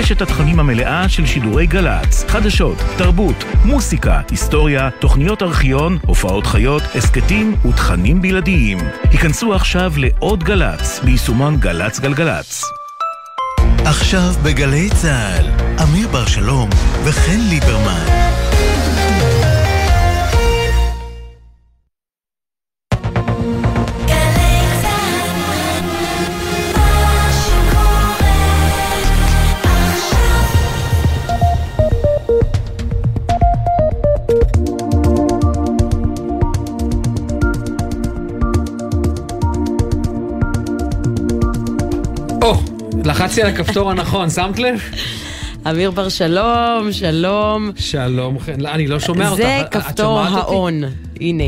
קשת התכנים המלאה של שידורי גל"צ, חדשות, תרבות, מוסיקה, היסטוריה, תוכניות ארכיון, הופעות חיות, הסכתים ותכנים בלעדיים. היכנסו עכשיו לעוד גל"צ, ביישומון גל"צ גלגלצ. עכשיו בגלי צה"ל, אמיר בר שלום וחן ליברמן. לחצתי על הכפתור הנכון, שמת לב? אמיר בר שלום, שלום. שלום, לא, אני לא שומע אותך. זה כפתור האון, הנה.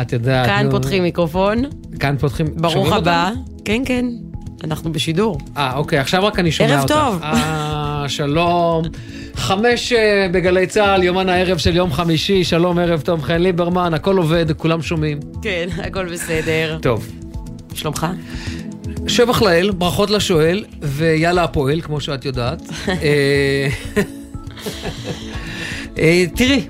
את יודעת. כאן פותחים מיקרופון. כאן פותחים... ברוך הבא. כן, כן, אנחנו בשידור. אה, אוקיי, עכשיו רק אני שומע אותך. ערב טוב. אה, שלום. חמש אה, בגלי צה"ל, יומן הערב של יום חמישי, שלום, ערב טוב, חן ליברמן, הכל עובד, כולם שומעים. כן, הכל בסדר. טוב. שלומך? שבח לאל, ברכות לשואל, ויאללה הפועל, כמו שאת יודעת. אה, אה, תראי,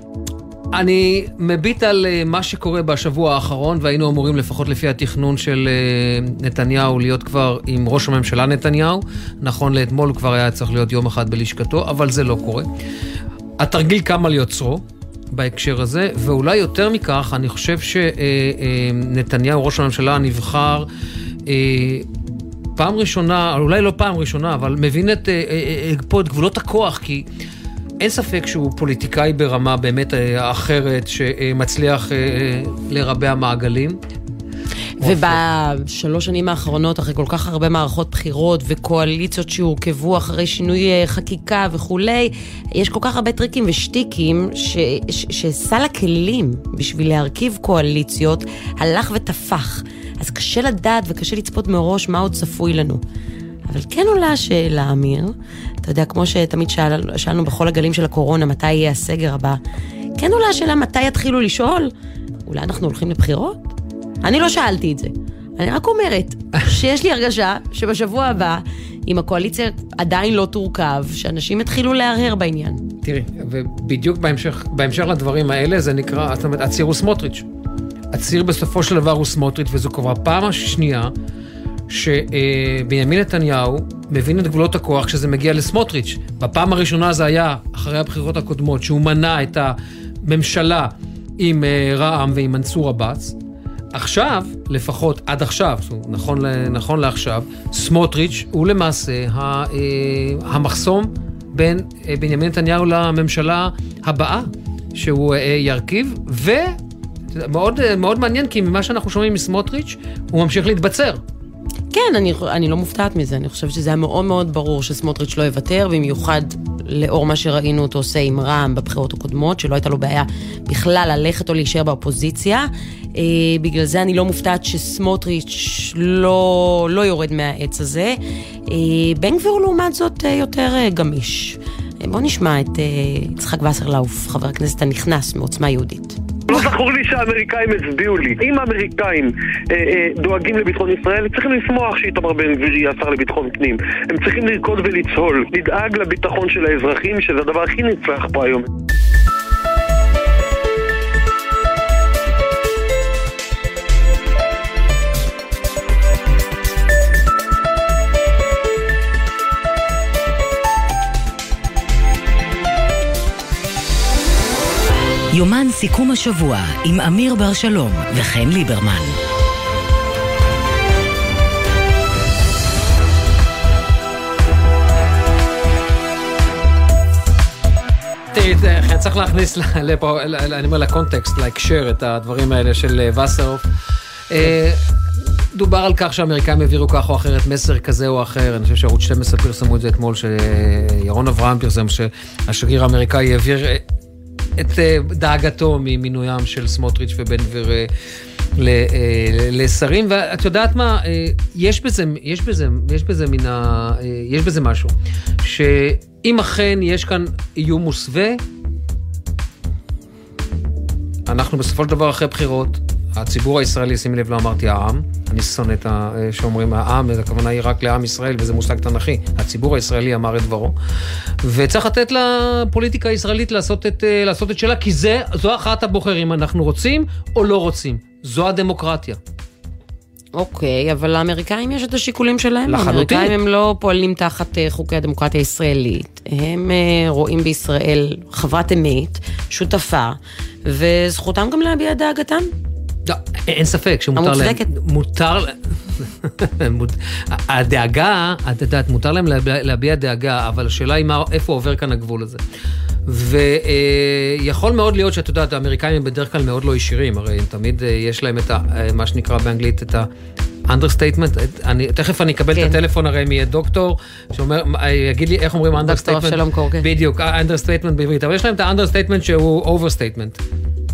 אני מביט על אה, מה שקורה בשבוע האחרון, והיינו אמורים, לפחות לפי התכנון של נתניהו, להיות כבר עם ראש הממשלה נתניהו. נכון לאתמול כבר היה צריך להיות יום אחד בלשכתו, אבל זה לא קורה. התרגיל קם על יוצרו. בהקשר הזה, ואולי יותר מכך, אני חושב שנתניהו, ראש הממשלה הנבחר, פעם ראשונה, אולי לא פעם ראשונה, אבל מבין את, אה, אה, אה, פה את גבולות הכוח, כי אין ספק שהוא פוליטיקאי ברמה באמת אחרת, שמצליח לרבע מעגלים. ובשלוש שנים האחרונות, אחרי כל כך הרבה מערכות בחירות וקואליציות שהורכבו אחרי שינוי חקיקה וכולי, יש כל כך הרבה טריקים ושטיקים ש, ש, שסל הכלים בשביל להרכיב קואליציות הלך ותפח. אז קשה לדעת וקשה לצפות מראש מה עוד צפוי לנו. אבל כן עולה השאלה, אמיר, אתה יודע, כמו שתמיד שאל, שאלנו בכל הגלים של הקורונה, מתי יהיה הסגר הבא, כן עולה השאלה מתי יתחילו לשאול, אולי אנחנו הולכים לבחירות? אני לא שאלתי את זה. אני רק אומרת שיש לי הרגשה שבשבוע הבא, אם הקואליציה עדיין לא תורכב, שאנשים יתחילו להרהר בעניין. תראי, ובדיוק בהמשך, בהמשך לדברים האלה, זה נקרא, זאת אומרת, הציר הוא סמוטריץ'. הציר בסופו של דבר הוא סמוטריץ', וזו כבר הפעם השנייה שבנימין נתניהו מבין את גבולות הכוח כשזה מגיע לסמוטריץ'. בפעם הראשונה זה היה אחרי הבחירות הקודמות, שהוא מנע את הממשלה עם אה, רע"מ ועם מנסור עבאס. עכשיו, לפחות עד עכשיו, נכון, נכון לעכשיו, סמוטריץ' הוא למעשה אה, המחסום בין אה, בנימין נתניהו לממשלה הבאה שהוא ירכיב, ו... מאוד, מאוד מעניין, כי ממה שאנחנו שומעים מסמוטריץ', הוא ממשיך להתבצר. כן, אני, אני לא מופתעת מזה. אני חושבת שזה היה מאוד מאוד ברור שסמוטריץ' לא יוותר, במיוחד לאור מה שראינו אותו עושה עם רע"מ בבחירות הקודמות, שלא הייתה לו בעיה בכלל ללכת או להישאר באופוזיציה. אה, בגלל זה אני לא מופתעת שסמוטריץ' לא, לא יורד מהעץ הזה. אה, בן גביר לעומת זאת אה, יותר אה, גמיש. אה, בואו נשמע את אה, יצחק וסרלאוף, חבר הכנסת הנכנס מעוצמה יהודית. לא זכור לי שהאמריקאים הצביעו לי. אם האמריקאים אה, אה, דואגים לביטחון ישראל, צריכים לשמוח שאיתמר בן גביר יהיה השר לביטחון פנים. הם צריכים לרקוד ולצהול, לדאג לביטחון של האזרחים, שזה הדבר הכי נצרך פה היום. יומן סיכום השבוע עם אמיר בר שלום וחן ליברמן. תראי, צריך להכניס לפה, אני אומר לקונטקסט, להקשר את הדברים האלה של אה, וסרוף. אה, דובר על כך שהאמריקאים העבירו כך או אחרת מסר כזה או אחר, אני חושב שערוץ 12 פרסמו את זה אתמול, שירון אברהם פרסם שהשגריר האמריקאי העביר אה, את אה, דאגתו ממינוים של סמוטריץ' ובן גביר אה, אה, לשרים, ואת יודעת מה, יש בזה, יש בזה, יש בזה מן ה... יש בזה משהו, שאם אכן יש כאן איום מוסווה, אנחנו בסופו של דבר אחרי בחירות, הציבור הישראלי, שימי לב, לא אמרתי העם, אני שונא את ה... שאומרים העם, הכוונה היא רק לעם ישראל, וזה מושג תנכי. הציבור הישראלי אמר את דברו. וצריך לתת לפוליטיקה הישראלית לעשות את, לעשות את שלה, כי זה, זו הכרעת הבוחרים, אנחנו רוצים או לא רוצים. זו הדמוקרטיה. אוקיי, אבל לאמריקאים יש את השיקולים שלהם. לחלוטין. האמריקאים הם לא פועלים תחת אה, חוקי הדמוקרטיה הישראלית. הם אה, רואים בישראל חברת אמת, שותפה, וזכותם גם להביע דאגתם. לא, אין ספק שמותר להם... המוצדקת. מותר... מות- הדאגה, את יודעת, מותר להם להביע, דאגה, אבל השאלה היא מה, איפה עובר כאן הגבול הזה. ויכול מאוד להיות שאת יודעת, האמריקאים הם בדרך כלל מאוד לא ישירים, הרי הם תמיד אה, יש להם את ה... אה, מה שנקרא באנגלית, את ה... אני, תכף אני אקבל כן. את הטלפון הרי מדוקטור, שאומר, אה, יגיד לי איך אומרים דוקטור. אבשלום קורקין. בדיוק, understatement בעברית, אבל יש להם את ה-understatement שהוא overstatement.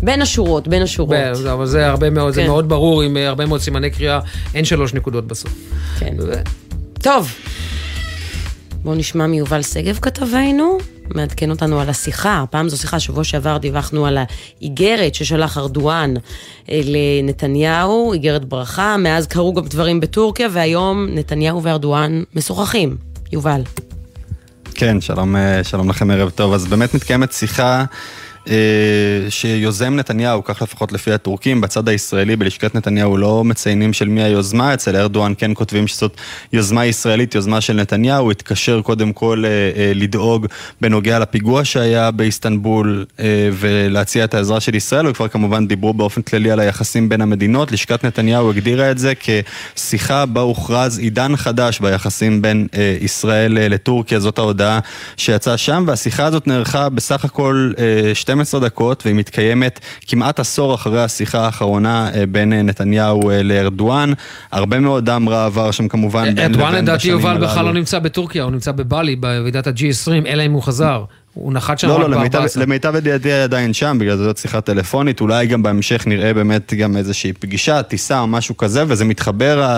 בין השורות, בין השורות. ב- אבל זה הרבה מאוד, זה כן. מאוד ברור, עם אה, הרבה מאוד סימני קריאה, אין שלוש נקודות בסוף. כן. ו- טוב, בואו נשמע מיובל שגב כתבנו, מעדכן אותנו על השיחה. הפעם זו שיחה, שבוע שעבר דיווחנו על האיגרת ששלח ארדואן אה, לנתניהו, איגרת ברכה, מאז קרו גם דברים בטורקיה, והיום נתניהו וארדואן משוחחים. יובל. כן, שלום, אה, שלום לכם, ערב טוב. אז באמת מתקיימת שיחה שיוזם נתניהו, כך לפחות לפי הטורקים, בצד הישראלי, בלשכת נתניהו לא מציינים של מי היוזמה, אצל ארדואן כן כותבים שזאת יוזמה ישראלית, יוזמה של נתניהו, התקשר קודם כל אה, אה, לדאוג בנוגע לפיגוע שהיה באיסטנבול אה, ולהציע את העזרה של ישראל, וכבר כמובן דיברו באופן כללי על היחסים בין המדינות. לשכת נתניהו הגדירה את זה כשיחה בה הוכרז עידן חדש ביחסים בין אה, ישראל אה, לטורקיה, זאת ההודעה שיצאה שם, והשיחה הזאת נערכה בסך הכל אה, 12 דקות, והיא מתקיימת כמעט עשור אחרי השיחה האחרונה אה, בין אה, נתניהו אה, לארדואן. הרבה מאוד דם רע עבר שם כמובן בין ארדואן לבין לדעתי בשנים יובל בכלל הללו. לא נמצא בטורקיה, הוא נמצא בבלי, בוועידת ה-G20, אלא אם הוא חזר. הוא נחת שם לא, רק לא, למיטב, ב-14. למיטב ידיעתי עדיין שם, בגלל זה זאת שיחה טלפונית, אולי גם בהמשך נראה באמת גם איזושהי פגישה, טיסה או משהו כזה, וזה מתחבר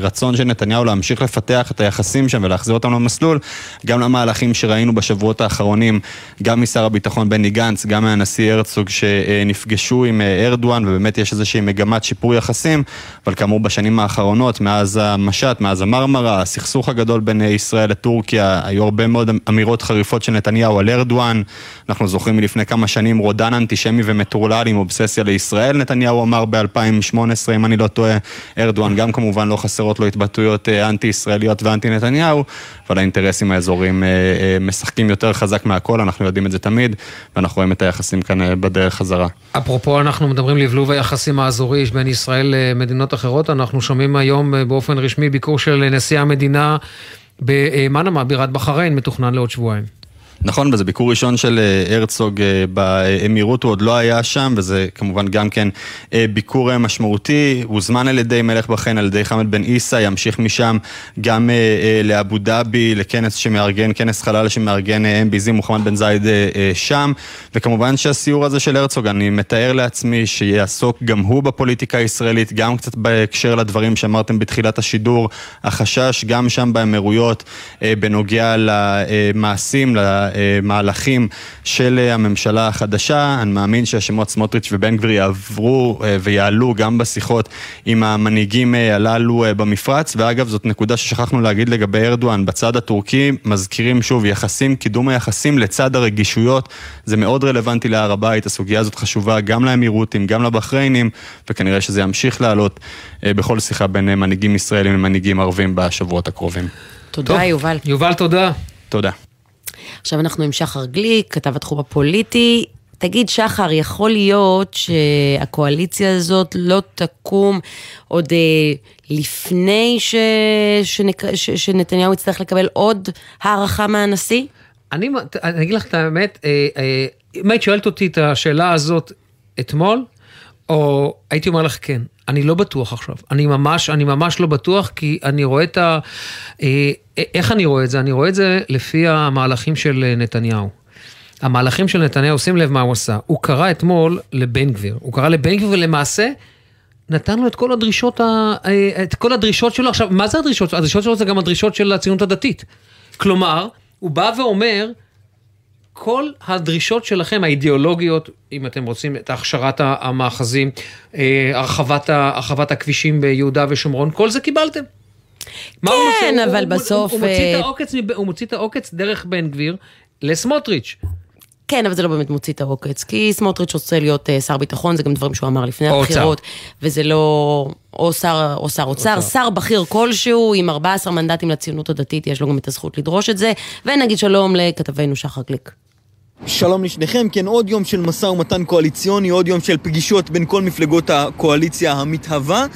הרצון של נתניהו להמשיך לפתח את היחסים שם ולהחזיר אותם למסלול, גם למהלכים שראינו בשבועות האחרונים, גם משר הביטחון בני גנץ, גם מהנשיא הרצוג, שנפגשו עם אה, ארדואן, ובאמת יש איזושהי מגמת שיפור יחסים, אבל כאמור בשנים האחרונות, מאז המשט, מאז המרמרה, הסכסוך הגדול בין אה, ישראל לטורקיה, היו הרבה מאוד אמירות חריפות של נתניהו על ארדואן. אנחנו זוכרים מלפני כמה שנים רודן אנטישמי ומטורלל עם אובססיה לישראל, נתניהו אמר ב-2018, אם אני לא טועה, ארדואן גם כמובן לא חסרות לו התבטאויות אה, אנטי-ישראליות ואנטי נתניהו, אבל האינטרסים האזוריים אה, אה, משחקים יותר חזק מהכל, אנחנו יודעים את זה תמיד, ואנחנו רואים את היחסים כאן בדרך חזרה. אפרופו, אנחנו מדברים לבלוב היחסים האזורי בין ישראל למדינות אחרות, אנחנו שומעים היום באופן רשמי ביקור של נשיא המדינה במנמה, בירת בחריין, מתוכנן לעוד שבועיים. נכון, וזה ביקור ראשון של אה, הרצוג אה, באמירות, הוא עוד לא היה שם, וזה כמובן גם כן אה, ביקור משמעותי, הוזמן על ידי מלך בחריין, על ידי חמד בן עיסא, ימשיך משם גם לאבו דאבי, לכנס שמארגן, כנס חלל שמארגן MBZ, מוחמד בן זייד שם, וכמובן שהסיור הזה של הרצוג, אני מתאר לעצמי שיעסוק גם הוא בפוליטיקה הישראלית, גם קצת בהקשר לדברים שאמרתם בתחילת השידור, החשש גם שם באמירויות בנוגע למעשים, למהלכים של הממשלה החדשה. אני מאמין שהשמות סמוטריץ' ובן גביר יעברו אה, ויעלו גם בשיחות עם המנהיגים אה, הללו אה, במפרץ. ואגב, זאת נקודה ששכחנו להגיד לגבי ארדואן. בצד הטורקי מזכירים שוב יחסים, קידום היחסים לצד הרגישויות. זה מאוד רלוונטי להר הבית, הסוגיה הזאת חשובה גם לאמירותים, גם לבחריינים, וכנראה שזה ימשיך לעלות בכל שיחה בין מנהיגים ישראלים למנהיגים ערבים בשבועות הקרובים. תודה, יובל. יובל, תודה. תודה. עכשיו אנחנו עם שחר גליק, כתב התחום הפוליטי. תגיד, שחר, יכול להיות שהקואליציה הזאת לא תקום עוד אה, לפני ש... שנק... ש... שנתניהו יצטרך לקבל עוד הערכה מהנשיא? אני, אני אגיד לך את האמת, אה, אה, אם היית שואלת אותי את השאלה הזאת אתמול, או הייתי אומר לך כן. אני לא בטוח עכשיו. אני ממש, אני ממש לא בטוח, כי אני רואה את ה... אה, איך אני רואה את זה? אני רואה את זה לפי המהלכים של אה, נתניהו. המהלכים של נתניהו, שים לב מה הוא עשה. הוא קרא אתמול לבן גביר. הוא קרא לבן גביר ולמעשה נתן לו את כל הדרישות, ה... אה, את כל הדרישות שלו. עכשיו, מה זה הדרישות? הדרישות שלו זה גם הדרישות של הציונות הדתית. כלומר, הוא בא ואומר, כל הדרישות שלכם, האידיאולוגיות, אם אתם רוצים את הכשרת המאחזים, אה, הרחבת, הרחבת הכבישים ביהודה ושומרון, כל זה קיבלתם. כן, אבל הוא, בסוף... הוא, הוא, מוציא את אה, העוקץ, הוא מוציא את העוקץ דרך בן גביר לסמוטריץ'. כן, אבל זה לא באמת מוציא את העוקץ, כי סמוטריץ' רוצה להיות uh, שר ביטחון, זה גם דברים שהוא אמר לפני או הבחירות, וזה לא... או שר, או שר אוצר, שר בכיר כלשהו, עם 14 מנדטים לציונות הדתית, יש לו גם את הזכות לדרוש את זה, ונגיד שלום לכתבנו שחר גליק. שלום לשניכם, כן עוד יום של משא ומתן קואליציוני, עוד יום של פגישות בין כל מפלגות הקואליציה המתהווה.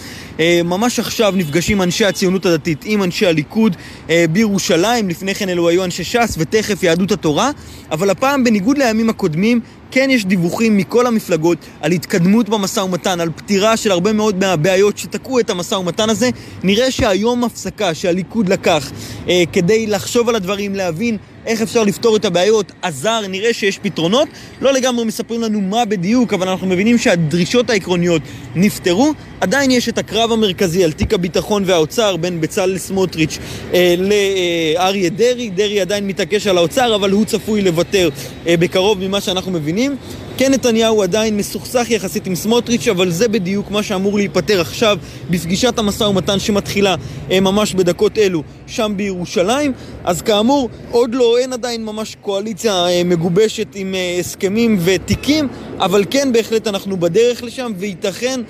אה, ממש עכשיו נפגשים אנשי הציונות הדתית עם אנשי הליכוד אה, בירושלים, לפני כן אלו היו אנשי ש"ס ותכף יהדות התורה, אבל הפעם בניגוד לימים הקודמים כן יש דיווחים מכל המפלגות על התקדמות במשא ומתן, על פתירה של הרבה מאוד מהבעיות שתקעו את המשא ומתן הזה. נראה שהיום הפסקה שהליכוד לקח אה, כדי לחשוב על הדברים, להבין איך אפשר לפתור את הבעיות, עזר, נראה שיש פתרונות. לא לגמרי מספרים לנו מה בדיוק, אבל אנחנו מבינים שהדרישות העקרוניות נפתרו. עדיין יש את הקרב המרכזי על תיק הביטחון והאוצר בין בצלאל סמוטריץ' אה, לאריה דרעי. דרעי עדיין מתעקש על האוצר, אבל הוא צפוי לוותר אה, בקרוב ממה שאנחנו מבינים. כן נתניהו עדיין מסוכסך יחסית עם סמוטריץ', אבל זה בדיוק מה שאמור להיפתר עכשיו בפגישת המשא ומתן שמתחילה אה, ממש בדקות אלו שם בירושלים. אז כאמור, עוד לא, אין עדיין ממש קואליציה אה, מגובשת עם אה, הסכמים ותיקים, אבל כן בהחלט אנחנו בדרך לשם, וייתכן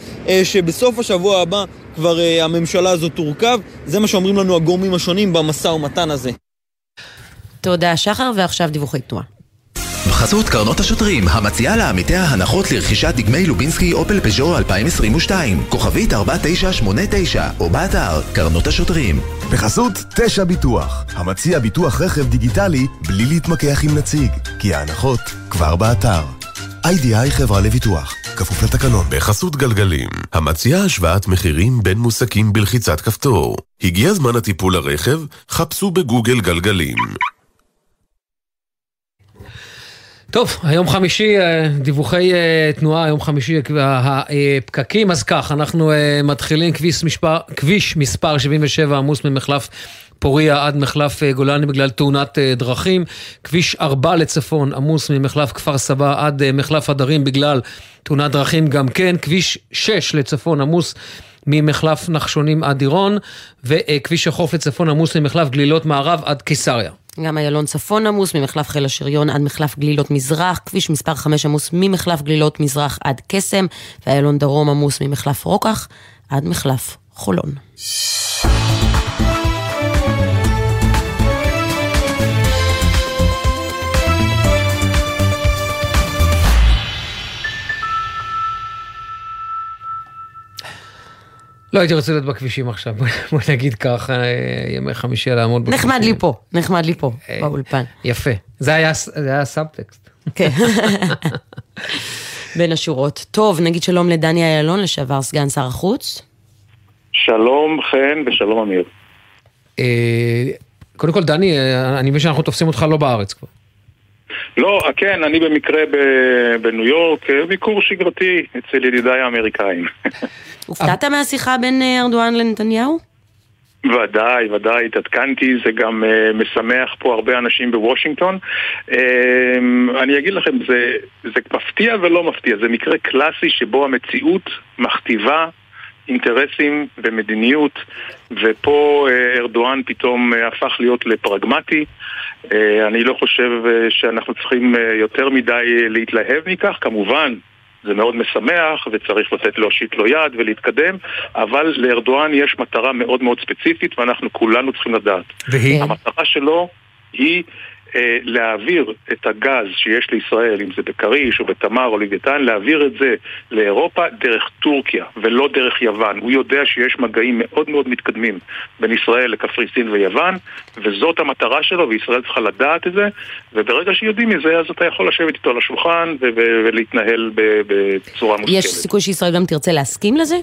שבסוף השבוע הבא כבר הממשלה הזאת תורכב. זה מה שאומרים לנו הגורמים השונים במשא ומתן הזה. תודה שחר, ועכשיו דיווחי תנועה. בחסות קרנות השוטרים, המציעה לעמיתיה הנחות לרכישת דגמי לובינסקי אופל פז'ו 2022, כוכבית 4989, או באתר קרנות השוטרים. בחסות תשע ביטוח, המציע ביטוח רכב דיגיטלי בלי להתמקח עם נציג, כי ההנחות כבר באתר. איי-די-איי חברה לביטוח, כפוף לתקנון. בחסות גלגלים, המציעה השוואת מחירים בין מוסקים בלחיצת כפתור. הגיע זמן הטיפול לרכב? חפשו בגוגל גלגלים. טוב, היום חמישי, אה, דיווחי אה, תנועה, היום חמישי הפקקים, אז כך, אנחנו אה, מתחילים כביש מספר, כביש מספר 77 עמוס ממחלף פוריה עד מחלף גולני בגלל תאונת דרכים, כביש 4 לצפון עמוס ממחלף כפר סבא עד מחלף הדרים בגלל תאונת דרכים גם כן, כביש 6 לצפון עמוס ממחלף נחשונים עד עירון, וכביש החוף לצפון עמוס ממחלף גלילות מערב עד קיסריה. גם איילון צפון עמוס ממחלף חיל השריון עד מחלף גלילות מזרח, כביש מספר 5 עמוס ממחלף גלילות מזרח עד קסם, ואיילון דרום עמוס ממחלף רוקח עד מחלף חולון. לא הייתי רוצה להיות בכבישים עכשיו, בוא נגיד ככה, ימי חמישי לעמוד בכבישים. נחמד לי פה, נחמד לי פה, אה, באולפן. יפה, זה היה סאבטקסט. כן. בין השורות. טוב, נגיד שלום לדני איילון, לשעבר סגן שר החוץ. שלום חן ושלום אמיר. אה, קודם כל, דני, אה, אני מבין שאנחנו תופסים אותך לא בארץ כבר. לא, כן, אני במקרה בניו יורק, ביקור שגרתי אצל ידידיי האמריקאים. הופתעת מהשיחה בין אה, ארדואן לנתניהו? ודאי, ודאי, התעדכנתי, זה גם uh, משמח פה הרבה אנשים בוושינגטון. Uh, אני אגיד לכם, זה, זה מפתיע ולא מפתיע, זה מקרה קלאסי שבו המציאות מכתיבה אינטרסים ומדיניות, ופה uh, ארדואן פתאום uh, הפך להיות לפרגמטי. Uh, אני לא חושב uh, שאנחנו צריכים uh, יותר מדי להתלהב מכך, כמובן. זה מאוד משמח וצריך לתת להושיט לו יד ולהתקדם, אבל לארדואן יש מטרה מאוד מאוד ספציפית ואנחנו כולנו צריכים לדעת. והיא? המטרה שלו היא אה, להעביר את הגז שיש לישראל, אם זה בכריש או בתמר או לוויתן, להעביר את זה לאירופה דרך טורקיה ולא דרך יוון. הוא יודע שיש מגעים מאוד מאוד מתקדמים בין ישראל לקפריסין ויוון, וזאת המטרה שלו, וישראל צריכה לדעת את זה, וברגע שיודעים מזה, אז אתה יכול לשבת איתו על השולחן ולהתנהל בצורה מושכלת. יש סיכוי שישראל גם תרצה להסכים לזה?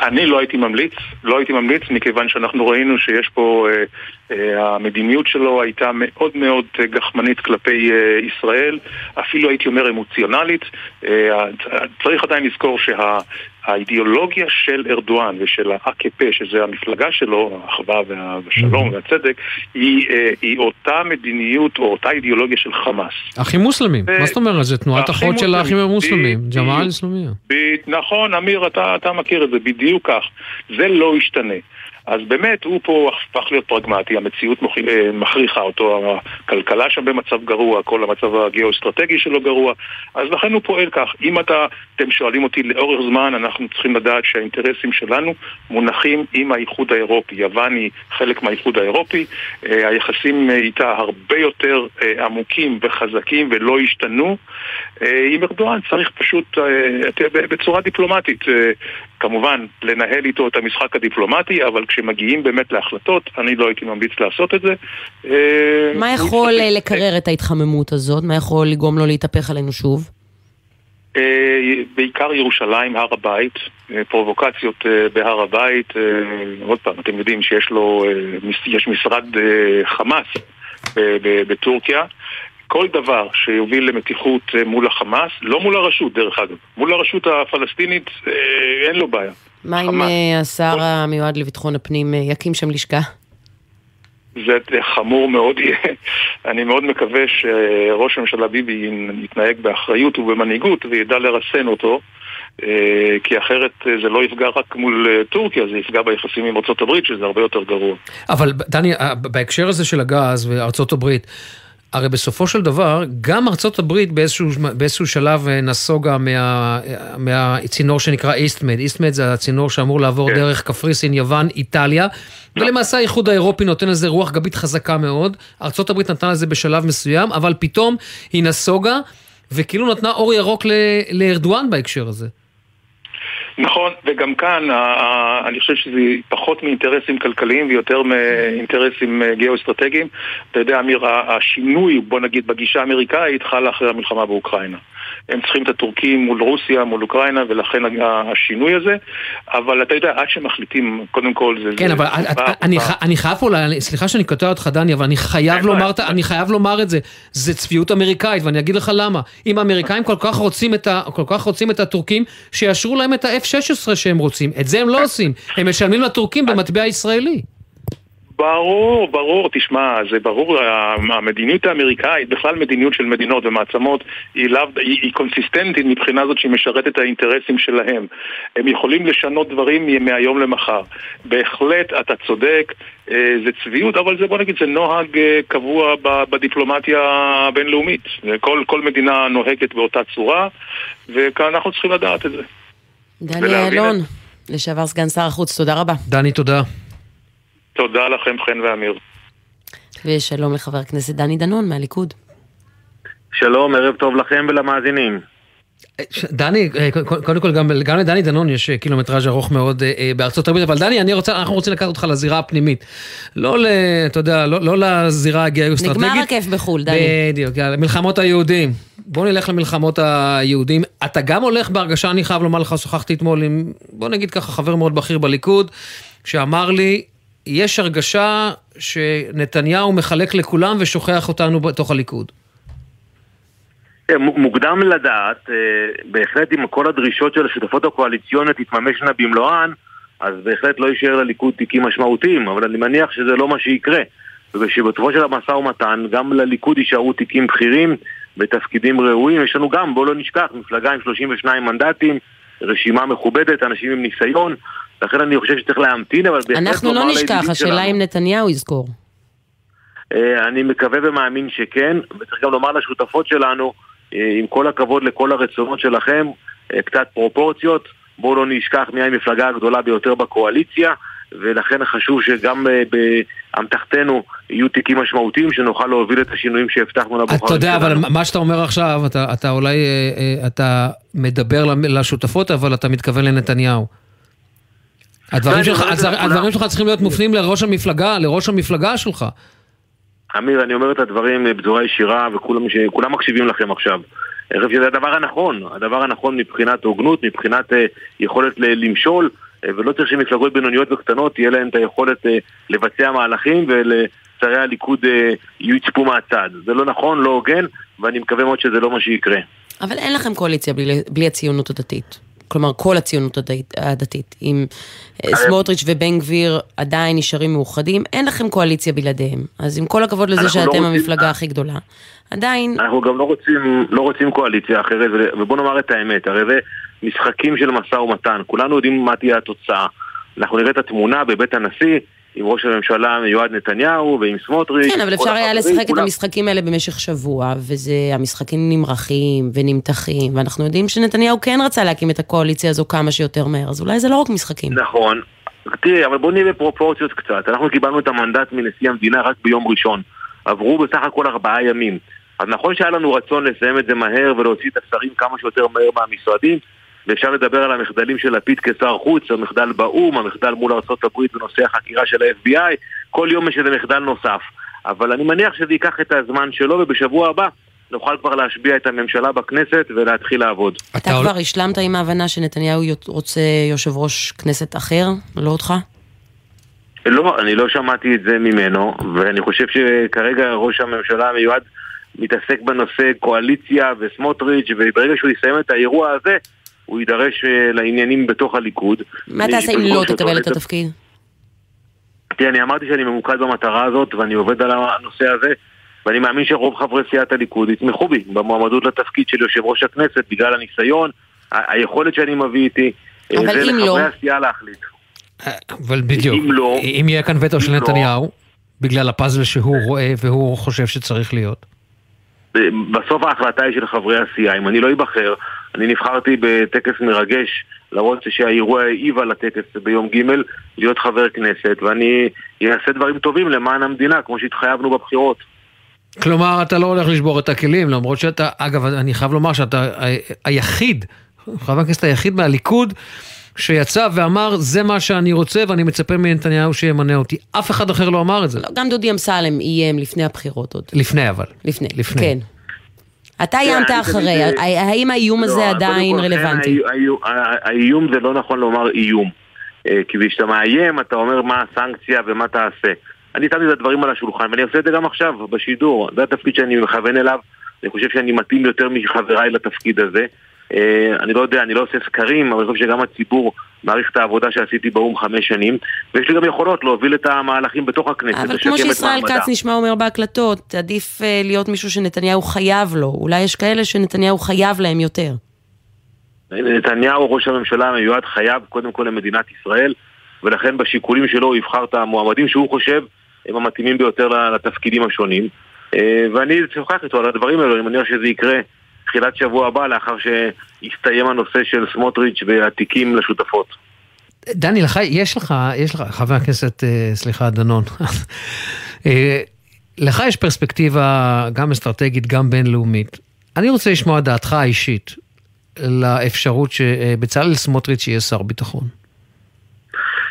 אני לא הייתי ממליץ, לא הייתי ממליץ מכיוון שאנחנו ראינו שיש פה, אה, אה, המדיניות שלו הייתה מאוד מאוד אה, גחמנית כלפי אה, ישראל, אפילו הייתי אומר אמוציונלית. אה, צריך עדיין לזכור שה... האידיאולוגיה של ארדואן ושל ה-AKP, שזה המפלגה שלו, האחווה והשלום והצדק, היא, אה, היא אותה מדיניות או אותה אידיאולוגיה של חמאס. אחים מוסלמים, מה זאת אומרת? זה תנועת אחות של האחים המוסלמים, ג'מאל אסלאמיה. נכון, אמיר, אתה, אתה מכיר את זה, בדיוק כך. זה לא ישתנה. אז באמת הוא פה הפך להיות פרגמטי, המציאות אה, מכריחה אותו, הכלכלה שם במצב גרוע, כל המצב הגיאו-אסטרטגי שלו גרוע, אז לכן הוא פועל כך. אם אתה, אתם שואלים אותי לאורך זמן, אנחנו צריכים לדעת שהאינטרסים שלנו מונחים עם האיחוד האירופי. יוון היא חלק מהאיחוד האירופי, אה, היחסים איתה הרבה יותר אה, עמוקים וחזקים ולא השתנו. עם ארדואן צריך פשוט בצורה דיפלומטית, כמובן, לנהל איתו את המשחק הדיפלומטי, אבל כשמגיעים באמת להחלטות, אני לא הייתי ממליץ לעשות את זה. אה, מה יכול אה, לקרר את ההתחממות הזאת? מה יכול לגרום לו להתהפך עלינו שוב? אה, בעיקר ירושלים, הר הבית, פרובוקציות בהר הבית, עוד פעם, אתם יודעים שיש לו, יש משרד חמאס בטורקיה, כל דבר שיוביל למתיחות מול החמאס, לא מול הרשות דרך אגב, מול הרשות הפלסטינית אין לו בעיה. מה אם אה, השר המיועד לביטחון הפנים אה, יקים שם לשכה? זה חמור מאוד יהיה. אני מאוד מקווה שראש הממשלה ביבי יתנהג באחריות ובמנהיגות וידע לרסן אותו. אה, כי אחרת זה לא יפגע רק מול טורקיה, זה יפגע ביחסים עם ארה"ב, שזה הרבה יותר גרוע. אבל דני, בהקשר הזה של הגז וארה"ב, הרי בסופו של דבר, גם ארצות הברית באיזשהו, באיזשהו שלב אה, נסוגה מה, מהצינור שנקרא איסטמד. איסטמד זה הצינור שאמור לעבור כן. דרך קפריסין, יוון, איטליה, ולמעשה האיחוד האירופי נותן לזה רוח גבית חזקה מאוד. ארצות הברית נתנה לזה בשלב מסוים, אבל פתאום היא נסוגה, וכאילו נתנה אור ירוק לארדואן בהקשר הזה. נכון, וגם כאן אני חושב שזה פחות מאינטרסים כלכליים ויותר מאינטרסים אה, גיאו-אסטרטגיים. אתה יודע, אמיר, השינוי, בוא נגיד, בגישה האמריקאית חל אחרי המלחמה באוקראינה. הם צריכים את הטורקים מול רוסיה, מול אוקראינה, ולכן השינוי הזה. אבל אתה יודע, עד שמחליטים, קודם כל זה... כן, זה אבל זה אני, ח, אני חייב פה, סליחה שאני קוטע אותך, דני, אבל אני חייב, לומר, אני חייב לומר את זה. זה צביעות אמריקאית, ואני אגיד לך למה. אם האמריקאים כל כך רוצים את, ה, כל כך רוצים את הטורקים, שיאשרו להם את ה-F-16 שהם רוצים. את זה הם לא עושים. הם משלמים לטורקים במטבע ישראלי. ברור, ברור, תשמע, זה ברור, המדיניות האמריקאית, בכלל מדיניות של מדינות ומעצמות, היא, לאו, היא, היא קונסיסטנטית מבחינה זאת שהיא משרתת את האינטרסים שלהם. הם יכולים לשנות דברים מהיום למחר. בהחלט, אתה צודק, אה, זה צביעות, אבל זה, בוא נגיד, זה נוהג אה, קבוע בדיפלומטיה הבינלאומית. כל, כל מדינה נוהגת באותה צורה, וכאן אנחנו צריכים לדעת את זה. דני אילון, לשעבר סגן שר החוץ, תודה רבה. דני, תודה. תודה לכם, חן ואמיר. ושלום לחבר הכנסת דני דנון מהליכוד. שלום, ערב טוב לכם ולמאזינים. דני, אה, קודם כל גם, גם לדני דנון יש אה, קילומטראז' ארוך מאוד אה, בארצות הברית, אבל דני, אני רוצה, אנחנו רוצים לקחת אותך לזירה הפנימית. לא ל... אתה יודע, לא, לא לזירה הגיאו-אסטרטגית. נגמר הכיף בחו"ל, דני. בדיוק, יאללה, מלחמות היהודים. בוא נלך למלחמות היהודים. אתה גם הולך בהרגשה, אני חייב לומר לך, שוחחתי אתמול עם, בוא נגיד ככה, חבר מאוד בכיר בליכוד, שאמר לי, יש הרגשה שנתניהו מחלק לכולם ושוכח אותנו בתוך הליכוד. כן, מוקדם לדעת, אה, בהחלט אם כל הדרישות של השותפות הקואליציוניות תתממשנה במלואן, אז בהחלט לא יישאר לליכוד תיקים משמעותיים, אבל אני מניח שזה לא מה שיקרה. ושבתוכו של המשא ומתן, גם לליכוד יישארו תיקים בכירים בתפקידים ראויים. יש לנו גם, בואו לא נשכח, מפלגה עם 32 מנדטים, רשימה מכובדת, אנשים עם ניסיון. לכן אני חושב שצריך להמתין, אבל בהחלט אנחנו לא נשכח, השאלה אם נתניהו יזכור. אה, אני מקווה ומאמין שכן, וצריך גם לומר לשותפות שלנו, אה, עם כל הכבוד לכל הרצונות שלכם, אה, קצת פרופורציות, בואו לא נשכח מי המפלגה הגדולה ביותר בקואליציה, ולכן חשוב שגם באמתחתנו יהיו תיקים משמעותיים, שנוכל להוביל את השינויים שהבטחנו לבוחרים שלנו. אתה יודע, אבל מה שאתה אומר עכשיו, אתה, אתה אולי, אתה מדבר לשותפות, אבל אתה מתכוון לנתניהו. הדברים שלך, הדברים שלך צריכים להיות מופנים לראש המפלגה, לראש המפלגה שלך. אמיר, אני אומר את הדברים בצורה ישירה וכולם מקשיבים לכם עכשיו. אני חושב שזה הדבר הנכון, הדבר הנכון מבחינת הוגנות, מבחינת uh, יכולת למשול, uh, ולא צריך שמפלגות בינוניות וקטנות תהיה להן את היכולת uh, לבצע מהלכים ולשרי הליכוד uh, יצפו מהצד. זה לא נכון, לא הוגן, ואני מקווה מאוד שזה לא מה שיקרה. אבל אין לכם קואליציה בלי, בלי הציונות הדתית. כלומר כל הציונות הדתית. אם אה, סמוטריץ' ובן גביר עדיין נשארים מאוחדים, אין לכם קואליציה בלעדיהם. אז עם כל הכבוד לזה לא שאתם רוצים- המפלגה הכי גדולה, עדיין, אנחנו גם לא רוצים, לא רוצים קואליציה אחרת, ובוא נאמר את האמת, הרי זה משחקים של משא ומתן, כולנו יודעים מה תהיה התוצאה. אנחנו נראה את התמונה בבית הנשיא, עם ראש הממשלה המיועד נתניהו ועם סמוטריץ'. כן, אבל אפשר היה לשחק את כולם. המשחקים האלה במשך שבוע, וזה, המשחקים נמרחים ונמתחים, ואנחנו יודעים שנתניהו כן רצה להקים את הקואליציה הזו כמה שיותר מהר, אז אולי זה לא רק משחקים. נכון. תראי, אבל בוא נהיה בפרופורציות קצת. אנחנו קיבלנו את המנדט מנשיא המדינה רק ביום ראשון. עברו בסך הכל ארבעה ימים. אז נכון שהיה לנו רצון לסיים את זה מהר ולהוציא את השרים כמה שיותר מהר מהמשרדים, ואפשר לדבר על המחדלים של לפיד כשר חוץ, המחדל באו"ם, המחדל מול ארה"ב בנושא החקירה של ה-FBI, כל יום יש איזה מחדל נוסף. אבל אני מניח שזה ייקח את הזמן שלו, ובשבוע הבא נוכל כבר להשביע את הממשלה בכנסת ולהתחיל לעבוד. אתה כבר השלמת עם ההבנה שנתניהו רוצה יושב ראש כנסת אחר, לא אותך? לא, אני לא שמעתי את זה ממנו, ואני חושב שכרגע ראש הממשלה המיועד מתעסק בנושא קואליציה וסמוטריץ', וברגע שהוא יסיים את האירוע הזה, הוא יידרש אה, לעניינים בתוך הליכוד. מה תעשה אם לא תקבל את התפקיד? תראה, אני אמרתי שאני ממוקד במטרה הזאת, ואני עובד על הנושא הזה, ואני מאמין שרוב חברי סיעת הליכוד יתמכו בי במועמדות לתפקיד של יושב ראש הכנסת, בגלל הניסיון, ה- היכולת שאני מביא איתי. אה, אבל זה אם לחברי לא? הסיעה להחליט. אבל בדיוק, אם לא- אם יהיה כאן וטו של לא- נתניהו, בגלל הפאזל שהוא רואה והוא חושב שצריך להיות. בסוף ההחלטה היא של חברי הסיעה. אם אני לא אבחר, אני נבחרתי בטקס מרגש, למרות שהאירוע העיב על הטקס ביום ג', להיות חבר כנסת, ואני אעשה דברים טובים למען המדינה, כמו שהתחייבנו בבחירות. כלומר, אתה לא הולך לשבור את הכלים, למרות שאתה, אגב, אני חייב לומר שאתה היחיד, חבר הכנסת היחיד מהליכוד, שיצא ואמר, זה מה שאני רוצה ואני מצפה מנתניהו שימנה אותי. אף אחד אחר לא אמר את זה. גם דודי אמסלם איים לפני הבחירות עוד. לפני אבל. לפני, לפני. כן. אתה איימת אני אחרי, אה, האם האיום הזה לא, עדיין כל, כן, רלוונטי? האי- האיום- זה לא נכון לומר איום. אה, כי כשאתה מאיים, אתה אומר מה הסנקציה ומה תעשה. אני שמתי את הדברים על השולחן, ואני עושה את זה גם עכשיו, בשידור. זה התפקיד שאני מכוון אליו. אני חושב שאני מתאים יותר מחבריי לתפקיד הזה. אה, אני לא יודע, אני לא עושה סקרים, אבל אני חושב שגם הציבור מעריך את העבודה שעשיתי באו"ם חמש שנים, ויש לי גם יכולות להוביל את המהלכים בתוך הכנסת, אבל כמו שישראל. כץ נשמע אומר בהקלטות, עדיף אה, להיות מישהו שנתניהו חייב לו. אולי יש כאלה שנתניהו חייב להם יותר. נתניהו, ראש הממשלה המיועד, חייב קודם כל למדינת ישראל, ולכן בשיקולים שלו הוא יבחר את המועמדים שהוא חושב הם המתאימים ביותר לתפקידים השונים. אה, ואני אשוחח איתו על הדברים האלו, אני מניח שזה יקרה תחילת שבוע הבא, לאחר שיסתיים הנושא של סמוטריץ' והתיקים לשותפות. דני, לך, יש לך, יש לך, חבר הכנסת, אה, סליחה, דנון, אה, לך יש פרספקטיבה גם אסטרטגית, גם בינלאומית. אני רוצה לשמוע דעתך האישית לאפשרות שבצלאל סמוטריץ' יהיה שר ביטחון.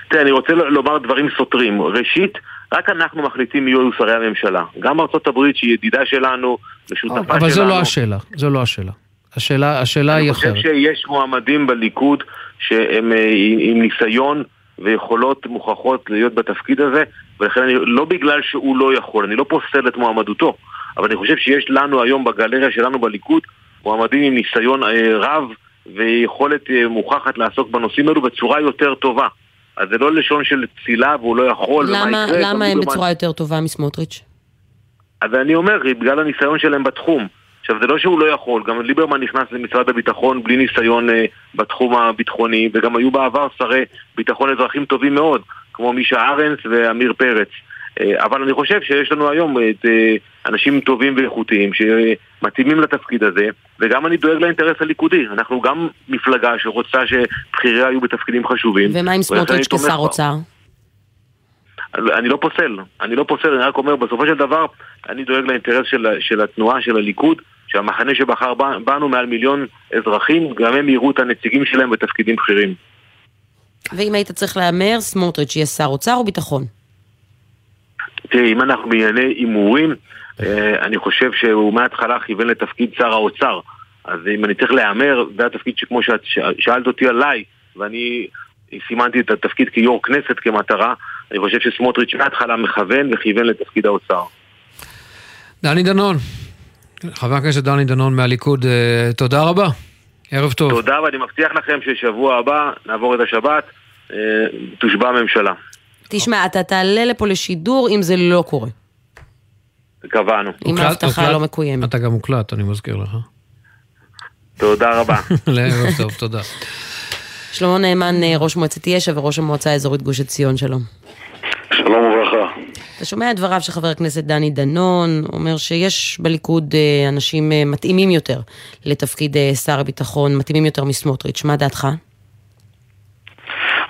תראה, אני רוצה לומר דברים סותרים. ראשית, רק אנחנו מחליטים מי יהיו שרי הממשלה. גם ארצות הברית, שהיא ידידה שלנו ושותפה שלנו. אבל זו לא השאלה, זו לא השאלה. השאלה, השאלה היא אני חושב אחרת. שיש מועמדים בליכוד שהם אה, עם עם ניסיון ויכולות מוכחות להיות בתפקיד הזה, ולכן אני, לא בגלל שהוא לא יכול, אני לא פוסל את מועמדותו, אבל אני חושב שיש לנו היום בגלריה שלנו בליכוד מועמדים עם ניסיון אה, רב ויכולת אה, מוכחת לעסוק בנושאים האלו בצורה יותר טובה. אז זה לא לשון של פסילה והוא לא יכול, ומה למה, יקרה. למה הם בצורה יותר טובה מסמוטריץ'? אז אני אומר, בגלל הניסיון שלהם בתחום. עכשיו, זה לא שהוא לא יכול, גם ליברמן נכנס למשרד הביטחון בלי ניסיון אה, בתחום הביטחוני, וגם היו בעבר שרי ביטחון אזרחים טובים מאוד, כמו מישה ארנס ועמיר פרץ. אה, אבל אני חושב שיש לנו היום את אה, אנשים טובים ואיכותיים שמתאימים לתפקיד הזה, וגם אני דואג לאינטרס הליכודי. אנחנו גם מפלגה שרוצה שבכיריה יהיו בתפקידים חשובים. ומה עם סמוטריץ' כשר. אוצר? אני לא פוסל, אני לא פוסל, אני רק אומר, בסופו של דבר, אני דואג לאינטרס של, של התנועה, של הליכוד, שהמחנה שבחר בנו מעל מיליון אזרחים, גם הם יראו את הנציגים שלהם בתפקידים בכירים. ואם היית צריך להמר, סמוטריץ' יהיה שר אוצר או ביטחון? תראי, אם אנחנו בענייני הימורים, אה, אני חושב שהוא מההתחלה כיוון לתפקיד שר האוצר. אז אם אני צריך להמר, זה התפקיד שכמו שאת שאלת אותי עליי, ואני סימנתי את התפקיד כיו"ר כנסת כמטרה, אני חושב שסמוטריץ' מההתחלה מכוון וכיוון לתפקיד האוצר. דני דנון, חבר הכנסת דני דנון מהליכוד, אה, תודה רבה. ערב טוב. תודה, ואני מבטיח לכם ששבוע הבא נעבור את השבת, אה, תושבע הממשלה. תשמע, אתה תעלה לפה לשידור אם זה לא קורה. קבענו. אם ההבטחה לא מקוימת. אתה גם מוקלט, אני מזכיר לך. תודה רבה. לערב טוב, תודה. שלמה נאמן, אה, ראש מועצת יש"ע וראש המועצה האזורית גוש עציון, שלום. שלום וברכה. אתה שומע את דבריו של חבר הכנסת דני דנון, אומר שיש בליכוד אה, אנשים אה, מתאימים יותר לתפקיד שר הביטחון, מתאימים יותר מסמוטריץ', מה דעתך?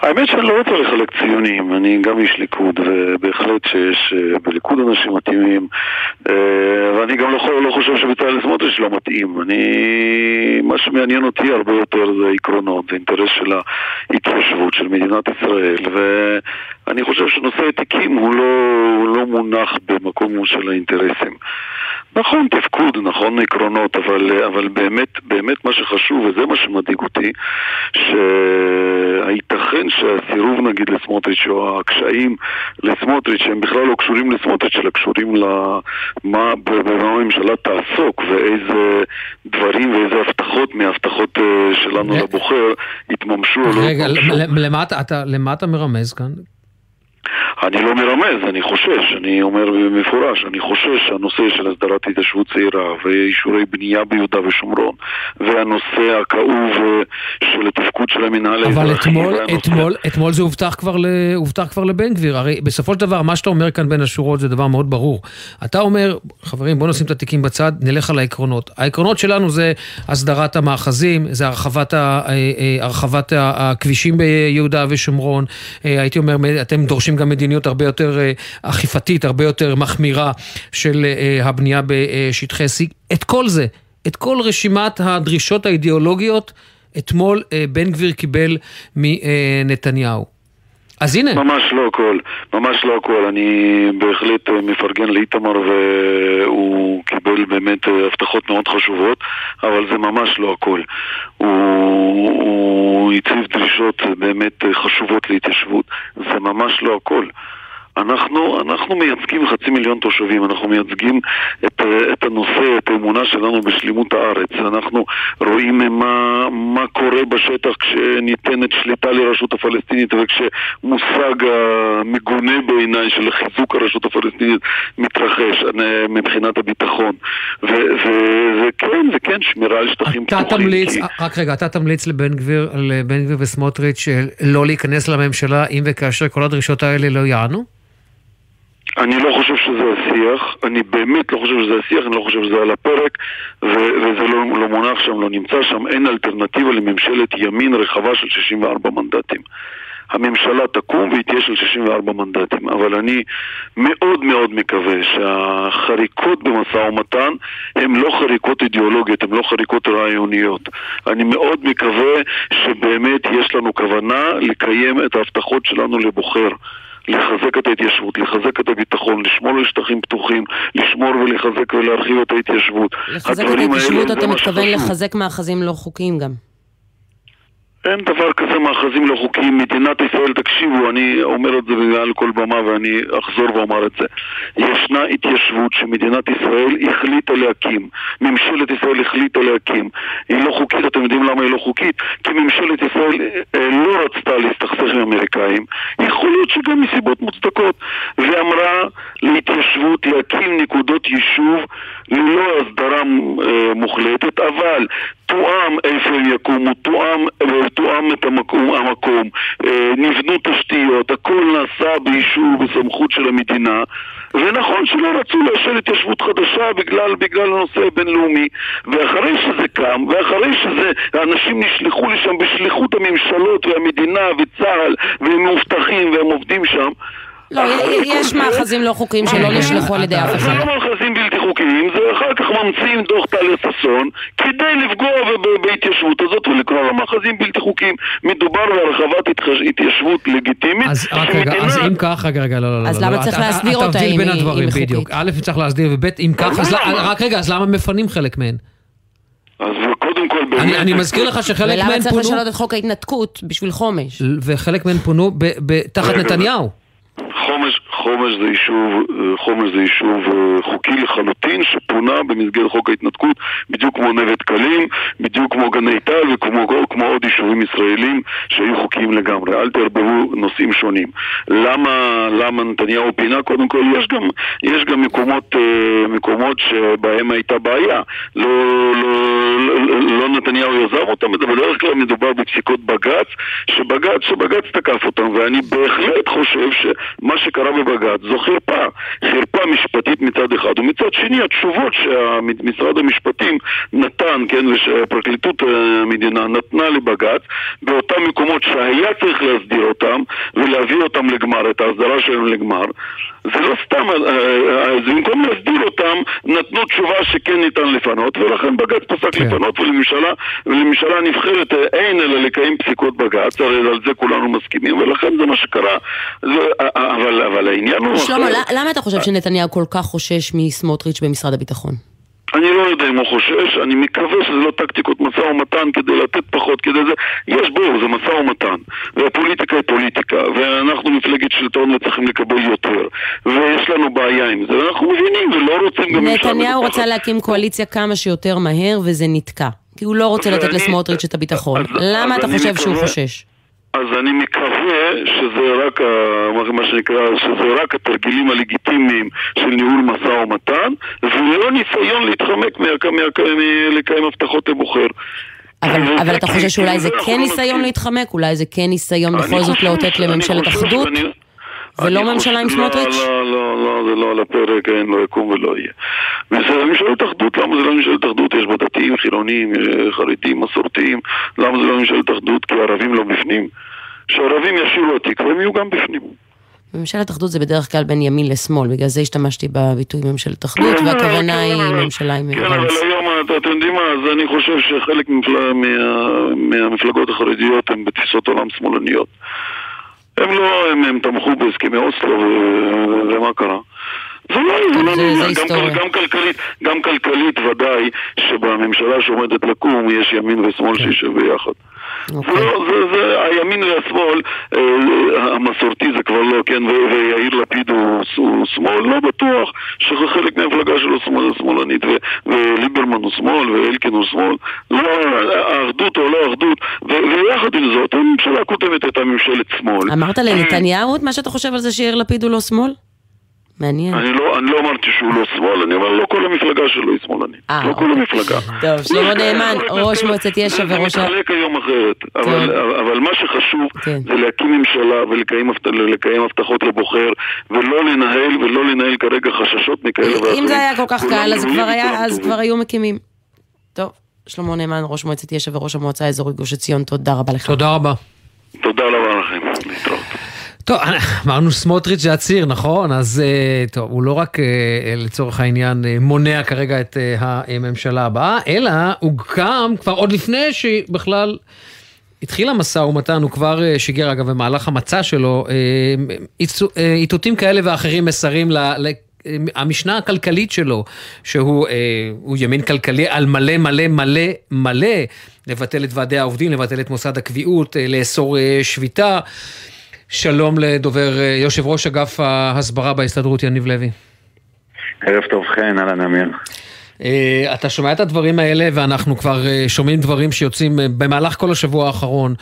האמת שאני לא רוצה לחלק ציונים, אני גם איש ליכוד, ובהחלט שיש אה, בליכוד אנשים מתאימים, אה, ואני גם לא, לא חושב שבצלאל סמוטריץ' לא מתאים. אני... מה שמעניין אותי הרבה יותר זה עקרונות, זה אינטרס של ההתיישבות של מדינת ישראל, ואני חושב שנושא התיקים הוא לא, הוא לא מונח במקום של האינטרסים. נכון, תפקוד, נכון, עקרונות, אבל, אבל באמת, באמת מה שחשוב, וזה מה שמדאיג אותי, שהייתכן שהסירוב נגיד לסמוטריץ' או הקשיים לסמוטריץ' הם בכלל לא קשורים לסמוטריץ', אלא קשורים למה הממשלה תעסוק ואיזה דברים ואיזה הבטחות מההבטחות אה, שלנו לבוחר יתממשו או לא רגע, יתממשו. למה אתה מרמז כאן? אני לא מרמז, אני חושש, אני אומר במפורש, אני חושש שהנושא של הסדרת התיישבות צעירה ואישורי בנייה ביהודה ושומרון והנושא הכאוב אה, של התפקוד של המינהל האזרחי אבל אתמול, והנושא- אתמול, אתמול זה הובטח כבר, ל, הובטח כבר לבן גביר. הרי בסופו של דבר, מה שאתה אומר כאן בין השורות זה דבר מאוד ברור. אתה אומר, חברים, בואו נשים את התיקים בצד, נלך על העקרונות. העקרונות שלנו זה הסדרת המאחזים, זה הרחבת, ה, אה, אה, הרחבת הכבישים ביהודה ושומרון. הייתי אומר, אתם דורשים גם מדיניות הרבה יותר אה, אכיפתית, הרבה יותר מחמירה של אה, הבנייה בשטחי C. את כל זה, את כל רשימת הדרישות האידיאולוגיות, אתמול אה, בן גביר קיבל מנתניהו. אז הנה. ממש לא הכל, ממש לא הכל. אני בהחלט אה, מפרגן לאיתמר והוא קיבל באמת אה, הבטחות מאוד חשובות, אבל זה ממש לא הכל. הוא, הוא הציב דרישות אה, באמת חשובות להתיישבות, זה ממש לא הכל. אנחנו, אנחנו מייצגים חצי מיליון תושבים, אנחנו מייצגים את, את הנושא, את האמונה שלנו בשלימות הארץ. אנחנו רואים מה, מה קורה בשטח כשניתנת שליטה לרשות הפלסטינית וכשמושג המגונה בעיניי של חיזוק הרשות הפלסטינית מתרחש אה, מבחינת הביטחון. וזה כן, זה כן שמירה על שטחים אתה פתוחים. תמליץ, כי- רק רגע, אתה תמליץ לבן גביר, לבן גביר וסמוטריץ' אה, לא להיכנס לממשלה אם וכאשר כל הדרישות האלה לא יענו? אני לא חושב שזה השיח, אני באמת לא חושב שזה השיח, אני לא חושב שזה על הפרק ו- וזה לא, לא מונח שם, לא נמצא שם, אין אלטרנטיבה לממשלת ימין רחבה של 64 מנדטים. הממשלה תקום והיא תהיה של 64 מנדטים, אבל אני מאוד מאוד מקווה שהחריקות במשא ומתן הן לא חריקות אידיאולוגיות, הן לא חריקות רעיוניות. אני מאוד מקווה שבאמת יש לנו כוונה לקיים את ההבטחות שלנו לבוחר. לחזק את ההתיישבות, לחזק את הביטחון, לשמור על שטחים פתוחים, לשמור ולחזק ולהרחיב את ההתיישבות. לחזק את ההתיישבות אתה מתכוון. לחזק מאחזים לא חוקיים גם. אין דבר כזה מאחזים לא חוקיים. מדינת ישראל, תקשיבו, אני אומר את זה מעל כל במה ואני אחזור ואומר את זה. ישנה התיישבות שמדינת ישראל החליטה להקים. ממשלת ישראל החליטה להקים. היא לא חוקית, אתם יודעים למה היא לא חוקית? כי ממשלת ישראל אה, לא רצתה להסתכסך עם האמריקאים. יכול להיות שגם מסיבות מוצדקות. ואמרה להתיישבות להקים נקודות יישוב ללא הסדרה אה, מוחלטת, אבל תואם איפה הם יקומו, תואם, אה, תואם את המקום, המקום. אה, נבנו תשתיות, הכל נעשה באישור ובסמכות של המדינה ונכון שלא רצו לאשר התיישבות חדשה בגלל, בגלל הנושא הבינלאומי. ואחרי שזה קם, ואחרי שזה, האנשים נשלחו לשם בשליחות הממשלות והמדינה וצה"ל והם מאובטחים והם עובדים שם לא, יש מאחזים לא חוקיים שלא נשלחו על ידי אף זה אחד. לא מאחזים בלתי חוקיים, זה אחר כך ממציאים דוח טליה ששון כדי לפגוע בהתיישבות הזאת ולקרוא לה מאחזים בלתי חוקיים. מדובר בהרחבת התחש- התיישבות לגיטימית. אז רק רגע, אז אם כך, רגע, רגע, לא, לא, לא. אז לא, למה לא, צריך אתה אותה תבדיל אם בין היא- היא בדיוק. חוקית? א', צריך להסדיר, וב', אם כך, אז לא- רק רגע, אז למה מפנים חלק מהן? אז קודם כל באמת... אני- אני מזכיר לך שחלק ולמה מהן צריך פונו, לשנות את חוק ההתנתקות בשביל חומש? וחלק מהן פונו ב- ב- תחת רגע, נתניהו. חומש, חומש זה יישוב, אה, חומש זה יישוב אה, חוקי לחלוטין, שפונה במסגרת חוק ההתנתקות, בדיוק כמו נווה דקלים, בדיוק כמו גני טל וכמו כמו עוד יישובים ישראלים שהיו חוקיים לגמרי. אל תערבבו נושאים שונים. למה, למה נתניהו פינה? קודם כל, יש גם, יש גם מקומות, אה, מקומות שבהם הייתה בעיה. לא, לא, לא, לא נתניהו יזם אותם, בדרך כלל מדובר בפסיקות בג"ץ, שבג"ץ, שבג"ץ תקף אותם, ואני בהחלט חושב שמה שקרה בבג"ץ זו חרפה. חרפה משפטית מצד אחד, ומצד שני התשובות שמשרד המשפטים נתן, כן, ושפרקליטות אה, המדינה נתנה לבג"ץ, באותם מקומות שהיה צריך להסדיר אותם ולהביא אותם לגמר, את ההסדרה שלהם לגמר, זה לא סתם, אז אה, אה, במקום להסדיר אותם, נתנו תשובה שכן ניתן לפנות, ולכן בג"ץ פסק כן. לפנות, ולממשלה, ולממשלה נבחרת אין אלא לקיים פסיקות בג"ץ, הרי על זה כולנו מסכימים, ולכן זה מה שקרה. זה, אבל, אבל העניין הוא... שלמה, למה אתה חושב שנתניהו כל כך חושש מסמוטריץ' במשרד הביטחון? אני לא יודע אם הוא חושש, אני מקווה שזה לא טקטיקות משא ומתן כדי לתת פחות, כדי זה... יש בו, זה משא ומתן. והפוליטיקה היא פוליטיקה, ואנחנו מפלגת שלטון וצריכים לקבל יותר. ויש לנו בעיה עם זה, ואנחנו מבינים ולא רוצים גם... נתניהו רצה להקים קואליציה כמה שיותר מהר, וזה נתקע. כי הוא לא רוצה לתת לסמוטריץ' את הביטחון. למה אתה חושב שהוא חושש? אז אני מקווה שזה רק, מה שנקרא, שזה רק התרגילים הלגיטימיים של ניהול משא ומתן, ולא ניסיון להתחמק מלקיים הבטחות לבוחר. אבל, אבל אתה חושב שאולי זה כן ניסיון להתחמק? אולי זה כן ניסיון בכל זאת לאותת לממשלת אחדות? ולא ממשלה עם סמוטריץ'? לא, לא, לא, זה לא על הפרק, אין, לא יקום ולא יהיה. וזה ממשלת אחדות, למה זה לא ממשלת אחדות? יש בה דתיים, חילונים, חרדים, מסורתיים, למה זה לא ממשלת אחדות? כי הערבים לא בפנים. שהערבים ישירו התקווה, הם יהיו גם בפנים. ממשלת אחדות זה בדרך כלל בין ימין לשמאל, בגלל זה השתמשתי בביטוי ממשלת אחדות, כן, והכוונה כן, היא ממשלה עם כן, אבל היום, אתם יודעים מה, אז אני חושב שחלק מהמפלגות החרדיות הן בתפיסות עולם שמאלניות. הם לא, הם, הם תמכו בהסכמי אוסלו, ומה קרה? זה לא, זה לא, גם, גם כלכלית, גם כלכלית ודאי שבממשלה שעומדת לקום יש ימין ושמאל שישב ביחד. Okay. זה, זה, זה, הימין והשמאל, אה, המסורתי זה כבר לא, כן, ויאיר לפיד הוא, הוא שמאל, לא בטוח שזה חלק מהמפלגה שלו שמאל, שמאלנית, וליברמן הוא שמאל, ואלקין הוא שמאל, לא, האחדות או לא אחדות, ויחד עם זאת, הממשלה הקודמת הייתה ממשלת שמאל. אמרת לנתניהו את מה שאתה חושב על זה שיאיר לפיד הוא לא שמאל? מעניין. אני לא, אני לא אמרתי שהוא לא שמאל, אני אומר לא כל המפלגה שלו היא שמאלנית. אה, לא כל אוקיי. המפלגה. טוב, שלמה נאמן, ראש מועצת יש"ע וראש... ה... זה מתחלק היום אחרת. אבל, אבל מה שחשוב כן. זה להקים ממשלה ולקיים הבטחות לבוחר, ולא לנהל, ולא לנהל כרגע חששות מכאלה ואחרים. אם זה היה כל כך קל, אז כבר היה, אז כבר היו מקימים. טוב, שלמה נאמן, ראש מועצת יש"ע וראש המועצה האזורית גוש עציון, תודה רבה לך. תודה רבה. תודה רבה לכם. להתראות. טוב, אמרנו סמוטריץ' זה הציר, נכון? אז אה, טוב, הוא לא רק אה, לצורך העניין אה, מונע כרגע את הממשלה הבאה, אלא הוא גם, כבר עוד לפני שבכלל התחיל המשא ומתן, הוא כבר שיגר אגב במהלך המצע שלו, איתותים כאלה ואחרים מסרים ל... המשנה הכלכלית שלו, שהוא ימין כלכלי על מלא מלא מלא מלא, לבטל את ועדי העובדים, לבטל את מוסד הקביעות, לאסור שביתה. שלום לדובר, אה, יושב ראש אגף ההסברה בהסתדרות, יניב לוי. ערב טוב חן, אהלן אמיר. Uh, אתה שומע את הדברים האלה ואנחנו כבר uh, שומעים דברים שיוצאים uh, במהלך כל השבוע האחרון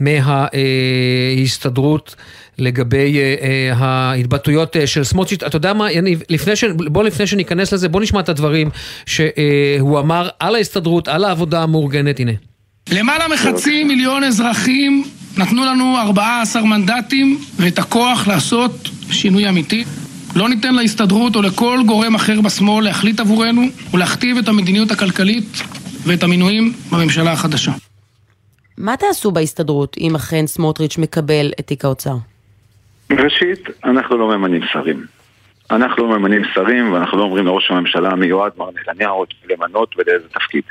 מההסתדרות לגבי uh, uh, ההתבטאויות uh, של סמוטריץ'. אתה יודע מה, יניב, לפני ש... בוא לפני שניכנס לזה, בוא נשמע את הדברים שהוא אמר על ההסתדרות, על העבודה המאורגנת, הנה. למעלה מחצי מיליון אזרחים נתנו לנו 14 מנדטים ואת הכוח לעשות שינוי אמיתי. לא ניתן להסתדרות או לכל גורם אחר בשמאל להחליט עבורנו ולהכתיב את המדיניות הכלכלית ואת המינויים בממשלה החדשה. מה תעשו בהסתדרות אם אכן סמוטריץ' מקבל את תיק האוצר? ראשית, אנחנו לא ממנים שרים. אנחנו לא ממנים שרים ואנחנו לא אומרים לראש הממשלה המיועד מר נתניהו למנות ולאיזה תפקיד.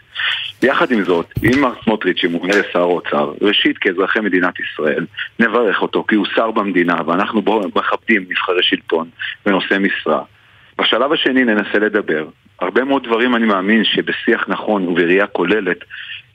יחד עם זאת, אם מר סמוטריץ' ימונה לשר האוצר, ראשית כאזרחי מדינת ישראל, נברך אותו כי הוא שר במדינה ואנחנו מכבדים נבחרי שלטון ונושאי משרה. בשלב השני ננסה לדבר הרבה מאוד דברים אני מאמין שבשיח נכון ובראייה כוללת,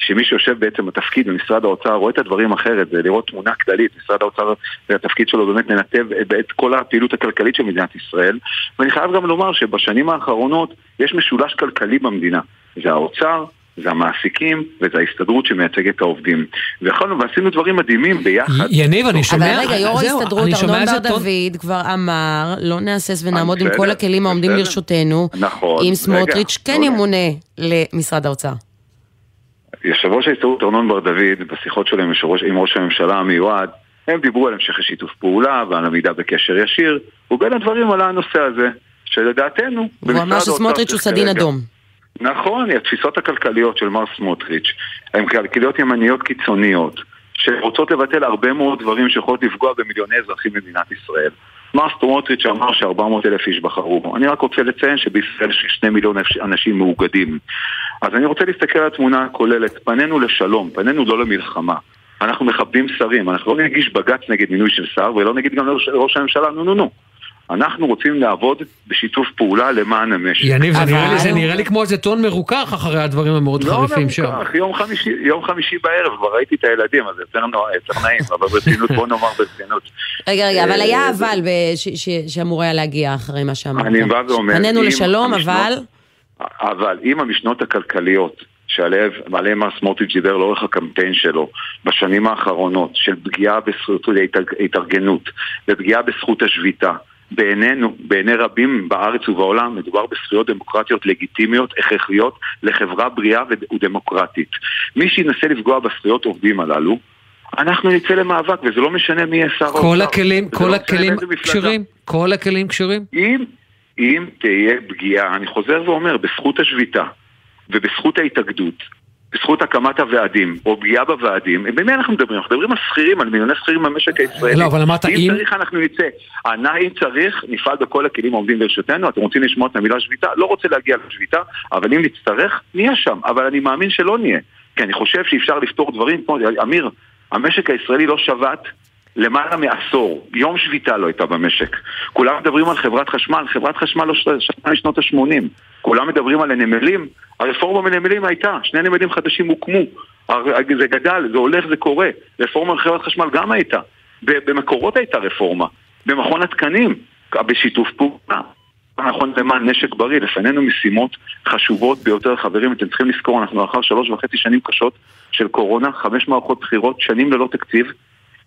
שמי שיושב בעצם בתפקיד במשרד האוצר רואה את הדברים אחרת, זה לראות תמונה כללית, משרד האוצר והתפקיד שלו באמת לנתב את כל הפעילות הכלכלית של מדינת ישראל ואני חייב גם לומר שבשנים האחרונות יש משולש כלכלי במדינה, זה האוצר, זה המעסיקים וזה ההסתדרות שמייצגת את העובדים. ויכולנו ועשינו דברים מדהימים ביחד. יניב, אני שומע... אבל רגע, יו"ר ההסתדרות ארנון בר דוד כבר אמר, לא נהסס ונעמוד עם כל הכלים העומדים לרשותנו. נכון. אם סמוטריץ' כן ימונה למשרד האוצר. יושב ראש ההסתדרות ארנון בר דוד, בשיחות שלו עם, ראש הממשלה המיועד, הם דיברו על המשך שיתוף פעולה ועל עמידה בקשר ישיר, ובין הדברים עלה הנושא הזה, שלדעתנו, הוא אמר שסמוטריץ' הוא סדין אדום. נכון, התפיסות הכלכליות של מר סמוטריץ' הן כלכליות ימניות קיצוניות, שרוצות לבטל הרבה מאוד דברים שיכולות לפגוע במיליוני אזרחים במדינת ישראל. מר סמוטריץ' אמר ש-400 אלף איש בחרו בו. אני רק רוצה לציין שבישראל יש שני מיליון אנשים מאוגדים. אז אני רוצה להסתכל על התמונה הכוללת. פנינו לשלום, פנינו לא למלחמה. אנחנו מכבדים שרים, אנחנו לא נגיש בג"ץ נגד מינוי של שר ולא נגיד גם לראש הממשלה נו נו נו. אנחנו רוצים לעבוד בשיתוף פעולה למען המשק. יניב, זה, נראה לי, זה נראה לי כמו איזה טון מרוכך אחרי הדברים המאוד לא חריפים שם. לא מרוכך, יום חמישי, יום חמישי בערב, כבר ראיתי את הילדים, אז יותר, יותר נעים, אבל ברצינות, בוא נאמר ברצינות. רגע, רגע, אבל היה אבל שאמור היה להגיע אחרי מה שאמרת. אני בא ואומר... פנינו לשלום, אבל... אבל אם המשנות הכלכליות שעליהם מר סמוטריץ' דיבר לאורך הקמפיין שלו בשנים האחרונות של פגיעה בזכות ההתארגנות ופגיעה בזכות השביתה בעינינו, בעיני רבים בארץ ובעולם, מדובר בזכויות דמוקרטיות לגיטימיות, הכרחיות, לחברה בריאה ודמוקרטית. מי שינסה לפגוע בזכויות עובדים הללו, אנחנו נצא למאבק, וזה לא משנה מי יהיה שר האוצר. כל הכלים, כל לא הכלים כשרים? כל הכלים כשרים? אם, אם תהיה פגיעה, אני חוזר ואומר, בזכות השביתה ובזכות ההתאגדות, בזכות הקמת הוועדים, או פגיעה בוועדים, במי אנחנו מדברים? אנחנו מדברים על שכירים, על מיליוני שכירים במשק הישראלי. לא, אבל אמרת אם... אם צריך אנחנו נצא. אם צריך, נפעל בכל הכלים העומדים ברשותנו. אתם רוצים לשמוע את המילה שביתה? לא רוצה להגיע לשביתה, אבל אם נצטרך, נהיה שם. אבל אני מאמין שלא נהיה. כי אני חושב שאפשר לפתור דברים כמו... אמיר, המשק הישראלי לא שבת למעלה מעשור, יום שביתה לא הייתה במשק. כולם מדברים על חברת חשמל, חברת חשמל לא שנה משנות ה-80. כולם מדברים על הנמלים, הרפורמה בנמלים הייתה, שני נמלים חדשים הוקמו. זה גדל, זה הולך, זה קורה. רפורמה בחברת חשמל גם הייתה. במקורות הייתה רפורמה. במכון התקנים, בשיתוף פעולה. נכון למען נשק בריא, לפנינו משימות חשובות ביותר, חברים, אתם צריכים לזכור, אנחנו לאחר שלוש וחצי שנים קשות של קורונה, חמש מערכות בחירות, שנים ללא תקציב,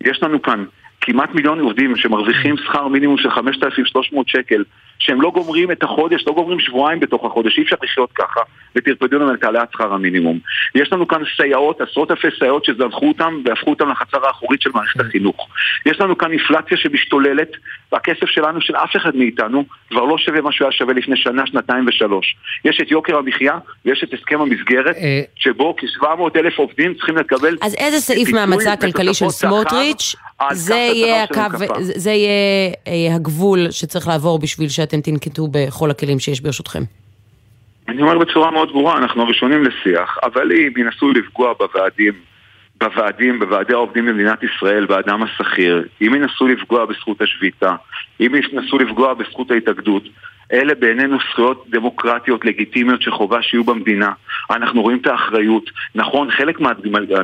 יש לנו כאן כמעט מיליון עובדים שמרוויחים שכר מינימום של 5,300 שקל, שהם לא גומרים את החודש, לא גומרים שבועיים בתוך החודש, אי אפשר לחיות ככה, וטרפדו לנו את העלאת שכר המינימום. יש לנו כאן סייעות, עשרות אלפי סייעות שזנחו אותם והפכו אותם לחצר האחורית של מערכת החינוך. יש לנו כאן אינפלציה שמשתוללת, והכסף שלנו, של אף אחד מאיתנו, כבר לא שווה מה שהוא היה שווה לפני שנה, שנתיים ושלוש. יש את יוקר המחיה, ויש את הסכם המסגרת, שבו כ-700 אלף עובדים צריכים לקבל... אז איזה סעיף מהמצע הכלכלי של סמוטריץ' זה יהיה, הקו, זה יהיה הגבול שצריך לעבור בשביל שאתם תנקטו בכל הכלים שיש ברשותכם. אני אומר בצורה מאוד ברורה, אנחנו הראשונים לשיח, אבל אם ינסו לפגוע בוועדים, בוועדים, בוועדי העובדים במדינת ישראל, באדם השכיר, אם ינסו לפגוע בזכות השביתה, אם ינסו לפגוע בזכות ההתאגדות, אלה בעינינו זכויות דמוקרטיות לגיטימיות שחובה שיהיו במדינה. אנחנו רואים את האחריות. נכון, חלק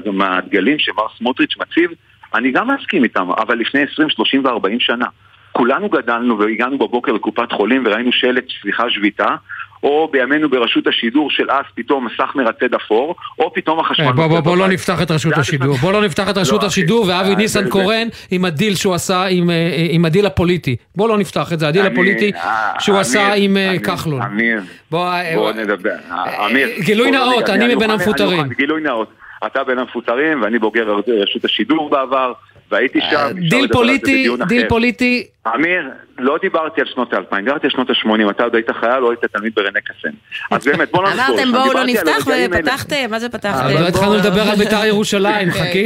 מהדגלים שמר סמוטריץ' מציב, אני גם מסכים איתם, אבל לפני 20, 30 ו-40 שנה. כולנו גדלנו והגענו בבוקר לקופת חולים וראינו שלט סליחה שביתה או בימינו ברשות השידור של אז פתאום מסך מרצד אפור, או פתאום החשמל... בוא, בוא, בוא לא נפתח את רשות השידור, בוא לא נפתח את רשות השידור ואבי ניסנקורן עם הדיל שהוא עשה עם הדיל הפוליטי. בוא לא נפתח את זה, הדיל הפוליטי שהוא עשה עם כחלון. אמיר, בוא נדבר. אמיר. גילוי נאות, אני מבין המפוטרים. גילוי נאות. אתה בין המפוטרים ואני בוגר רשות השידור בעבר. והייתי שם. דיל פוליטי, דיל פוליטי. אמיר, לא דיברתי על שנות האלפיים, דיברתי על שנות ה-80, אתה עוד היית חייל או היית תלמיד ברנה קסם. אז באמת, בוא נמסור. אמרתם בואו לא נפתח ופתחתם, מה זה פתחתם? לא התחלנו לדבר על בית"ר ירושלים, חכי.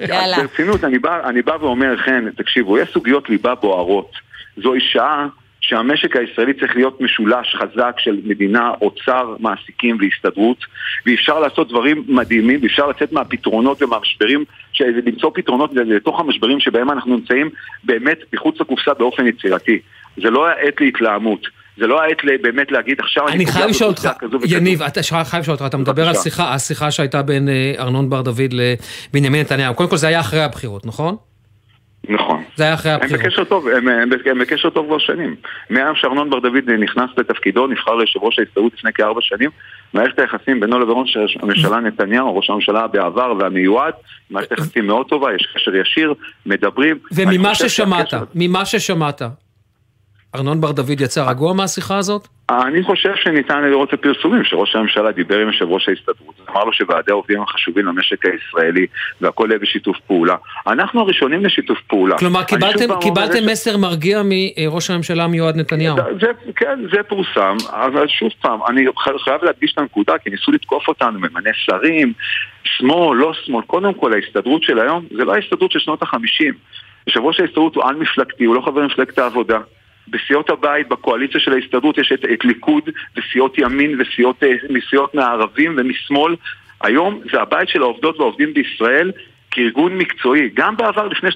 יאללה. ברצינות, אני בא ואומר, חן, תקשיבו, יש סוגיות ליבה בוערות. זוהי שעה שהמשק הישראלי צריך להיות משולש חזק של מדינה, אוצר, מעסיקים והסתדרות ואפשר לעשות דברים מדהימים ואפשר לצאת מהפתרונות ומהמשברים, למצוא פתרונות לתוך המשברים שבהם אנחנו נמצאים באמת מחוץ לקופסה באופן יצירתי. זה לא העת להתלהמות. זה לא העת באמת להגיד עכשיו אני חייב לשאול אותך. יניב, אתה חייב לשאול אותך, אתה מדבר על. שיחה, השיחה שהייתה בין אה, ארנון בר דוד לבנימין נתניהו. קודם כל זה היה אחרי הבחירות, נכון? נכון. זה היה אחרי הם הבחירות. בקשר טוב, הם, הם, הם בקשר טוב כבר שנים. מהיום שארנון בר דוד נכנס לתפקידו, נבחר ליושב ראש ההסתדרות לפני כארבע שנים, מערכת היחסים בינו לבין ראש הממשלה נתניהו, ראש הממשלה בעבר והמיועד, מערכת יחסים מאוד טובה, יש קשר ישיר, מדברים. וממה ששמעת, ממה ששמעת, ארנון בר דוד יצא רגוע מהשיחה הזאת? אני חושב שניתן לראות את הפרסומים שראש הממשלה דיבר עם יושב ראש ההסתדרות, אמר לו שוועדי העובדים הם חשובים למשק הישראלי והכל יהיה בשיתוף פעולה. אנחנו הראשונים לשיתוף פעולה. כלומר, קיבלתם, קיבלתם יש- מסר מרגיע מראש הממשלה המיועד נתניהו. זה, כן, זה פורסם, אבל שוב פעם, אני חייב להדגיש את הנקודה, כי ניסו לתקוף אותנו, ממנה שרים, שמאל, לא שמאל, קודם כל ההסתדרות של היום, זה לא ההסתדרות של שנות החמישים. יושב ראש ההסתדרות הוא על-מפלגתי, הוא לא חבר מפלגת העבודה. בסיעות הבית, בקואליציה של ההסתדרות יש את, את ליכוד וסיעות ימין וסיעות אה, מסיעות מהערבים ומשמאל. היום זה הבית של העובדות והעובדים בישראל כארגון מקצועי, גם בעבר לפני 30-40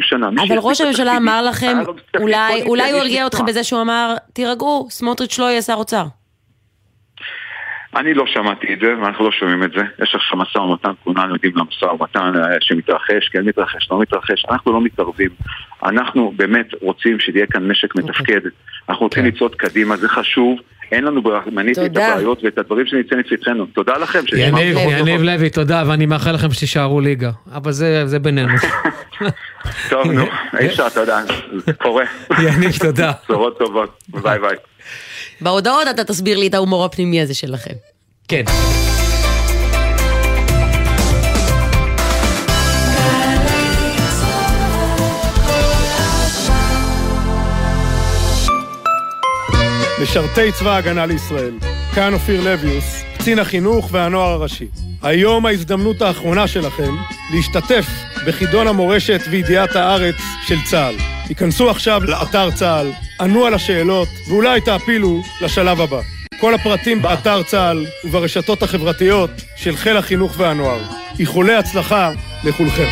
שנה. אבל ראש הממשלה אמר לכם, אולי אולי הוא הרגיע אתכם. בזה שהוא אמר, תירגעו, סמוטריץ' לא יהיה שר אוצר. אני לא שמעתי את זה, ואנחנו לא שומעים את זה. יש עכשיו משא ומתן, כולנו יודעים למשא ומתן אה, שמתרחש, כן מתרחש, לא מתרחש. אנחנו לא מתערבים. אנחנו באמת רוצים שיהיה כאן משק מתפקד. אנחנו רוצים לצעוד קדימה, זה חשוב. אין לנו ברירה, מניתי את תודה. הבעיות ואת הדברים שנמצאים לפתחנו. תודה לכם. יניב. יניב לוי, תודה, ואני מאחל לכם שתישארו ליגה. אבל זה זה בינינו. טוב, נו, אי אפשר, זה קורה. יניב, תודה. בשורות טובות, ביי ביי. בהודעות אתה תסביר לי את ההומור הפנימי הזה שלכם. כן. משרתי צבא ההגנה לישראל. כאן אופיר לביוס, קצין החינוך והנוער הראשי. היום ההזדמנות האחרונה שלכם להשתתף בחידון המורשת וידיעת הארץ של צה"ל. היכנסו עכשיו לאתר צה"ל, ענו על השאלות, ואולי תעפילו לשלב הבא. כל הפרטים באתר צה"ל וברשתות החברתיות של חיל החינוך והנוער. איחולי הצלחה לכולכם.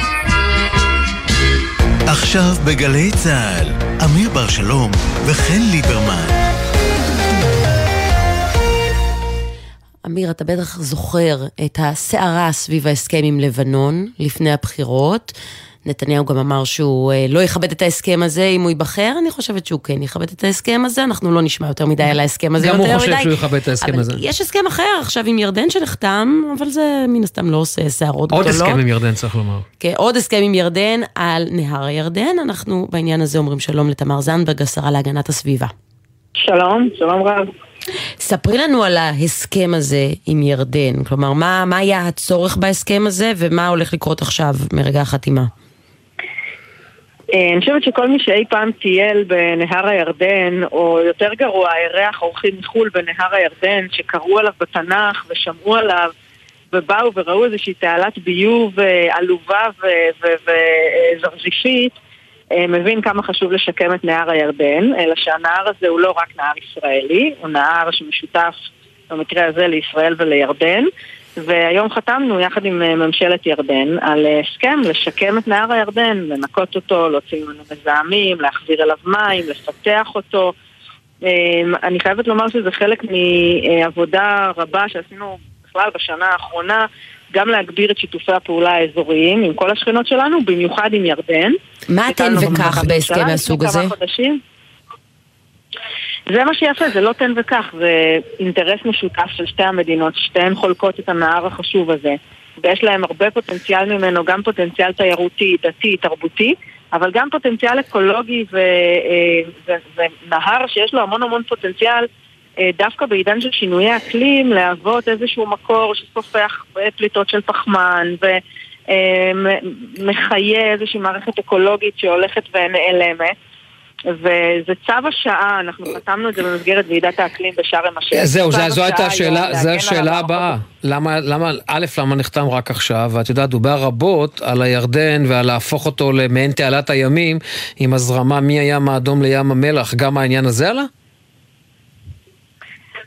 עכשיו בגלי צה"ל, אמיר בר שלום וחן ליברמן. אמיר, אתה בטח זוכר את הסערה סביב ההסכם עם לבנון לפני הבחירות. נתניהו גם אמר שהוא אה, לא יכבד את ההסכם הזה אם הוא ייבחר, אני חושבת שהוא כן יכבד את ההסכם הזה, אנחנו לא נשמע יותר מדי על ההסכם הזה גם הוא חושב מדי. שהוא יכבד את ההסכם הזה. יש הסכם אחר עכשיו עם ירדן שנחתם, אבל זה מן הסתם לא עושה סערות עוד גדולות. הסכם עם ירדן, צריך לומר. כן, עוד הסכם עם ירדן על נהר הירדן. אנחנו בעניין הזה אומרים שלום לתמר זנדברג, השרה להגנת הסביבה. שלום, שלום רב. ספרי לנו על ההסכם הזה עם ירדן. כלומר, מה, מה היה הצורך בהסכם הזה ומה הולך לקרות עכשיו מרגע החתימה? אה, אני חושבת שכל מי שאי פעם טייל בנהר הירדן, או יותר גרוע, אירח אורחים מחו"ל בנהר הירדן, שקראו עליו בתנ"ך ושמעו עליו, ובאו וראו איזושהי תעלת ביוב אה, עלובה ו- ו- וזרזיפית, אה, מבין כמה חשוב לשקם את נהר הירדן, אלא שהנהר הזה הוא לא רק נהר ישראלי, הוא נהר שמשותף במקרה הזה לישראל ולירדן. והיום חתמנו יחד עם אה, ממשלת ירדן על אה, הסכם לשקם את נהר הירדן, לנקות אותו, להוציא ממנו מזהמים, להחזיר אליו מים, לפתח אותו. אה, אני חייבת לומר שזה חלק מעבודה רבה שעשינו בכלל בשנה האחרונה, גם להגביר את שיתופי הפעולה האזוריים עם כל השכנות שלנו, במיוחד עם ירדן. מה תן ביטלנו וקח החלטת בהסכם מהסוג הזה? חודשים. זה מה שיפה, זה לא תן וקח, זה אינטרס משותף של שתי המדינות, שתיהן חולקות את הנהר החשוב הזה, ויש להם הרבה פוטנציאל ממנו, גם פוטנציאל תיירותי, דתי, תרבותי, אבל גם פוטנציאל אקולוגי ו, אה, ונהר שיש לו המון המון פוטנציאל דווקא בעידן של שינויי אקלים, להוות איזשהו מקור שסופח אה, פליטות של פחמן ומחיה איזושהי מערכת אקולוגית שהולכת ונעלמת. וזה צו השעה, אנחנו חתמנו את זה במסגרת ועידת האקלים בשארם א-שייח. זהו, זו הייתה השאלה, זו השאלה הבאה. למה, למה, א', למה נחתם רק עכשיו? ואת יודעת, דובר רבות על הירדן ועל להפוך אותו למעין תעלת הימים עם הזרמה מהים האדום לים המלח. גם העניין הזה עלה?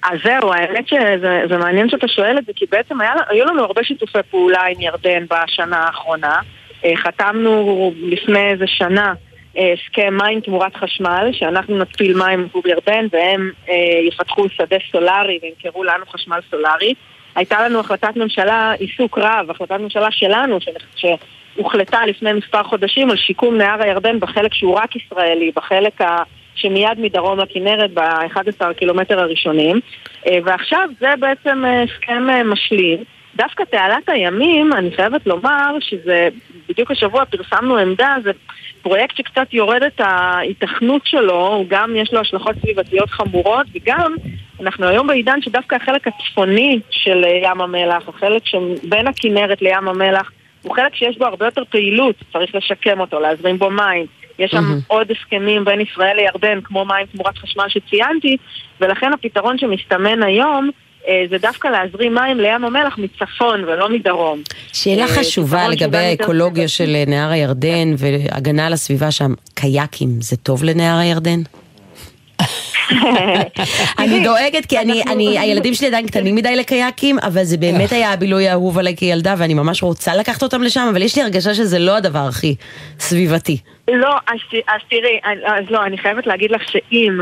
אז זהו, האמת שזה זה מעניין שאתה שואל את זה, כי בעצם היה, היו לנו הרבה שיתופי פעולה עם ירדן בשנה האחרונה. אה, חתמנו לפני איזה שנה אה, הסכם מים תמורת חשמל, שאנחנו נתפיל מים עבור ירדן והם אה, יפתחו שדה סולארי וימכרו לנו חשמל סולארי. הייתה לנו החלטת ממשלה, עיסוק רב, החלטת ממשלה שלנו, שהוחלטה לפני מספר חודשים על שיקום נהר הירדן בחלק שהוא רק ישראלי, בחלק ה... שמיד מדרום לכנרת ב-11 קילומטר הראשונים, אה, ועכשיו זה בעצם אה, הסכם אה, משלים. דווקא תעלת הימים, אני חייבת לומר שזה, בדיוק השבוע פרסמנו עמדה, זה פרויקט שקצת יורד את ההיתכנות שלו, גם יש לו השלכות סביבתיות חמורות, וגם אנחנו היום בעידן שדווקא החלק הצפוני של ים המלח, החלק שבין הכנרת לים המלח, הוא חלק שיש בו הרבה יותר פעילות, צריך לשקם אותו, להזרים בו מים. יש שם mm-hmm. עוד הסכמים בין ישראל לירדן, כמו מים תמורת חשמל שציינתי, ולכן הפתרון שמסתמן היום אה, זה דווקא להזרים מים לים המלח מצפון ולא מדרום. שאלה אה, חשובה לגבי האקולוגיה של נהר הירדן והגנה על הסביבה שם, קייקים, זה טוב לנהר הירדן? אני דואגת כי אני, אני, הילדים שלי עדיין קטנים מדי לקייקים, אבל זה באמת היה הבילוי האהוב עליי כילדה ואני ממש רוצה לקחת אותם לשם, אבל יש לי הרגשה שזה לא הדבר הכי סביבתי. לא, אז, תראי, אז לא, אני חייבת להגיד לך שאם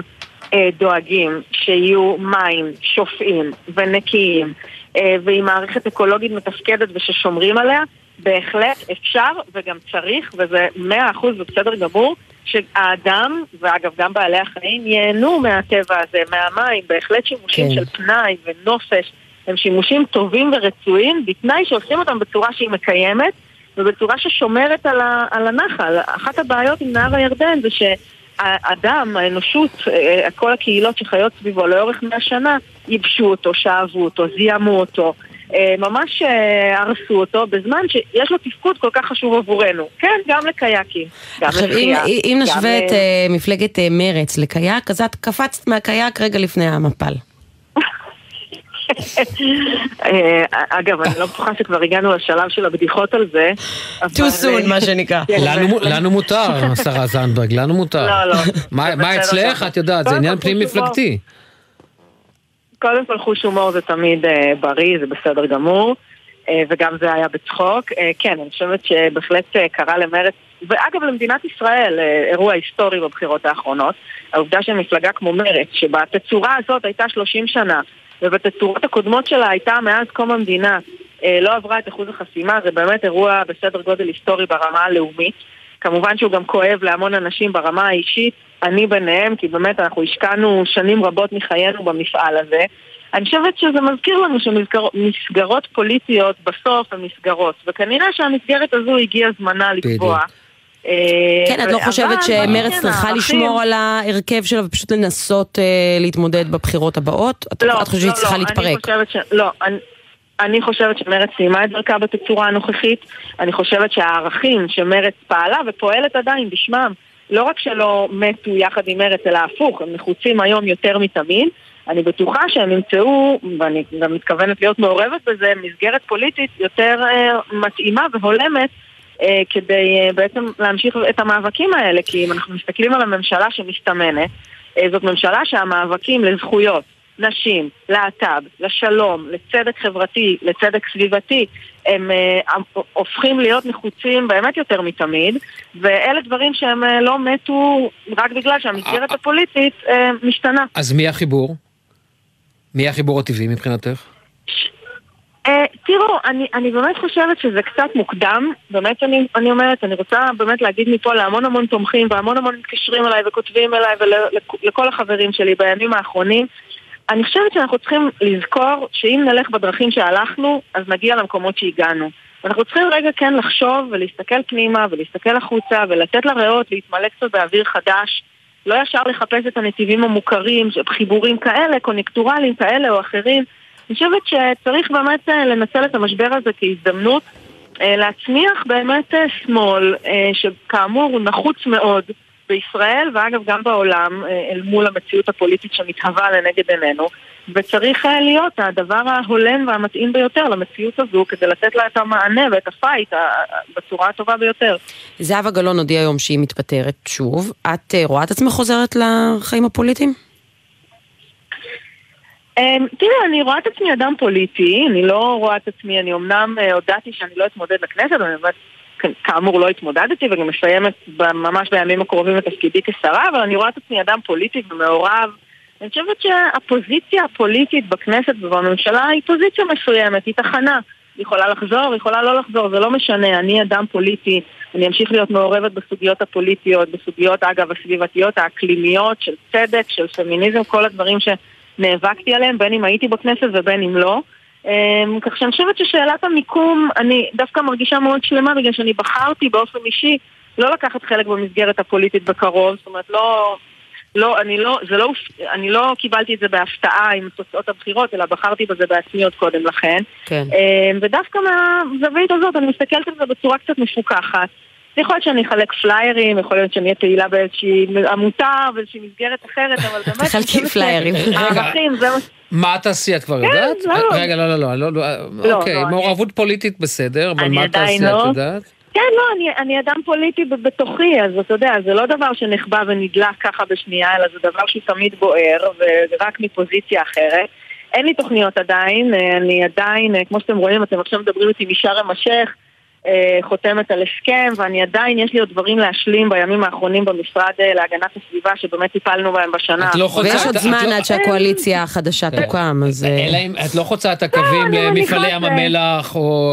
אה, דואגים שיהיו מים שופעים ונקיים אה, ועם מערכת אקולוגית מתפקדת וששומרים עליה, בהחלט אפשר וגם צריך, וזה מאה אחוז ובסדר גמור, שהאדם, ואגב גם בעלי החיים, ייהנו מהטבע הזה, מהמים, בהחלט שימושים כן. של פנאי ונופש, הם שימושים טובים ורצויים, בתנאי שעושים אותם בצורה שהיא מקיימת ובצורה ששומרת על, ה, על הנחל. אחת הבעיות עם נהר הירדן זה שהאדם, האנושות, אה, כל הקהילות שחיות סביבו לאורך מאה שנה, ייבשו אותו, שאבו אותו, זיהמו אותו. אה, ממש אה, הרסו אותו בזמן שיש לו תפקוד כל כך חשוב עבורנו. כן, גם לקייקים, גם לשחייה. עכשיו, אם נשווה את מפלגת מרץ לקייק, אז את קפצת מהקייק רגע לפני המפל. אה, אגב, אני לא בטוחה שכבר הגענו לשלב של הבדיחות על זה. too soon, מה שנקרא. כן, לנו מותר, השרה זנדברג, לנו מותר. לא, לא. מה אצלך? את יודעת, זה עניין פנים מפלגתי. קודם כל חוש הומור זה תמיד אה, בריא, זה בסדר גמור. אה, וגם זה היה בצחוק. כן, אני חושבת שבהחלט קרה למרץ, ואגב למדינת ישראל, אירוע היסטורי בבחירות האחרונות. העובדה שמפלגה כמו מרץ, שבתצורה הזאת הייתה 30 שנה, ובתצורות הקודמות שלה הייתה מאז קום המדינה אה, לא עברה את אחוז החסימה, זה באמת אירוע בסדר גודל היסטורי ברמה הלאומית. כמובן שהוא גם כואב להמון אנשים ברמה האישית, אני ביניהם, כי באמת אנחנו השקענו שנים רבות מחיינו במפעל הזה. אני חושבת שזה מזכיר לנו שמסגרות פוליטיות בסוף הן מסגרות, וכנראה שהמסגרת הזו הגיע זמנה לקבוע. אה, כן, את לא חושבת שמרצ כן, צריכה לשמור על ההרכב שלה ופשוט לנסות אה, להתמודד בבחירות הבאות? את לא, חושבת שהיא לא, צריכה להתפרק? לא, אני חושבת שמרצ סיימה את דרכה בתצורה הנוכחית. אני חושבת שהערכים שמרצ פעלה ופועלת עדיין בשמם, לא רק שלא מתו יחד עם מרצ, אלא הפוך, הם נחוצים היום יותר מתמיד. אני בטוחה שהם ימצאו, ואני גם מתכוונת להיות מעורבת בזה, מסגרת פוליטית יותר אה, מתאימה והולמת אה, כדי אה, בעצם להמשיך את המאבקים האלה, כי אם אנחנו מסתכלים על הממשלה שמסתמנת, אה, זאת ממשלה שהמאבקים לזכויות, נשים, להט"ב, לשלום, לצדק חברתי, לצדק סביבתי, הם uh, הופכים להיות נחוצים באמת יותר מתמיד, ואלה דברים שהם uh, לא מתו רק בגלל שהמסגרת הפוליטית uh, משתנה. אז מי החיבור? מי החיבור הטבעי מבחינתך? Uh, תראו, אני, אני באמת חושבת שזה קצת מוקדם, באמת אני, אני אומרת, אני רוצה באמת להגיד מפה להמון המון תומכים והמון המון מתקשרים אליי וכותבים אליי ולכל החברים שלי בימים האחרונים. אני חושבת שאנחנו צריכים לזכור שאם נלך בדרכים שהלכנו, אז נגיע למקומות שהגענו. אנחנו צריכים רגע כן לחשוב ולהסתכל פנימה ולהסתכל החוצה ולתת לריאות להתמלא קצת באוויר חדש. לא ישר לחפש את הנתיבים המוכרים, חיבורים כאלה, קונקטורליים כאלה או אחרים. אני חושבת שצריך באמת אה, לנצל את המשבר הזה כהזדמנות אה, להצמיח באמת אה, שמאל, שכאמור הוא נחוץ מאוד בישראל, ואגב גם בעולם, אל מול המציאות הפוליטית שמתהווה לנגד עינינו, וצריך להיות הדבר ההולם והמתאים ביותר למציאות הזו, כדי לתת לה את המענה ואת הפייט בצורה הטובה ביותר. זהבה גלאון הודיעה היום שהיא מתפטרת שוב. את רואה את עצמך חוזרת לחיים הפוליטיים? אמ, תראה, אני רואה את עצמי אדם פוליטי, אני לא רואה את עצמי, אני אמנם אה, הודעתי שאני לא אתמודד לכנסת, אני באמת כאמור לא התמודדתי וגם מסיימת ממש בימים הקרובים את תפקידי כשרה, אבל אני רואה את עצמי אדם פוליטי ומעורב. אני חושבת שהפוזיציה הפוליטית בכנסת ובממשלה היא פוזיציה מסוימת, היא תחנה. היא יכולה לחזור, היא יכולה לא לחזור, זה לא משנה, אני אדם פוליטי, אני אמשיך להיות מעורבת בסוגיות הפוליטיות, בסוגיות, אגב, הסביבתיות, האקלימיות, של צדק, של פמיניזם, כל הדברים שנאבקתי עליהם, בין אם הייתי בכנסת ובין אם לא. אמ, כך שאני חושבת ששאלת המיקום, אני דווקא מרגישה מאוד שלמה בגלל שאני בחרתי באופן אישי לא לקחת חלק במסגרת הפוליטית בקרוב, זאת אומרת לא, לא, אני לא, זה לא, אני לא קיבלתי את זה בהפתעה עם תוצאות הבחירות, אלא בחרתי בזה בעצמי עוד קודם לכן. כן. אמ, ודווקא מהזווית הזאת אני מסתכלת על זה בצורה קצת מפוקחת. יכול להיות שאני אחלק פליירים, יכול להיות שאני אהיה פעילה באיזושהי עמותה, באיזושהי מסגרת אחרת, אבל באמת... תחלקי פליירים. הערכים, זה מה... מה תעשי, את כבר כן, יודעת? לא, לא. רגע, לא, לא, לא, לא, לא, אוקיי, לא, מעורבות פוליטית בסדר, אבל מה תעשי, את לא. יודעת? כן, לא, אני, אני אדם פוליטי בתוכי, אז אתה יודע, זה לא דבר שנחבא ונדלק ככה בשנייה, אלא זה דבר שהוא תמיד בוער, ורק מפוזיציה אחרת. אין לי תוכניות עדיין, אה, אני עדיין, אה, כמו שאתם רואים, אתם עכשיו מדברים איתי משארם א-שייח, אה, חותמת על הסכם, ואני עדיין, יש לי עוד דברים להשלים בימים האחרונים במשרד אה, להגנת הסביבה, שבאמת טיפלנו בהם בשנה. את לא חוצה- ויש עוד את- זמן את לא- עד שהקואליציה החדשה תוקם, אז... אה, אלא אם את לא חוצה את הקווים אני למפעלי ים המלח או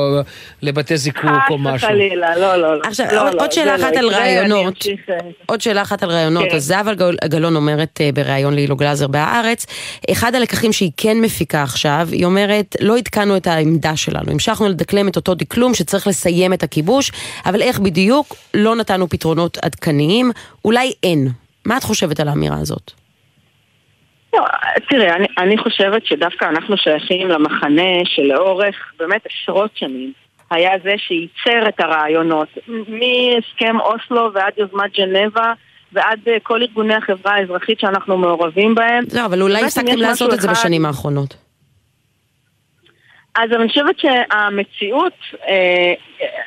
לבתי זיקוק או חס משהו. וחלילה, לא, לא, לא. עכשיו, לא, עוד- לא, שאלה לא אחת על רעיונות. אה, עוד שאלה אחת על רעיונות. כן. אז זהבה גל- גלאון אומרת אה, בריאיון להילו גלזר בהארץ, אחד הלקחים שהיא כן מפיקה עכשיו, היא אומרת, לא עדכנו את העמדה שלנו, המשכנו לדקלם את אותו דקלום שצריך לסיים את הכיבוש, אבל איך בדיוק לא נתנו פתרונות עדכניים, אולי אין. מה את חושבת על האמירה הזאת? לא, תראה, אני, אני חושבת שדווקא אנחנו שייכים למחנה שלאורך באמת עשרות שנים היה זה שייצר את הרעיונות. מהסכם אוסלו ועד יוזמת ג'נבה ועד אה, כל ארגוני החברה האזרחית שאנחנו מעורבים בהם. לא, אבל אולי הפסקתם לעשות את זה אחד- בשנים האחרונות. אז אני חושבת שהמציאות, אה,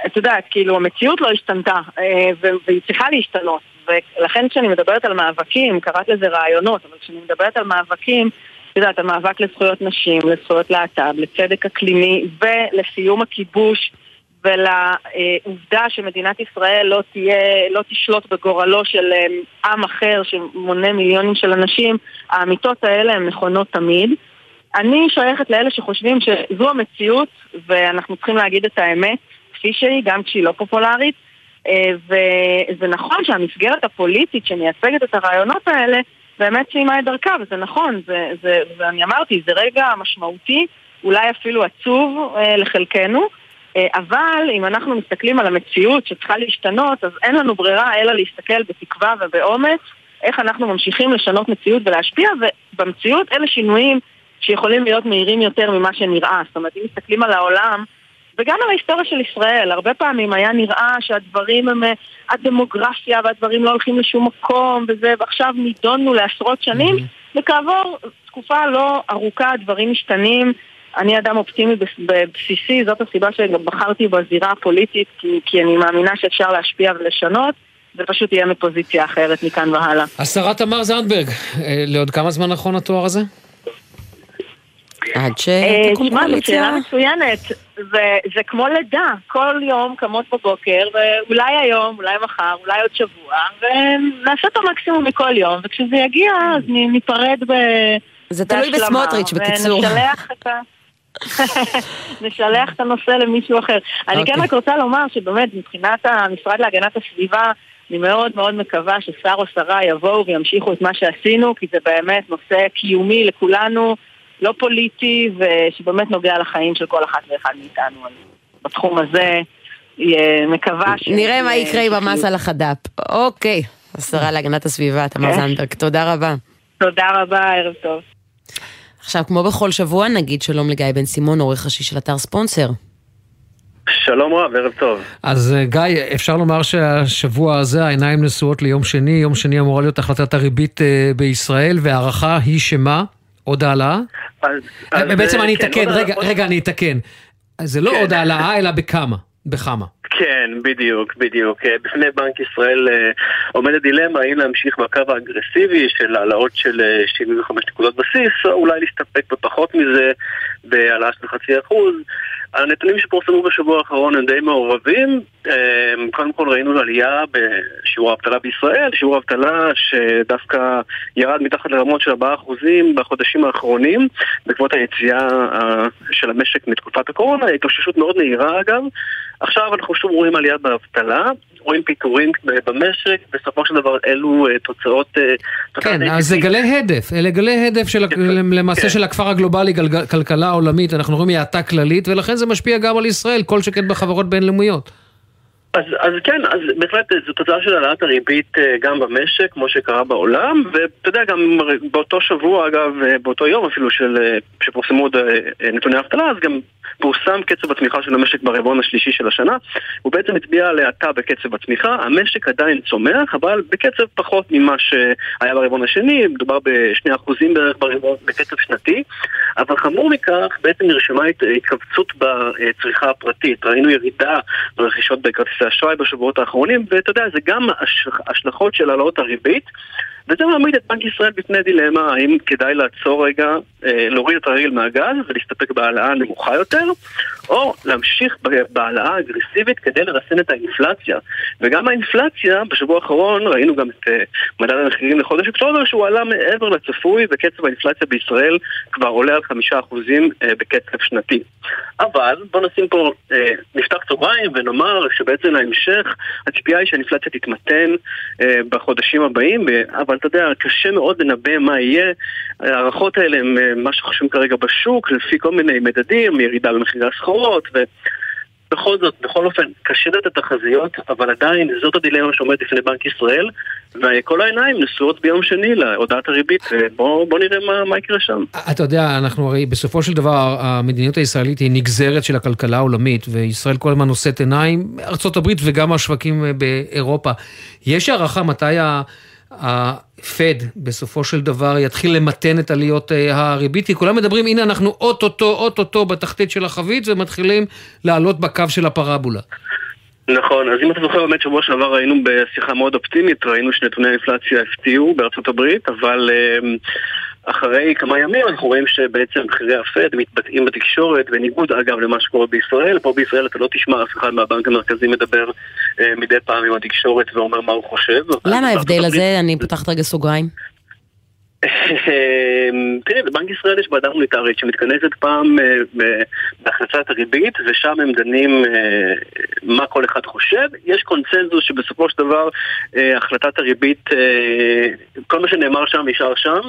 את יודעת, כאילו המציאות לא השתנתה אה, והיא צריכה להשתנות ולכן כשאני מדברת על מאבקים, קראת לזה רעיונות, אבל כשאני מדברת על מאבקים, את יודעת, המאבק לזכויות נשים, לזכויות להט"ב, לצדק אקלימי ולסיום הכיבוש ולעובדה שמדינת ישראל לא תהיה, לא תשלוט בגורלו של אה, עם אחר שמונה מיליונים של אנשים, האמיתות האלה הן נכונות תמיד. אני שייכת לאלה שחושבים שזו המציאות ואנחנו צריכים להגיד את האמת כפי שהיא, גם כשהיא לא פופולרית. אה, וזה נכון שהמסגרת הפוליטית שמייצגת את הרעיונות האלה באמת סיימה את דרכה, וזה נכון, זה, זה, ואני אמרתי, זה רגע משמעותי, אולי אפילו עצוב אה, לחלקנו, אה, אבל אם אנחנו מסתכלים על המציאות שצריכה להשתנות, אז אין לנו ברירה אלא להסתכל בתקווה ובאומץ איך אנחנו ממשיכים לשנות מציאות ולהשפיע, ובמציאות אלה שינויים שיכולים להיות מהירים יותר ממה שנראה. זאת אומרת, אם מסתכלים על העולם, וגם על ההיסטוריה של ישראל, הרבה פעמים היה נראה שהדברים הם אה, הדמוגרפיה והדברים לא הולכים לשום מקום וזה, ועכשיו נידונו לעשרות שנים, וכעבור תקופה לא ארוכה הדברים משתנים. אני אדם אופטימי בס- בבסיסי, זאת הסיבה שגם בחרתי בזירה הפוליטית, כי, כי אני מאמינה שאפשר להשפיע ולשנות, זה פשוט יהיה מפוזיציה אחרת מכאן והלאה. השרה תמר זנדברג, אה, לעוד כמה זמן נכון התואר הזה? עד אה, שתקום קואליציה. שאלה מצוינת. זה, זה כמו לידה, כל יום קמות בבוקר, ואולי היום, אולי מחר, אולי עוד שבוע, ונעשה את המקסימום מכל יום, וכשזה יגיע, אז נ- ניפרד ב... זה תלוי בסמוטריץ', בקיצור. ונשלח את ה... נשלח את הנושא למישהו אחר. אני כן אוקיי. רק רוצה לומר שבאמת, מבחינת המשרד להגנת הסביבה, אני מאוד מאוד מקווה ששר או שרה יבואו וימשיכו את מה שעשינו, כי זה באמת נושא קיומי לכולנו, לא פוליטי, ושבאמת נוגע לחיים של כל אחת ואחד מאיתנו. בתחום הזה, מקווה ש... נראה מה יקרה עם המס על החד"פ. אוקיי, השרה להגנת הסביבה, תמר כן. זנדברג, תודה רבה. תודה רבה, ערב טוב. עכשיו, כמו בכל שבוע, נגיד שלום לגיא בן סימון, עורך ראשי של אתר ספונסר. שלום רב, ערב טוב. אז אה, גיא, אפשר לומר שהשבוע הזה העיניים נשואות ליום שני, יום שני אמורה להיות החלטת הריבית אה, בישראל, וההערכה היא שמה? עוד העלאה? אז, בעצם אה, אני כן, אתקן, עוד- רגע, אני אתקן. זה לא כן. עוד העלאה, אלא בכמה. בכמה. כן, בדיוק, בדיוק. אה, בפני בנק ישראל אה, עומדת דילמה האם להמשיך בקו האגרסיבי של העלאות של אה, 75 נקודות בסיס, או אולי להסתפק בפחות מזה, בהעלאה של חצי אחוז. הנתונים שפורסמו בשבוע האחרון הם די מעורבים. אה, קודם כל ראינו עלייה בשיעור האבטלה בישראל, שיעור האבטלה שדווקא ירד מתחת לרמות של 4% בחודשים האחרונים, בעקבות היציאה אה, של המשק מתקופת הקורונה, התאוששות מאוד מהירה אגב. עכשיו אנחנו שוב רואים עלייה באבטלה, רואים פיטורים במשק, בסופו של דבר אלו אה, תוצאות... כן, אז זה גלי הדף, אלה גלי הדף של, למעשה כן. של הכפר הגלובלי, כלכלה עולמית, אנחנו רואים האטה כללית, ולכן זה משפיע גם על ישראל, כל שכן בחברות בינלאומיות. אז, אז כן, אז בהחלט זו תוצאה של העלאת הריבית אה, גם במשק, כמו שקרה בעולם, ואתה יודע, גם באותו שבוע, אגב, אה, באותו יום אפילו, של, אה, שפורסמו עוד אה, נתוני האבטלה, אז גם פורסם קצב הצמיחה של המשק ברבעון השלישי של השנה. הוא בעצם הצביע על האטה בקצב הצמיחה, המשק עדיין צומח, אבל בקצב פחות ממה שהיה ברבעון השני, מדובר בשני אחוזים בערך ברבעון, בקצב שנתי, אבל חמור מכך, בעצם נרשמה הת- התכווצות בצריכה הפרטית. ראינו ירידה ברכישות בכרטיסי אשראי בשבועות האחרונים, ואתה יודע, זה גם הש- השלכות של העלאות הריבית. וזה מעמיד את בנק ישראל בפני דילמה, האם כדאי לעצור רגע, אה, להוריד את הרגל מהגז ולהסתפק בהעלאה נמוכה יותר, או להמשיך בהעלאה אגרסיבית כדי לרסן את האינפלציה. וגם האינפלציה, בשבוע האחרון ראינו גם את אה, מדד המחירים לחודש אוקטובר, שהוא עלה מעבר לצפוי, וקצב האינפלציה בישראל כבר עולה על חמישה אחוזים אה, בקצב שנתי. אבל בואו נשים פה, אה, נפתח סוגריים ונאמר שבעצם להמשך הציפייה היא שהאינפלציה תתמתן אה, בחודשים הבאים, אה, אבל אתה יודע, קשה מאוד לנבא מה יהיה. ההערכות האלה הם אה, מה שחושבים כרגע בשוק, לפי כל מיני מדדים, ירידה במחירי הסחורות, ו... בכל זאת, בכל אופן, קשה לדעת את התחזיות, אבל עדיין זאת הדילמה שעומדת לפני בנק ישראל, וכל העיניים נשואות ביום שני להודעת הריבית, ובואו בוא נראה מה, מה יקרה שם. אתה יודע, אנחנו הרי בסופו של דבר, המדיניות הישראלית היא נגזרת של הכלכלה העולמית, וישראל כל הזמן נושאת עיניים, הברית וגם השווקים אה, באירופה. יש הערכה מתי ה... הפד בסופו של דבר יתחיל למתן את עליות אה, הריבית, כי כולם מדברים, הנה אנחנו אוטוטו, אוטוטו בתחתית של החבית ומתחילים לעלות בקו של הפרבולה. נכון, אז אם אתה זוכר באמת שבוע שעבר היינו בשיחה מאוד אופטימית, ראינו שנתוני האינפלציה הפתיעו בארצות הברית, אבל אמ, אחרי כמה ימים אנחנו רואים שבעצם מחירי הפד מתבטאים בתקשורת, בניגוד אגב למה שקורה בישראל, פה בישראל אתה לא תשמע אף אחד מהבנק המרכזי מדבר אה, מדי פעם עם התקשורת ואומר מה הוא חושב. למה ההבדל הזה? אני פותחת רגע סוגריים. אמ, תראי, בבנק ישראל יש ועדה מוניטרית שמתכנסת פעם אה, בהכנסת הריבית, ושם הם דנים אה, מה כל אחד חושב. יש קונצנזוס שבסופו של דבר אה, החלטת הריבית, כל מה שנאמר שם נשאר שם,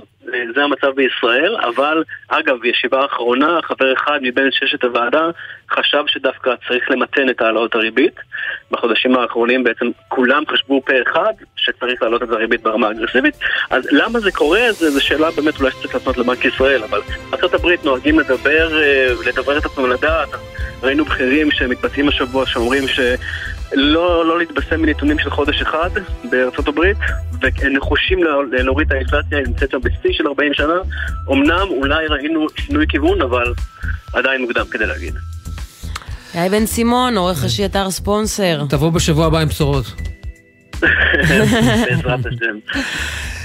זה המצב בישראל, אבל אגב, בישיבה האחרונה, חבר אחד מבין ששת הוועדה חשב שדווקא צריך למתן את העלאות הריבית. בחודשים האחרונים בעצם כולם חשבו פה אחד שצריך להעלות את הריבית ברמה אגרסיבית. אז למה זה קורה? זה- זו שאלה באמת אולי שצריך לפנות לבנק ישראל, אבל ארה"ב נוהגים לדבר, אה, לדבר את עצמם לדעת. ראינו בכירים שמתבצעים השבוע שאומרים שלא לא להתבשם מנתונים של חודש אחד בארצות הברית, ונחושים לה- להוריד את האינפלציה, היא נמצאת שם בשיא של 40 שנה. אמנם אולי ראינו שינוי כיוון, אבל עדיין מוקדם כדי להגיד. יאי בן סימון, עורך ראשי אתר ספונסר. תבוא בשבוע הבא עם בשורות. בעזרת השם.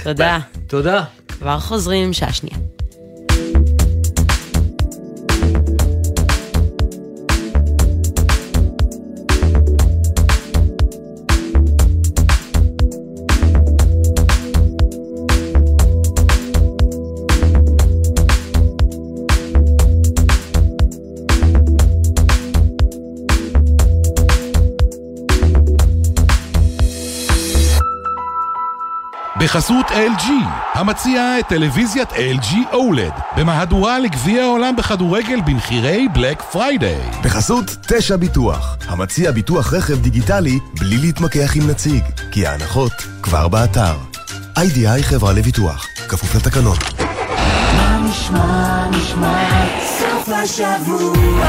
תודה. תודה. כבר חוזרים שעה שנייה. בחסות LG, המציעה את טלוויזיית LG OLED, במהדורה לגביע העולם בכדורגל במחירי Black Friday. בחסות תשע ביטוח, המציע ביטוח רכב דיגיטלי בלי להתמקח עם נציג, כי ההנחות כבר באתר. IDI חברה לביטוח, כפוף לתקנון. מה נשמע, נשמע, סוף השבוע,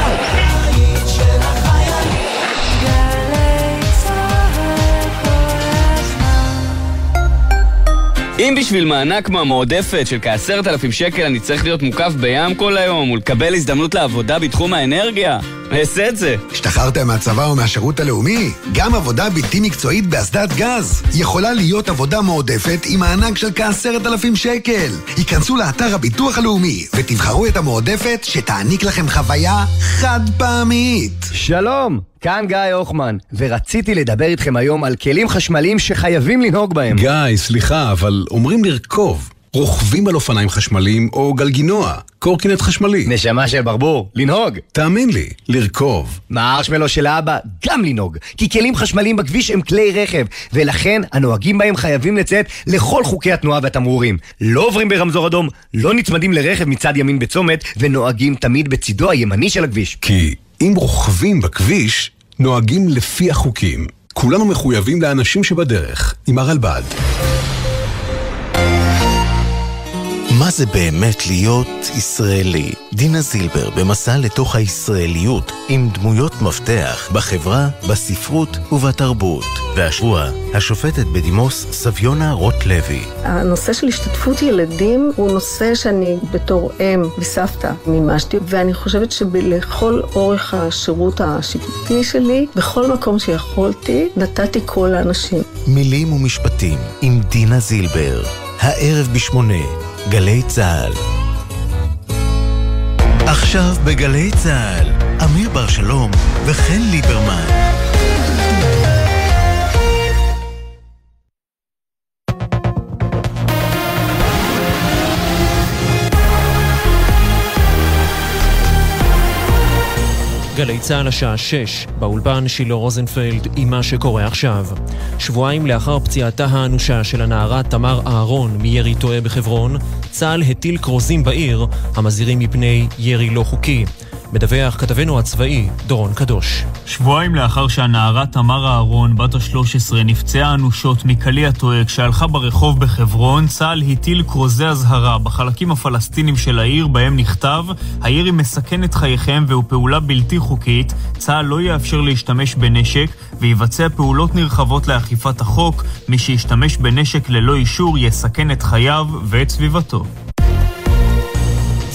אם בשביל מענק מהמועדפת של כעשרת אלפים שקל אני צריך להיות מוקף בים כל היום ולקבל הזדמנות לעבודה בתחום האנרגיה, אעשה את זה. השתחררתם מהצבא או מהשירות הלאומי? גם עבודה בלתי מקצועית באסדת גז יכולה להיות עבודה מועדפת עם מענק של כעשרת אלפים שקל. היכנסו לאתר הביטוח הלאומי ותבחרו את המועדפת שתעניק לכם חוויה חד פעמית. שלום, כאן גיא הוחמן, ורציתי לדבר איתכם היום על כלים חשמליים שחייבים לנהוג בהם. גיא, סליחה, אבל אומרים לרכוב. רוכבים על אופניים חשמליים או גלגינוע, קורקינט חשמלי. נשמה של ברבור, לנהוג. תאמין לי, לרכוב. מהארשמלו של האבא, גם לנהוג. כי כלים חשמליים בכביש הם כלי רכב, ולכן הנוהגים בהם חייבים לציית לכל חוקי התנועה והתמרורים. לא עוברים ברמזור אדום, לא נצמדים לרכב מצד ימין בצומת, ונוהגים תמיד בצידו הימני של הכביש. כי אם רוכבים בכביש, נוהגים לפי החוקים. כולנו מחויבים לאנשים שבדרך, עם הרלב"ד. מה זה באמת להיות ישראלי? דינה זילבר במסע לתוך הישראליות עם דמויות מפתח בחברה, בספרות ובתרבות. והשבוע, השופטת בדימוס סביונה רוט-לוי. הנושא של השתתפות ילדים הוא נושא שאני בתור אם וסבתא מימשתי, ואני חושבת שלכל אורך השירות השיפוטי שלי, בכל מקום שיכולתי, נתתי קול לאנשים. מילים ומשפטים עם דינה זילבר. הערב בשמונה, גלי צה"ל. עכשיו בגלי צה"ל, אמיר בר שלום וחן ליברמן. גלי צה"ל השעה 6, באולפן שילה רוזנפלד עם מה שקורה עכשיו. שבועיים לאחר פציעתה האנושה של הנערה תמר אהרון מירי טועה בחברון, צה"ל הטיל כרוזים בעיר המזהירים מפני ירי לא חוקי. מדווח כתבנו הצבאי, דורון קדוש. שבועיים לאחר שהנערה תמר אהרון, בת ה-13, נפצעה אנושות מקליע טועה כשהלכה ברחוב בחברון, צה"ל הטיל כרוזי אזהרה בחלקים הפלסטינים של העיר, בהם נכתב: הירי מסכן את חייכם והוא פעולה בלתי חוקית, צה"ל לא יאפשר להשתמש בנשק ויבצע פעולות נרחבות לאכיפת החוק, מי שישתמש בנשק ללא אישור יסכן את חייו ואת סביבתו.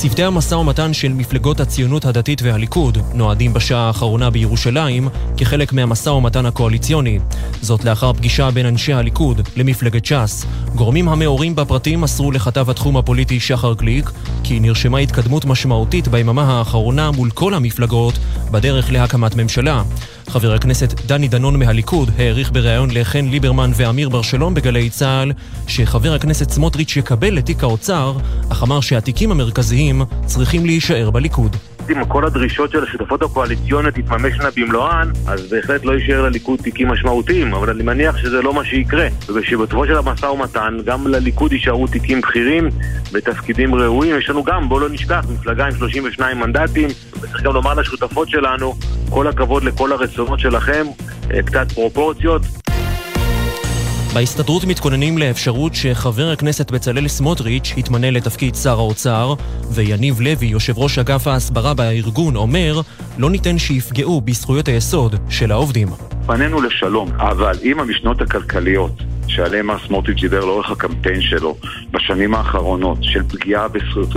צוותי המשא ומתן של מפלגות הציונות הדתית והליכוד נועדים בשעה האחרונה בירושלים כחלק מהמשא ומתן הקואליציוני. זאת לאחר פגישה בין אנשי הליכוד למפלגת ש"ס. גורמים המעורים בפרטים מסרו לכתב התחום הפוליטי שחר גליק כי נרשמה התקדמות משמעותית ביממה האחרונה מול כל המפלגות בדרך להקמת ממשלה. חבר הכנסת דני דנון מהליכוד העריך בריאיון לחן ליברמן ואמיר בר שלום בגלי צה"ל שחבר הכנסת סמוטריץ' יקבל את תיק האוצר, אך אמר שהתיקים המרכזיים צריכים להישאר בליכוד. אם כל הדרישות של השותפות הקואליציוניות תתממשנה במלואן, אז בהחלט לא יישאר לליכוד תיקים משמעותיים, אבל אני מניח שזה לא מה שיקרה. ובשבתו של המשא ומתן, גם לליכוד יישארו תיקים בכירים בתפקידים ראויים. יש לנו גם, בואו לא נשכח, מפלגה עם 32 מנדטים, וצריך גם לומר לשותפות שלנו, כל הכבוד לכל הרצונות שלכם, אה, קצת פרופורציות. בהסתדרות מתכוננים לאפשרות שחבר הכנסת בצלאל סמוטריץ' יתמנה לתפקיד שר האוצר, ויניב לוי, יושב ראש אגף ההסברה בארגון, אומר לא ניתן שיפגעו בזכויות היסוד של העובדים. פנינו לשלום, אבל אם המשנות הכלכליות שעליהם מר סמוטריץ' דיבר לאורך הקמפיין שלו בשנים האחרונות של פגיעה בזכות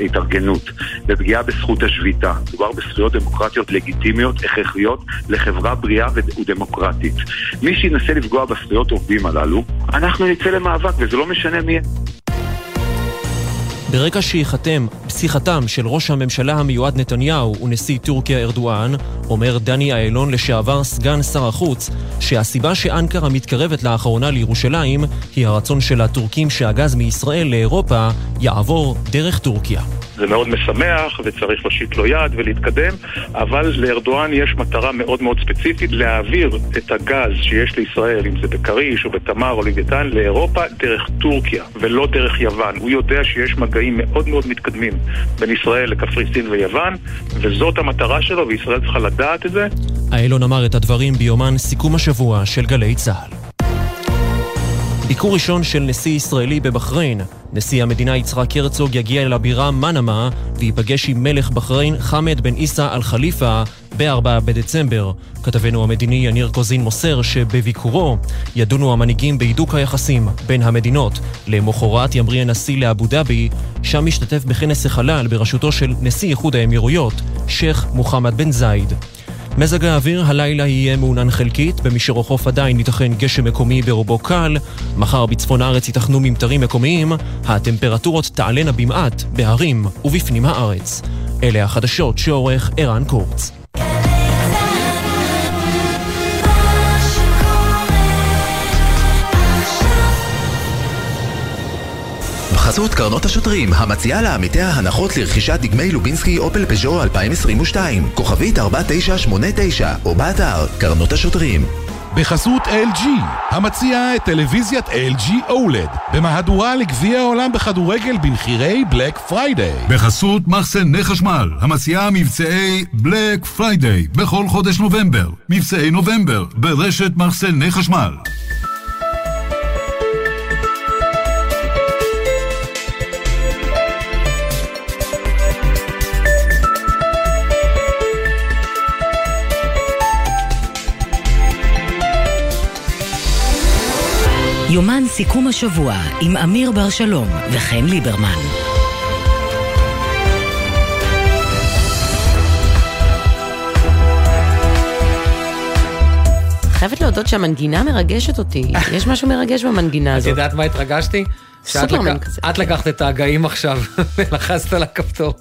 ההתארגנות ופגיעה בזכות השביתה. מדובר בזכויות דמוקרטיות לגיטימיות, הכרחיות, לחברה בריאה ודמוקרטית. מי שינסה לפגוע בזכויות עובדים הללו, אנחנו נצא למאבק וזה לא משנה מי... ברגע שייחתם פסיכתם של ראש הממשלה המיועד נתניהו ונשיא טורקיה ארדואן, אומר דני אילון לשעבר סגן שר החוץ, שהסיבה שאנקרה מתקרבת לאחרונה לירושלים היא הרצון של הטורקים שהגז מישראל לאירופה יעבור דרך טורקיה. זה מאוד משמח וצריך להושיט לו יד ולהתקדם, אבל לארדואן יש מטרה מאוד מאוד ספציפית להעביר את הגז שיש לישראל, אם זה בכריש או בתמר או לוויתן, לאירופה דרך טורקיה ולא דרך יוון. הוא יודע שיש מגעים מאוד מאוד מתקדמים בין ישראל לקפריסין ויוון, וזאת המטרה שלו וישראל צריכה לדעת את זה. איילון אמר את הדברים ביומן סיכום השבוע של גלי צה"ל. ביקור ראשון של נשיא ישראלי בבחריין נשיא המדינה יצחק הרצוג יגיע אל הבירה מנמה וייפגש עם מלך בחריין חמד בן עיסא אל חליפה ב-4 בדצמבר. כתבנו המדיני יניר קוזין מוסר שבביקורו ידונו המנהיגים בהידוק היחסים בין המדינות. למחרת ימריא הנשיא לאבו דאבי, שם משתתף בכנס החלל בראשותו של נשיא איחוד האמירויות, שייח' מוחמד בן זייד. מזג האוויר הלילה יהיה מעונן חלקית, במישור החוף עדיין ייתכן גשם מקומי ברובו קל, מחר בצפון הארץ ייתכנו ממטרים מקומיים, הטמפרטורות תעלנה במעט בהרים ובפנים הארץ. אלה החדשות שעורך ערן קורץ. בחסות קרנות השוטרים, המציעה לעמיתיה הנחות לרכישת דגמי לובינסקי אופל פז'ו 2022, כוכבית 4989, או באתר קרנות השוטרים. בחסות LG, המציעה את טלוויזיית LG OLED, במהדורה לגביע העולם בכדורגל במחירי Black Friday. בחסות מחסני חשמל, המציעה מבצעי Black Friday בכל חודש נובמבר. מבצעי נובמבר, ברשת מחסני חשמל. יומן סיכום השבוע עם אמיר בר שלום וחן ליברמן. חייבת להודות שהמנגינה מרגשת אותי. יש משהו מרגש במנגינה את הזאת. יודעת מה התרגשתי? סופרמן כזה. את לקחת את ההגאים עכשיו ולחצת על הכפתור.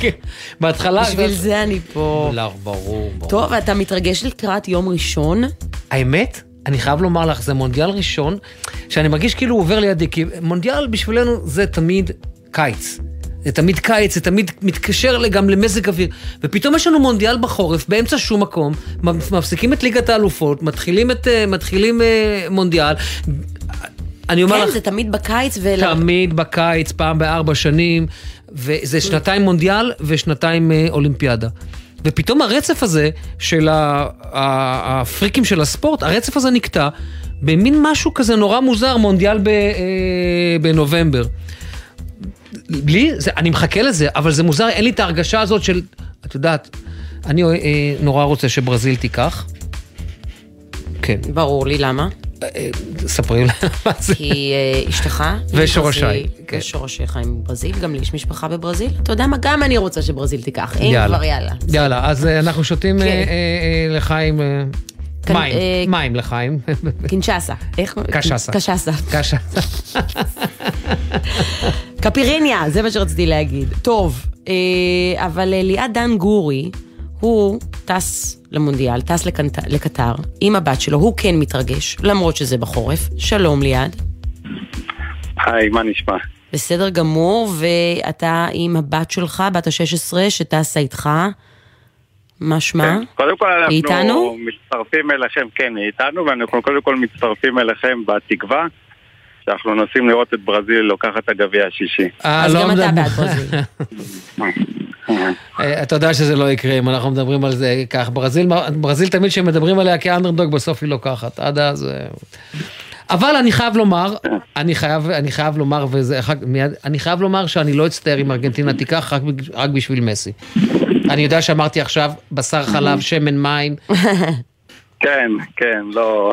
כן. בהתחלה... בשביל זה אני פה. לא, ברור, ברור. טוב, אתה מתרגש לקראת יום ראשון? האמת, אני חייב לומר לך, זה מונדיאל ראשון, שאני מרגיש כאילו הוא עובר לידי, כי מונדיאל בשבילנו זה תמיד קיץ. זה תמיד קיץ, זה תמיד מתקשר גם למזג אוויר. ופתאום יש לנו מונדיאל בחורף, באמצע שום מקום, מפסיקים את ליגת האלופות, מתחילים, את, אה, מתחילים אה, מונדיאל. אני אומר כן, לך, זה תמיד בקיץ ול... תמיד בקיץ, פעם בארבע שנים, וזה שנתיים מונדיאל ושנתיים אה, אולימפיאדה. ופתאום הרצף הזה של הפריקים של הספורט, הרצף הזה נקטע במין משהו כזה נורא מוזר, מונדיאל אה, בנובמבר. לי, זה, אני מחכה לזה, אבל זה מוזר, אין לי את ההרגשה הזאת של, את יודעת, אני אה, נורא רוצה שברזיל תיקח. כן. ברור לי, למה? ספרי לי מה זה. כי אה, אשתך... ושורשיי, כן. ושורשיך עם ברזיל, גם לי יש משפחה בברזיל. אתה יודע מה? גם אני רוצה שברזיל תיקח. אם כבר, יאללה. יאללה, אז אה, אנחנו שותים כן. אה, אה, אה, לחיים, אה, כאן, מים, אה, מים לחיים. קינצ'סה. איך? קשסה. קשסה. קשסה. קפיריניה, זה מה שרציתי להגיד. טוב, אה, אבל אה, ליעד דן גורי, הוא טס למונדיאל, טס לקנט- לקטר, עם הבת שלו, הוא כן מתרגש, למרות שזה בחורף. שלום ליעד. היי, מה נשמע? בסדר גמור, ואתה עם הבת שלך, בת ה-16, שטסה איתך. מה שמה? כן. קודם כל אנחנו איתנו? מצטרפים אליכם, כן, היא איתנו, ואנחנו קודם כל מצטרפים אליכם בתקווה שאנחנו נוסעים לראות את ברזיל לוקחת את הגביע השישי. אז גם אתה בעד ברזיל. אה, אתה יודע שזה לא יקרה אם אנחנו מדברים על זה כך. ברזיל, ברזיל תמיד כשמדברים עליה כאנדרדוג, בסוף היא לוקחת. עד אז... אה, אבל אני חייב לומר, אני חייב, אני חייב לומר, וזה אחר כך מיד, אני חייב לומר שאני לא אצטער אם ארגנטינה תיקח רק, רק בשביל מסי. אני יודע שאמרתי עכשיו בשר חלב, שמן מים. כן, כן, לא...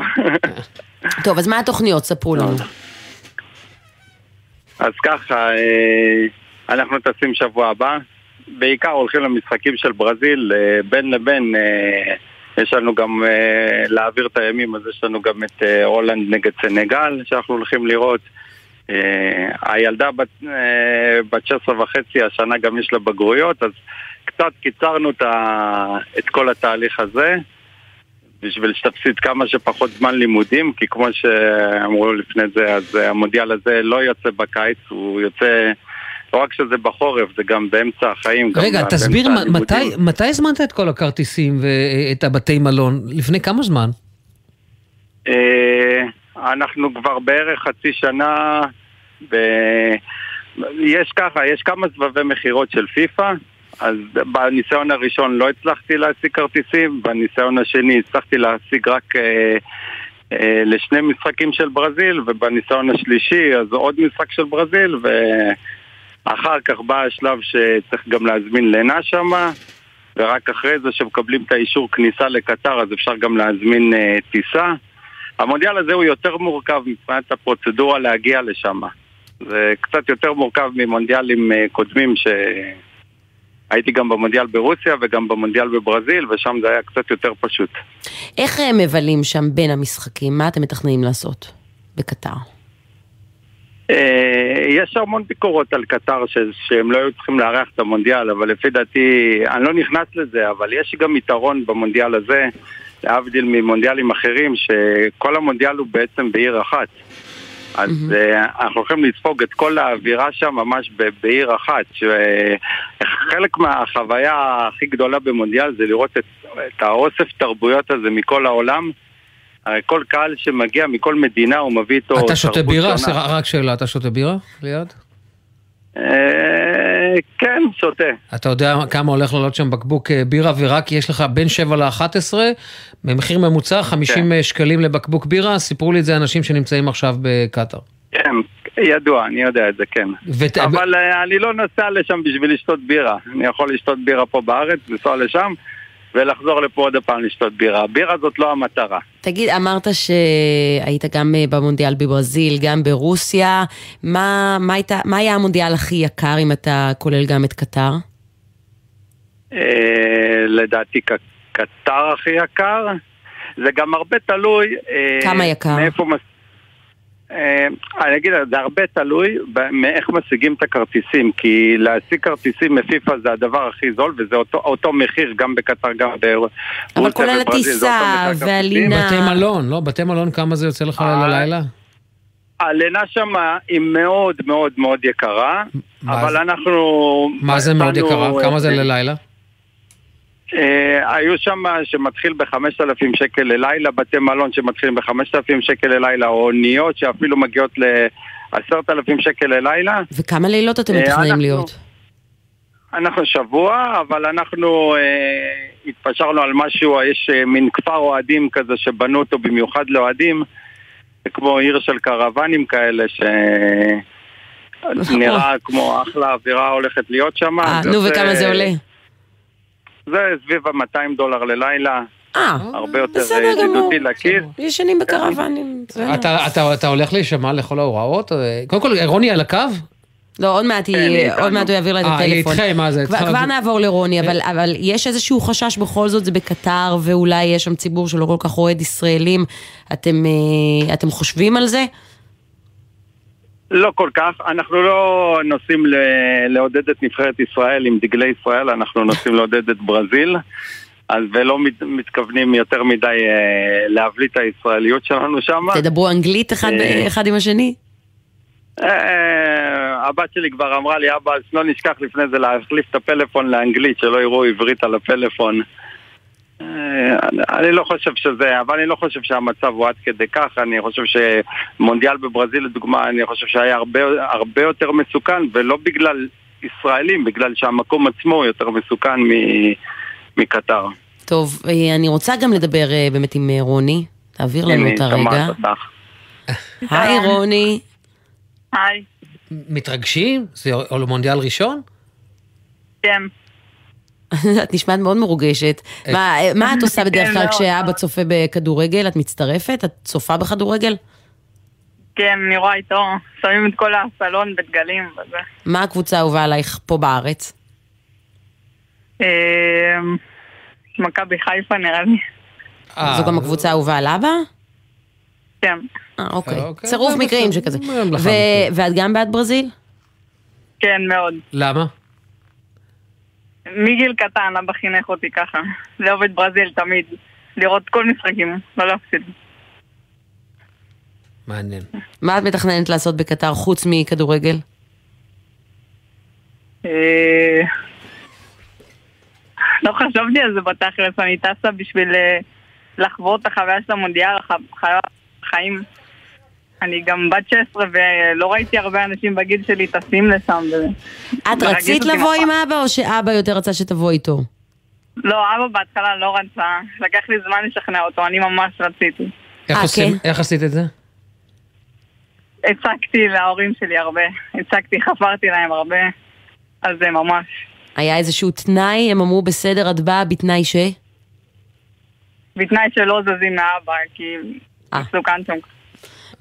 טוב, אז מה התוכניות? ספרו לנו. אז ככה, אה, אנחנו טסים שבוע הבא, בעיקר הולכים למשחקים של ברזיל, אה, בין לבין אה, יש לנו גם להעביר את הימים, אז יש לנו גם את הולנד נגד סנגל שאנחנו הולכים לראות. הילדה בת, בת 16 וחצי, השנה גם יש לה בגרויות, אז קצת קיצרנו את כל התהליך הזה. בשביל שתפסיד כמה שפחות זמן לימודים, כי כמו שאמרו לפני זה, אז המונדיאל הזה לא יוצא בקיץ, הוא יוצא, לא רק שזה בחורף, זה גם באמצע החיים. גם רגע, באמצע תסביר. מתי, מתי הזמנת את כל הכרטיסים ואת הבתי מלון? לפני כמה זמן? אה, אנחנו כבר בערך חצי שנה, ב... יש ככה, יש כמה סבבי מכירות של פיפא, אז בניסיון הראשון לא הצלחתי להשיג כרטיסים, בניסיון השני הצלחתי להשיג רק אה, אה, לשני משחקים של ברזיל, ובניסיון השלישי אז עוד משחק של ברזיל, ואחר כך בא השלב שצריך גם להזמין לינה שמה, ורק אחרי זה שמקבלים את האישור כניסה לקטר אז אפשר גם להזמין אה, טיסה. המונדיאל הזה הוא יותר מורכב מבחינת הפרוצדורה להגיע לשם. זה קצת יותר מורכב ממונדיאלים אה, קודמים שהייתי גם במונדיאל ברוסיה וגם במונדיאל בברזיל, ושם זה היה קצת יותר פשוט. איך הם מבלים שם בין המשחקים? מה אתם מתכננים לעשות בקטר? אה, יש המון ביקורות על קטר ש- שהם לא היו צריכים לארח את המונדיאל, אבל לפי דעתי, אני לא נכנס לזה, אבל יש גם יתרון במונדיאל הזה, להבדיל ממונדיאלים אחרים, שכל המונדיאל הוא בעצם בעיר אחת. אז mm-hmm. אנחנו הולכים לספוג את כל האווירה שם ממש בעיר אחת. חלק מהחוויה הכי גדולה במונדיאל זה לראות את, את האוסף תרבויות הזה מכל העולם. הרי כל קהל שמגיע מכל מדינה הוא מביא איתו אתה שותה בירה? רק שאלה, אתה שותה בירה ליד? אה, כן, שותה. אתה יודע כמה הולך לעלות שם בקבוק אה, בירה ורק יש לך בין 7 ל-11 במחיר ממוצע 50 כן. שקלים לבקבוק בירה, סיפרו לי את זה אנשים שנמצאים עכשיו בקטאר. כן, ידוע, אני יודע את זה, כן. ות- אבל אה, אני לא נוסע לשם בשביל לשתות בירה. אני יכול לשתות בירה פה בארץ, לנסוע לשם, ולחזור לפה עוד פעם לשתות בירה. הבירה זאת לא המטרה. תגיד, אמרת שהיית גם אה, במונדיאל בברזיל, גם ברוסיה. מה, מה, הייתה, מה היה המונדיאל הכי יקר, אם אתה כולל גם את קטר? אה, לדעתי קטר הכי יקר. זה גם הרבה תלוי... אה, כמה יקר? מאיפה מס... אה, אני אגיד, זה הרבה תלוי מאיך משיגים את הכרטיסים, כי להשיג כרטיסים מפיפ"א זה הדבר הכי זול, וזה אותו, אותו מחיר גם בקטר, גם ברוסיה אבל כולל הטיסה והלינה. בתי מלון, לא? בתי מלון כמה זה יוצא לך אה, ללילה? הלינה שם היא מאוד מאוד מאוד יקרה, אבל זה? אנחנו... מה זה מאוד יקרה? כמה זה אה, ללילה? אה, היו שם שמתחיל ב-5,000 שקל ללילה, בתי מלון שמתחילים ב-5,000 שקל ללילה, או אוניות שאפילו מגיעות ל-10,000 שקל ללילה. וכמה לילות אתם אה, מתכננים אנחנו- להיות? אנחנו שבוע, אבל אנחנו אה, התפשרנו על משהו, יש אה, מין כפר אוהדים כזה שבנו אותו במיוחד לאוהדים, זה כמו עיר של קרוונים כאלה, שנראה כמו אחלה אווירה הולכת להיות שם. אה, נו, וכמה זה עולה? זה סביב ה-200 דולר ללילה. אה, הרבה יותר אה. ידידותי לכיס. ישנים בקרוונים. בסדר. אתה- אתה אתה הולך להישמע לכל ההוראות? אה, קודם כל, רוני על הקו? לא, עוד מעט, היא- עוד מעט הוא יעביר לה את אה, היא הטלפון. איתכם, מה זה? כבר- נעבור לרוני, אבל- אבל יש איזשהו חשש בכל זאת, זה בקטר, ואולי יש שם ציבור שלא כל כך אוהד ישראלים. אתם חושבים על זה? לא כל כך, אנחנו לא נוסעים ל- לעודד את נבחרת ישראל עם דגלי ישראל, אנחנו נוסעים לעודד את ברזיל, אז ולא מת, מתכוונים יותר מדי אה, להבליט את הישראליות שלנו שם. תדברו אנגלית אחד אה, אחד עם השני? אה, הבת שלי כבר אמרה לי, אבא, אז לא נשכח לפני זה להחליף את הפלאפון לאנגלית, שלא יראו עברית על הפלאפון. אה, אני- אני לא חושב שזה, אבל אני לא חושב שהמצב הוא עד כדי כך, אני חושב שמונדיאל בברזיל לדוגמה, אני חושב שהיה הרבה, הרבה יותר מסוכן, ולא בגלל ישראלים, בגלל שהמקום עצמו יותר מסוכן מ- מקטר. טוב, אה, אני רוצה גם לדבר אה, באמת עם רוני. תעביר לנו את הרגע. היי רוני. היי. מתרגשים? זה מונדיאל ראשון? כן. את נשמעת מאוד מרוגשת. מה, אה, מה את עושה בדרך כן, כלל מאוד. כשאבא צופה בכדורגל? את מצטרפת? את צופה בכדורגל? כן, אני רואה איתו, שמים את כל הסלון בדגלים וזה. מה הקבוצה האהובה עלייך פה בארץ? אה, מכבי חיפה נראה לי. זו גם הקבוצה האהובה על אבא? כן. אה, אוקיי. אוקיי, צירוף מקרים. שכזה. ואת גם בעד ברזיל? כן, מאוד. למה? מגיל קטן אבא חינך אותי ככה. לאהוב את ברזיל תמיד. לראות כל משחקים, לא להפסיד. מעניין. מה את מתכננת לעשות בקטר חוץ מכדורגל? אה, לא חשבתי על זה בתכלס, אני טסה בשביל אה, לחוות את החוויה של המונדיאל, חיים. אני גם בת 16 ולא ראיתי הרבה אנשים בגיל שלי טסים לשם. את רצית לבוא. עם אבא או שאבא יותר רצה שתבוא איתו? לא, אבא בהתחלה לא רצה, לקח לי זמן לשכנע אותו, אני ממש רציתי. איך אה, כן. איך עשית את זה? הצגתי להורים שלי הרבה. הצגתי, חפרתי להם הרבה. אז זה ממש. היה איזשהו תנאי, הם אמרו בסדר, את באה בתנאי ש... בתנאי שלא זזים מהאבא, כי אה. מסוכן שם.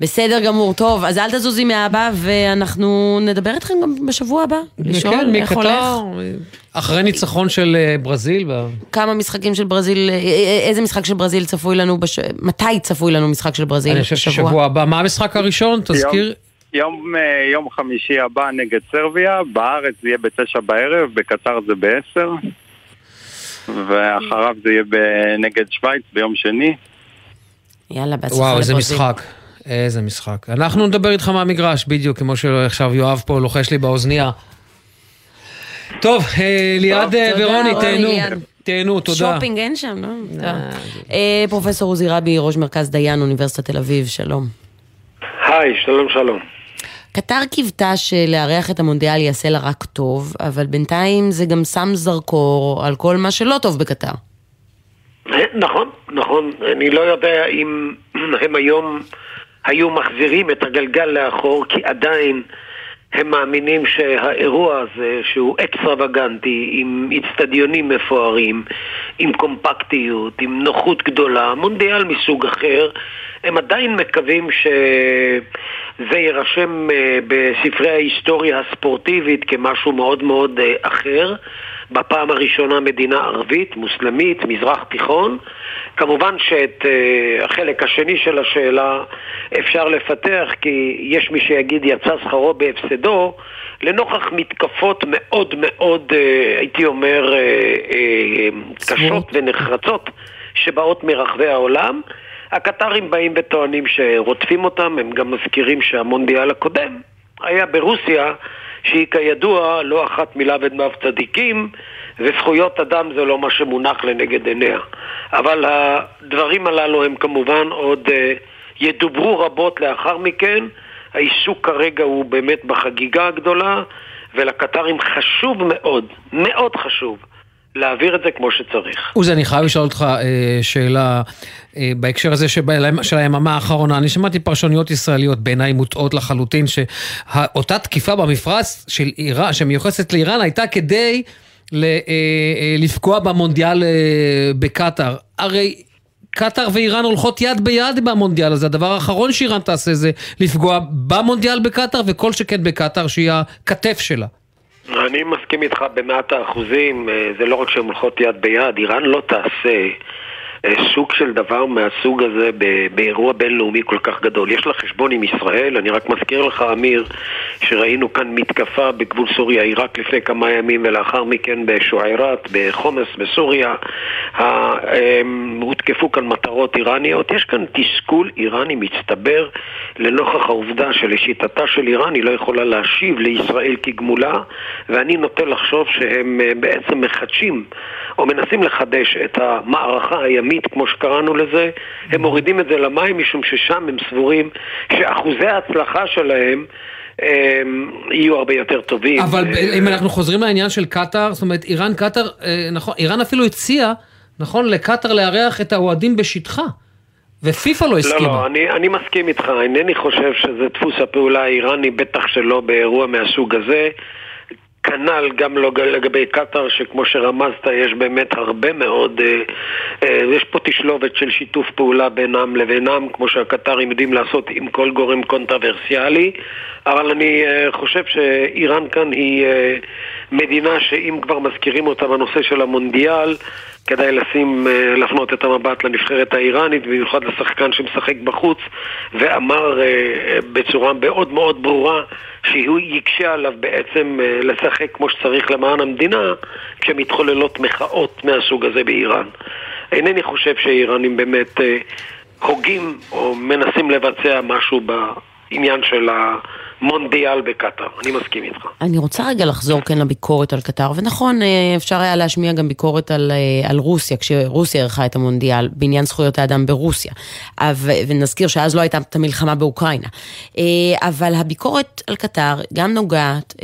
בסדר גמור, טוב, אז אל תזוזי מהאבא, ואנחנו נדבר איתכם גם בשבוע הבא. לשאול כן, איך הולך. אחרי ניצחון של אה, ברזיל. כמה משחקים של ברזיל, אה, אה, איזה משחק של ברזיל צפוי לנו, בש... מתי צפוי לנו משחק של ברזיל? אני חושב ששבוע הבא, מה המשחק הראשון? תזכיר. יום, יום חמישי הבא נגד סרביה, בארץ זה יהיה בתשע בערב, בקטר זה בעשר, ואחריו זה יהיה נגד שווייץ ביום שני. יאללה, בהצלחה וואו, איזה לברזיל. משחק. איזה משחק. אנחנו נדבר איתך מהמגרש, בדיוק, כמו שעכשיו יואב פה לוחש לי באוזנייה. טוב, אה, ליעד אה, ורוני, תהנו. תהנו, תודה. שופינג אין שם, לא? אה, פרופסור עוזי רבי, ראש מרכז דיין, אוניברסיטת תל אביב, שלום. היי, שלום שלום. קטר קיוותה שלארח את המונדיאל יעשה לה רק טוב, אבל בינתיים זה גם שם זרקור על כל מה שלא טוב בקטר. נכון, נכון. אני לא יודע אם הם היום היו מחזירים את הגלגל לאחור, כי עדיין הם מאמינים שהאירוע הזה, שהוא אקסטרווגנטי, עם איצטדיונים מפוארים, עם קומפקטיות, עם נוחות גדולה, מונדיאל מסוג אחר, הם עדיין מקווים שזה יירשם אה, בספרי ההיסטוריה הספורטיבית כמשהו מאוד מאוד אה, אחר. בפעם הראשונה מדינה ערבית, מוסלמית, מזרח תיכון. כמובן שאת uh, החלק השני של השאלה אפשר לפתח כי יש מי שיגיד יצא שכרו בהפסדו לנוכח מתקפות מאוד מאוד, uh, הייתי אומר, uh, קשות ונחרצות שבאות מרחבי העולם. הקטרים באים וטוענים שרודפים אותם, הם גם מזכירים שהמונדיאל הקודם היה ברוסיה, שהיא כידוע לא אחת מלאו מאב צדיקים, וזכויות אדם זה לא מה שמונח לנגד עיניה. אבל הדברים הללו הם כמובן עוד אה, ידוברו רבות לאחר מכן. העיסוק כרגע הוא באמת בחגיגה הגדולה, ולקטרים חשוב מאוד, מאוד חשוב, להעביר את זה כמו שצריך. עוזי, אני חייב לשאול אותך אה, שאלה אה, בהקשר הזה שבא- של היממה האחרונה. אני שמעתי פרשנויות ישראליות בעיניי מוטעות לחלוטין, שאותה תקיפה במפרץ של איראן, שמיוחסת לאיראן, הייתה כדי לפגוע במונדיאל אה, בקטאר. הרי... קטאר ואיראן הולכות יד ביד במונדיאל הזה, הדבר האחרון שאיראן תעשה זה לפגוע במונדיאל בקטאר וכל שכן בקטאר שהיא הכתף שלה. אני מסכים איתך במאת האחוזים, אה, זה לא רק שהן הולכות יד ביד, איראן לא תעשה אה, סוג של דבר מהסוג הזה באירוע בינלאומי כל כך גדול. יש לה חשבון עם ישראל, אני רק מזכיר לך, אמיר, שראינו כאן מתקפה בגבול סוריה-עיראק לפני כמה ימים, ולאחר מכן בשוערת, בחומס בסוריה, הותקפו כאן מטרות איראניות. יש כאן תסכול איראני מצטבר לנוכח העובדה שלשיטתה של איראן היא לא יכולה להשיב לישראל כגמולה, ואני נוטה לחשוב שהם אה, בעצם מחדשים או מנסים לחדש את המערכה הימית, כמו שקראנו לזה, הם מורידים את זה למים משום ששם הם סבורים שאחוזי ההצלחה שלהם הם, יהיו הרבה יותר טובים. אבל אה, אם אנחנו חוזרים לעניין של קטאר, זאת אומרת, איראן, קטאר, אה, נכון, איראן אפילו הציעה, נכון, לקטאר לארח את האוהדים בשטחה, ופיפ"א לא לא, הסכימה. לא, אני, אני מסכים איתך, אינני חושב שזה דפוס הפעולה האיראני, בטח שלא באירוע מהסוג הזה. כנ"ל גם לגבי קטאר, שכמו שרמזת, יש באמת הרבה מאוד, אה, אה, יש פה תשלובת של שיתוף פעולה בינם לבינם, כמו שהקטרים יודעים לעשות עם כל גורם קונטרוברסיאלי, אבל אני אה, חושב שאיראן כאן היא מדינה שאם כבר מזכירים אותה בנושא של המונדיאל, כדאי לשים, להפנות את המבט לנבחרת האיראנית, במיוחד לשחקן שמשחק בחוץ, ואמר בצורה מאוד מאוד ברורה שהוא יקשה עליו בעצם אה, לשחק כמו שצריך למען המדינה, כשמתחוללות מחאות מהסוג הזה באיראן. אינני חושב שהאיראנים באמת אה, הוגים או מנסים לבצע משהו בעניין של המונדיאל בקטאר. אני מסכים איתך. אני רוצה רגע לחזור כן לביקורת על קטר, ונכון, אה, אפשר היה להשמיע גם ביקורת על, אה, על רוסיה, כשרוסיה אירחה את המונדיאל בעניין זכויות האדם ברוסיה. ונזכיר שאז לא הייתה את המלחמה באוקראינה. אה, אבל הביקורת על קטר גם נוגעת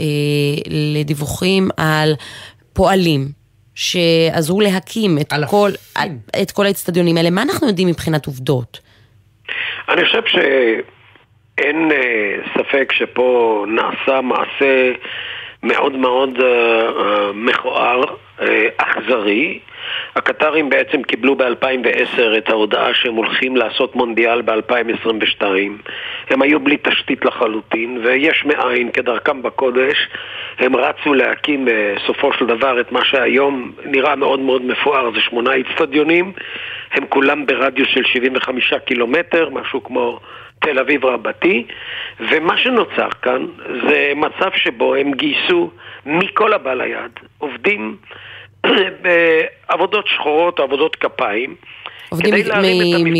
לדיווחים על פועלים. שעזרו להקים את כל, את כל האצטדיונים האלה. מה אנחנו יודעים מבחינת עובדות? אני חושב שאין אה, ספק שפה נעשה מעשה מאוד מאוד אה, אה, מכוער, אה, אכזרי. הקטרים בעצם קיבלו ב-2010 את ההודעה שהם הולכים לעשות מונדיאל ב-2022. הם היו בלי תשתית לחלוטין, ויש מאין, כדרכם בקודש, הם רצו להקים בסופו של דבר את מה שהיום נראה מאוד מאוד מפואר, זה שמונה אצטדיונים, הם כולם ברדיוס של 75 קילומטר, משהו כמו תל אביב רבתי, ומה שנוצר כאן זה מצב שבו הם גייסו מכל הבא ליד עובדים בעבודות שחורות, עבודות כפיים. עובדים.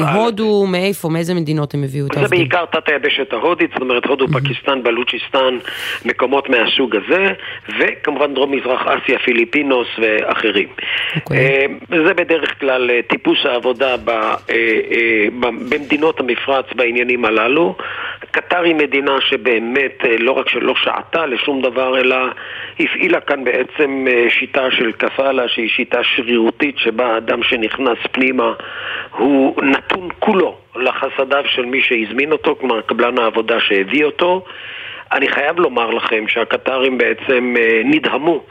מהודו, מאיפה, מאיזה מדינות הם הביאו את זה העובדים? בעיקר תת היבשת ההודית, זאת אומרת הודו, פקיסטן, בלוצ'יסטן, מקומות מהסוג הזה, וכמובן דרום מזרח אסיה, פיליפינוס ואחרים. אה, זה בדרך כלל אה, טיפוס העבודה אה, במדינות המפרץ בעניינים הללו. קטר היא מדינה שבאמת אה, לא רק שלא שעתה לשום דבר, אלא הפעילה כאן בעצם אה, שיטה של קפאלה, שהיא שיטה שרירותית, שבה האדם שנכנס פנימה הוא נתון כולו לחסדיו של מי שהזמין אותו, כלומר קבלן העבודה שהביא אותו. אני חייב לומר לכם שהקטרים בעצם אה, נדהמו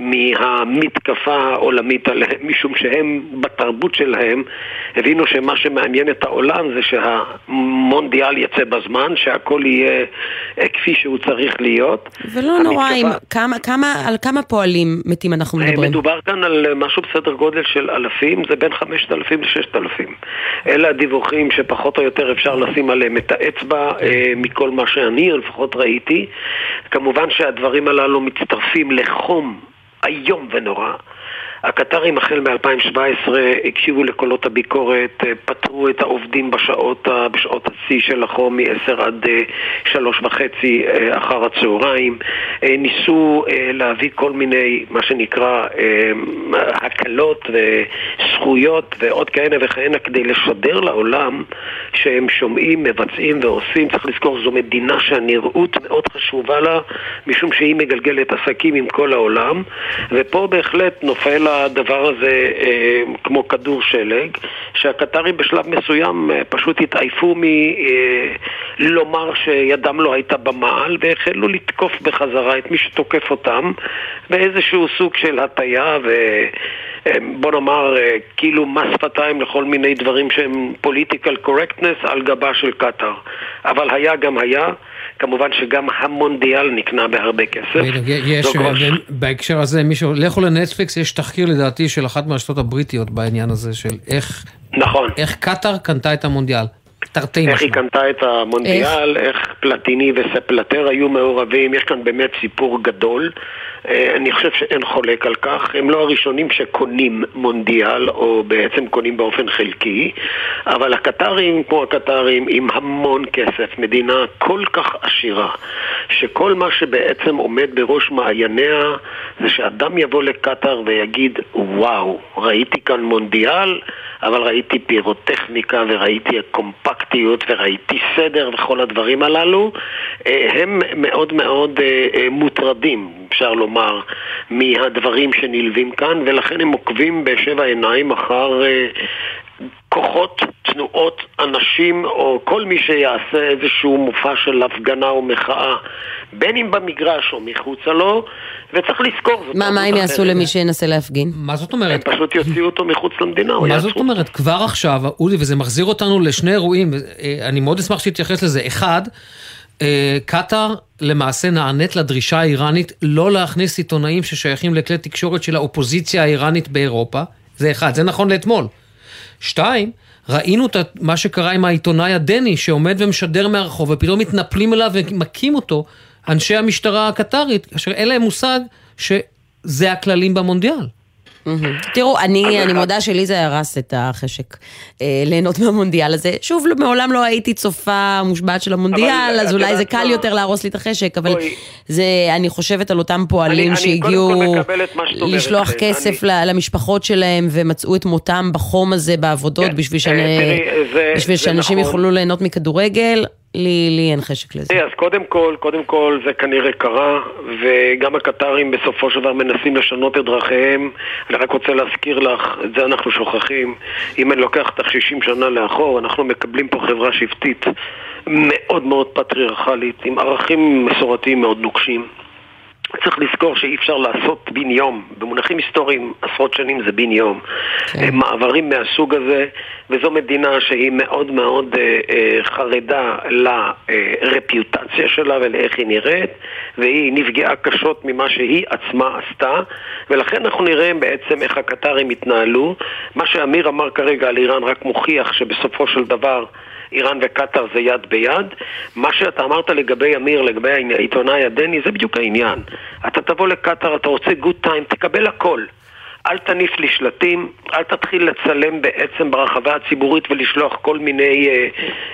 מהמתקפה העולמית עליהם, משום שהם בתרבות שלהם הבינו שמה שמעניין את העולם זה שהמונדיאל יצא בזמן, שהכל יהיה אה, כפי שהוא צריך להיות. ולא נורא, אם- כמה- כמה- על כמה פועלים מתים אנחנו אה, מדברים? מדובר כאן על אה, משהו בסדר גודל של אלפים, זה בין 5,000 ל-6,000. אלה הדיווחים שפחות או יותר אפשר לשים עליהם את האצבע מכל מה שאני לפחות ראיתי. כמובן שהדברים הללו מצטרפים לחום איום ונורא. הקטרים החל מ-2017 הקשיבו לקולות הביקורת, אה, פטרו את העובדים בשעות, בשעות השיא של החום מ-10 עד אה, שלוש וחצי אה, אחר הצהריים. אה, ניסו אה, להביא כל מיני, מה שנקרא, אה, הקלות וזכויות ועוד כהנה וכהנה כדי לשדר לעולם שהם שומעים, מבצעים ועושים. צריך לזכור, זו מדינה שהנראות מאוד חשובה לה, משום שהיא מגלגלת עסקים עם כל העולם, ופה בהחלט נופל הדבר הזה אה, כמו כדור שלג, שהקטרים בשלב מסוים אה, פשוט התעייפו מלומר שידם לא הייתה במעל, והחלו לתקוף בחזרה את מי שתוקף אותם באיזשהו סוג של הטיה ו... אה, בוא נאמר, אה, כאילו מס שפתיים לכל מיני דברים שהם political correctness על גבה של קטאר. אבל היה גם היה, כמובן שגם המונדיאל נקנה בהרבה כסף. יש, אה, בהקשר הזה, מישהו, לכו לנטפליקס, יש תחקיר לדעתי של אחת מהרשתות הבריטיות בעניין הזה, של איך, נכון. איך קטאר קנתה את המונדיאל. תרתי איך היא משמע. קנתה את המונדיאל, איך פלטיני וספלטר היו מעורבים, יש כאן באמת סיפור גדול. אה, אני חושב שאין חולק על כך. הם לא הראשונים שקונים מונדיאל, או בעצם קונים באופן חלקי, אבל הקטרים, כמו הקטרים, עם המון כסף, מדינה כל כך עשירה, שכל מה שבעצם עומד בראש מעייניה זה שאדם יבוא לקטר ויגיד, וואו, ראיתי כאן מונדיאל, אבל ראיתי פירוטכניקה וראיתי קומפקטיות וראיתי סדר וכל הדברים הללו, אה, הם מאוד מאוד אה, אה, מוטרדים, אפשר לומר, מהדברים שנלווים כאן, ולכן הם עוקבים בשבע עיניים אחר כוחות, תנועות, אנשים, או כל מי שיעשה איזשהו מופע של הפגנה או מחאה, בין אם במגרש או מחוצה לו, וצריך לזכור, זאת מה, מה הם יעשו. למי שינסה להפגין? מה זאת אומרת? הם פשוט יוציאו אותו מחוץ למדינה, מה זאת אומרת? כבר עכשיו, אודי, וזה מחזיר אותנו לשני אירועים, אה, אני מאוד אשמח שתתייחס לזה. אחד, אה, קטאר למעשה נענית לדרישה האיראנית לא להכניס עיתונאים ששייכים לכלי תקשורת של האופוזיציה האיראנית באירופה. זה אחד, זה נכון לאתמול. שתיים, ראינו את מה שקרה עם העיתונאי הדני שעומד ומשדר מהרחוב ופתאום מתנפלים אליו ומכים אותו אנשי המשטרה הקטרית, אשר אין להם מושג שזה הכללים במונדיאל. תראו, אני, אני מודה שלי זה הרס את החשק אה, ליהנות מהמונדיאל הזה. שוב, לא- מעולם לא הייתי צופה מושבעת של המונדיאל, אז אולי זה קל? יותר להרוס לי את החשק, אבל. זה, אני חושבת על אותם פועלים שהגיעו לשלוח חן. כסף למשפחות שלהם ומצאו את מותם בחום הזה בעבודות בשביל, אה, זה- בשביל זה שאנשים נכון. יוכלו ליהנות מכדורגל. לי, לי אין חשק לזה. אז קודם כל, קודם כל זה כנראה קרה, וגם הקטרים בסופו של דבר מנסים לשנות את דרכיהם. אני רק רוצה להזכיר לך, את זה אנחנו שוכחים. אם אני לוקח אותך 60 שנה לאחור, אנחנו מקבלים פה חברה שבטית מאוד מאוד פטריארכלית, עם ערכים מסורתיים מאוד נוקשים. צריך לזכור שאי אפשר לעשות בן יום, במונחים היסטוריים עשרות שנים זה בן יום. כן. מעברים מהסוג הזה, וזו מדינה שהיא מאוד מאוד אה, אה, חרדה לרפיוטציה שלה ולאיך היא נראית, והיא נפגעה קשות ממה שהיא עצמה עשתה, ולכן אנחנו נראה בעצם איך הקטרים התנהלו. מה שאמיר אמר כרגע על איראן רק מוכיח שבסופו של דבר איראן וקטאר זה יד ביד. מה שאתה אמרת לגבי אמיר, לגבי העיתונאי הדני, זה בדיוק העניין. אתה תבוא לקטאר, אתה רוצה גוד טיים, תקבל הכל. אל תניף לי שלטים, אל תתחיל לצלם בעצם ברחבה הציבורית ולשלוח כל מיני אה,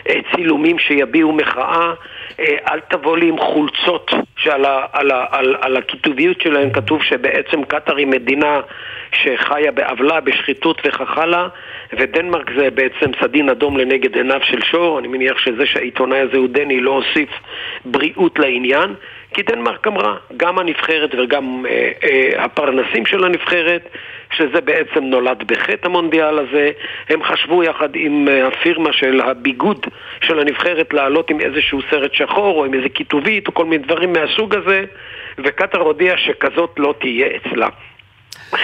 אה, צילומים שיביעו מחאה. אה, אל תבוא לי עם חולצות שעל ה, על ה, על, על הכיתוביות שלהן כתוב שבעצם קטאר היא מדינה שחיה בעוולה, בשחיתות וכך הלאה, ודנמרק זה בעצם סדין אדום לנגד עיניו של שור. אני מניח שזה שהעיתונאי הזה הוא דני לא הוסיף בריאות לעניין. כי דנמרק אמרה, גם הנבחרת וגם אה, אה, הפרנסים של הנבחרת, שזה בעצם נולד בחטא המונדיאל הזה, הם חשבו יחד עם אה, הפירמה של הביגוד של הנבחרת לעלות עם איזשהו סרט שחור או עם איזה כיתובית או כל מיני דברים מהסוג הזה, וקטר הודיעה שכזאת לא תהיה אצלה.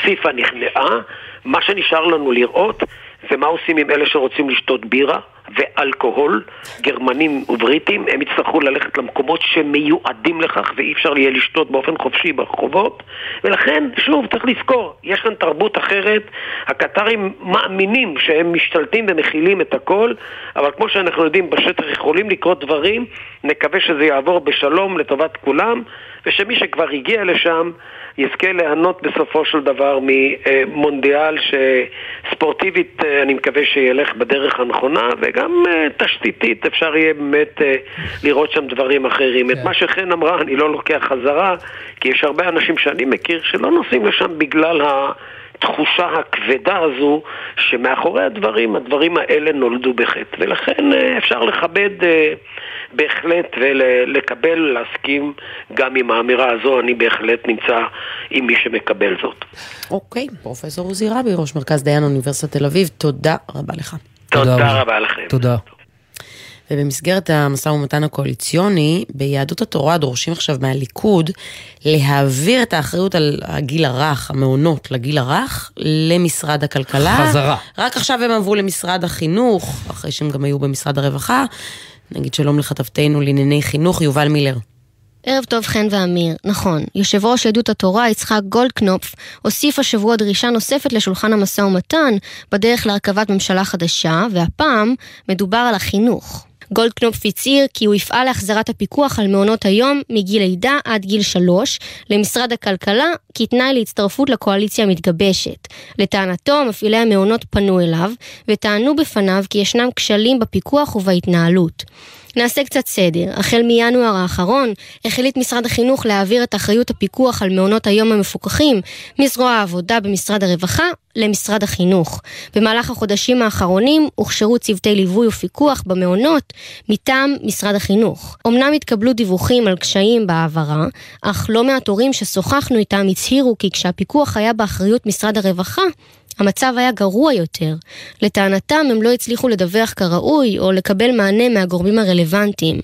פיפ"א נכנעה, מה שנשאר לנו לראות זה מה עושים עם אלה שרוצים לשתות בירה ואלכוהול, גרמנים ובריטים, הם יצטרכו ללכת למקומות שמיועדים לכך ואי אפשר יהיה לשתות באופן חופשי ברחובות. ולכן, שוב, צריך לזכור, יש כאן תרבות אחרת, הקטרים מאמינים שהם משתלטים ומכילים את הכל, אבל כמו שאנחנו יודעים, בשטח יכולים לקרות דברים, נקווה שזה יעבור בשלום לטובת כולם ושמי שכבר הגיע לשם יזכה ליהנות בסופו של דבר ממונדיאל שספורטיבית אה, אני מקווה שילך בדרך הנכונה וגם אה, תשתיתית אפשר יהיה באמת אה, לראות שם דברים אחרים. את כן. מה שחן אמרה אני לא לוקח חזרה כי יש הרבה אנשים שאני מכיר שלא נוסעים לשם בגלל ה... התחושה הכבדה הזו שמאחורי הדברים, הדברים האלה נולדו בחטא. ולכן אפשר לכבד בהחלט ולקבל, להסכים גם עם האמירה הזו, אני בהחלט נמצא עם מי שמקבל זאת. אוקיי, פרופסור עוזי רבי, ראש מרכז דיין אוניברסיטת תל אביב, תודה רבה לך. תודה, תודה רבה לכם. תודה. ובמסגרת המשא ומתן הקואליציוני, ביהדות התורה דורשים עכשיו מהליכוד להעביר את האחריות על הגיל הרך, המעונות לגיל הרך, למשרד הכלכלה. חזרה. רק עכשיו הם עברו למשרד החינוך, אחרי שהם גם היו במשרד הרווחה. נגיד שלום לכתבתנו לענייני חינוך, יובל מילר. ערב טוב חן ואמיר, נכון, יושב ראש עדות התורה יצחק גולדקנופף הוסיף השבוע דרישה נוספת לשולחן המשא ומתן בדרך להרכבת ממשלה חדשה, והפעם מדובר על החינוך. גולדקנופ הצהיר כי הוא יפעל להחזרת הפיקוח על מעונות היום מגיל לידה עד גיל שלוש למשרד הכלכלה כתנאי להצטרפות לקואליציה המתגבשת. לטענתו, מפעילי המעונות פנו אליו וטענו בפניו כי ישנם כשלים בפיקוח ובהתנהלות. נעשה קצת סדר. החל מינואר האחרון החליט משרד החינוך להעביר את אחריות הפיקוח על מעונות היום המפוקחים מזרוע העבודה במשרד הרווחה למשרד החינוך. במהלך החודשים האחרונים הוכשרו צוותי ליווי ופיקוח במעונות מטעם משרד החינוך. אמנם התקבלו דיווחים על קשיים בהעברה, אך לא מעט הורים ששוחחנו איתם הצהירו כי כשהפיקוח היה באחריות משרד הרווחה, המצב היה גרוע יותר. לטענתם הם לא הצליחו לדווח כראוי או לקבל מענה מהגורמים הרלוונטיים.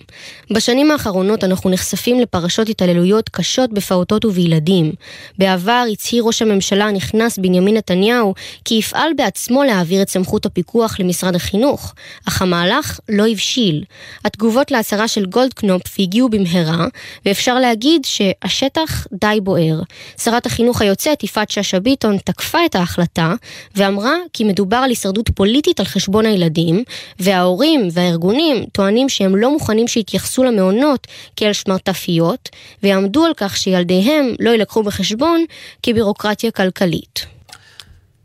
בשנים האחרונות אנחנו נחשפים לפרשות התעללויות קשות בפעוטות ובילדים. בעבר הצהיר ראש הממשלה הנכנס בנימין נתניהו כי יפעל בעצמו להעביר את סמכות הפיקוח למשרד החינוך, אך המהלך לא הבשיל. התגובות להצהרה של גולדקנופ הגיעו במהרה, ואפשר להגיד שהשטח די בוער. שרת החינוך היוצאת יפעת שאשא ביטון תקפה את ההחלטה ואמרה כי מדובר על הישרדות פוליטית על חשבון הילדים, וההורים והארגונים טוענים שהם לא מוכנים שיתייחסו למעונות כאל שמרטפיות, ויעמדו על כך שילדיהם לא יילקחו בחשבון כבירוקרטיה כלכלית.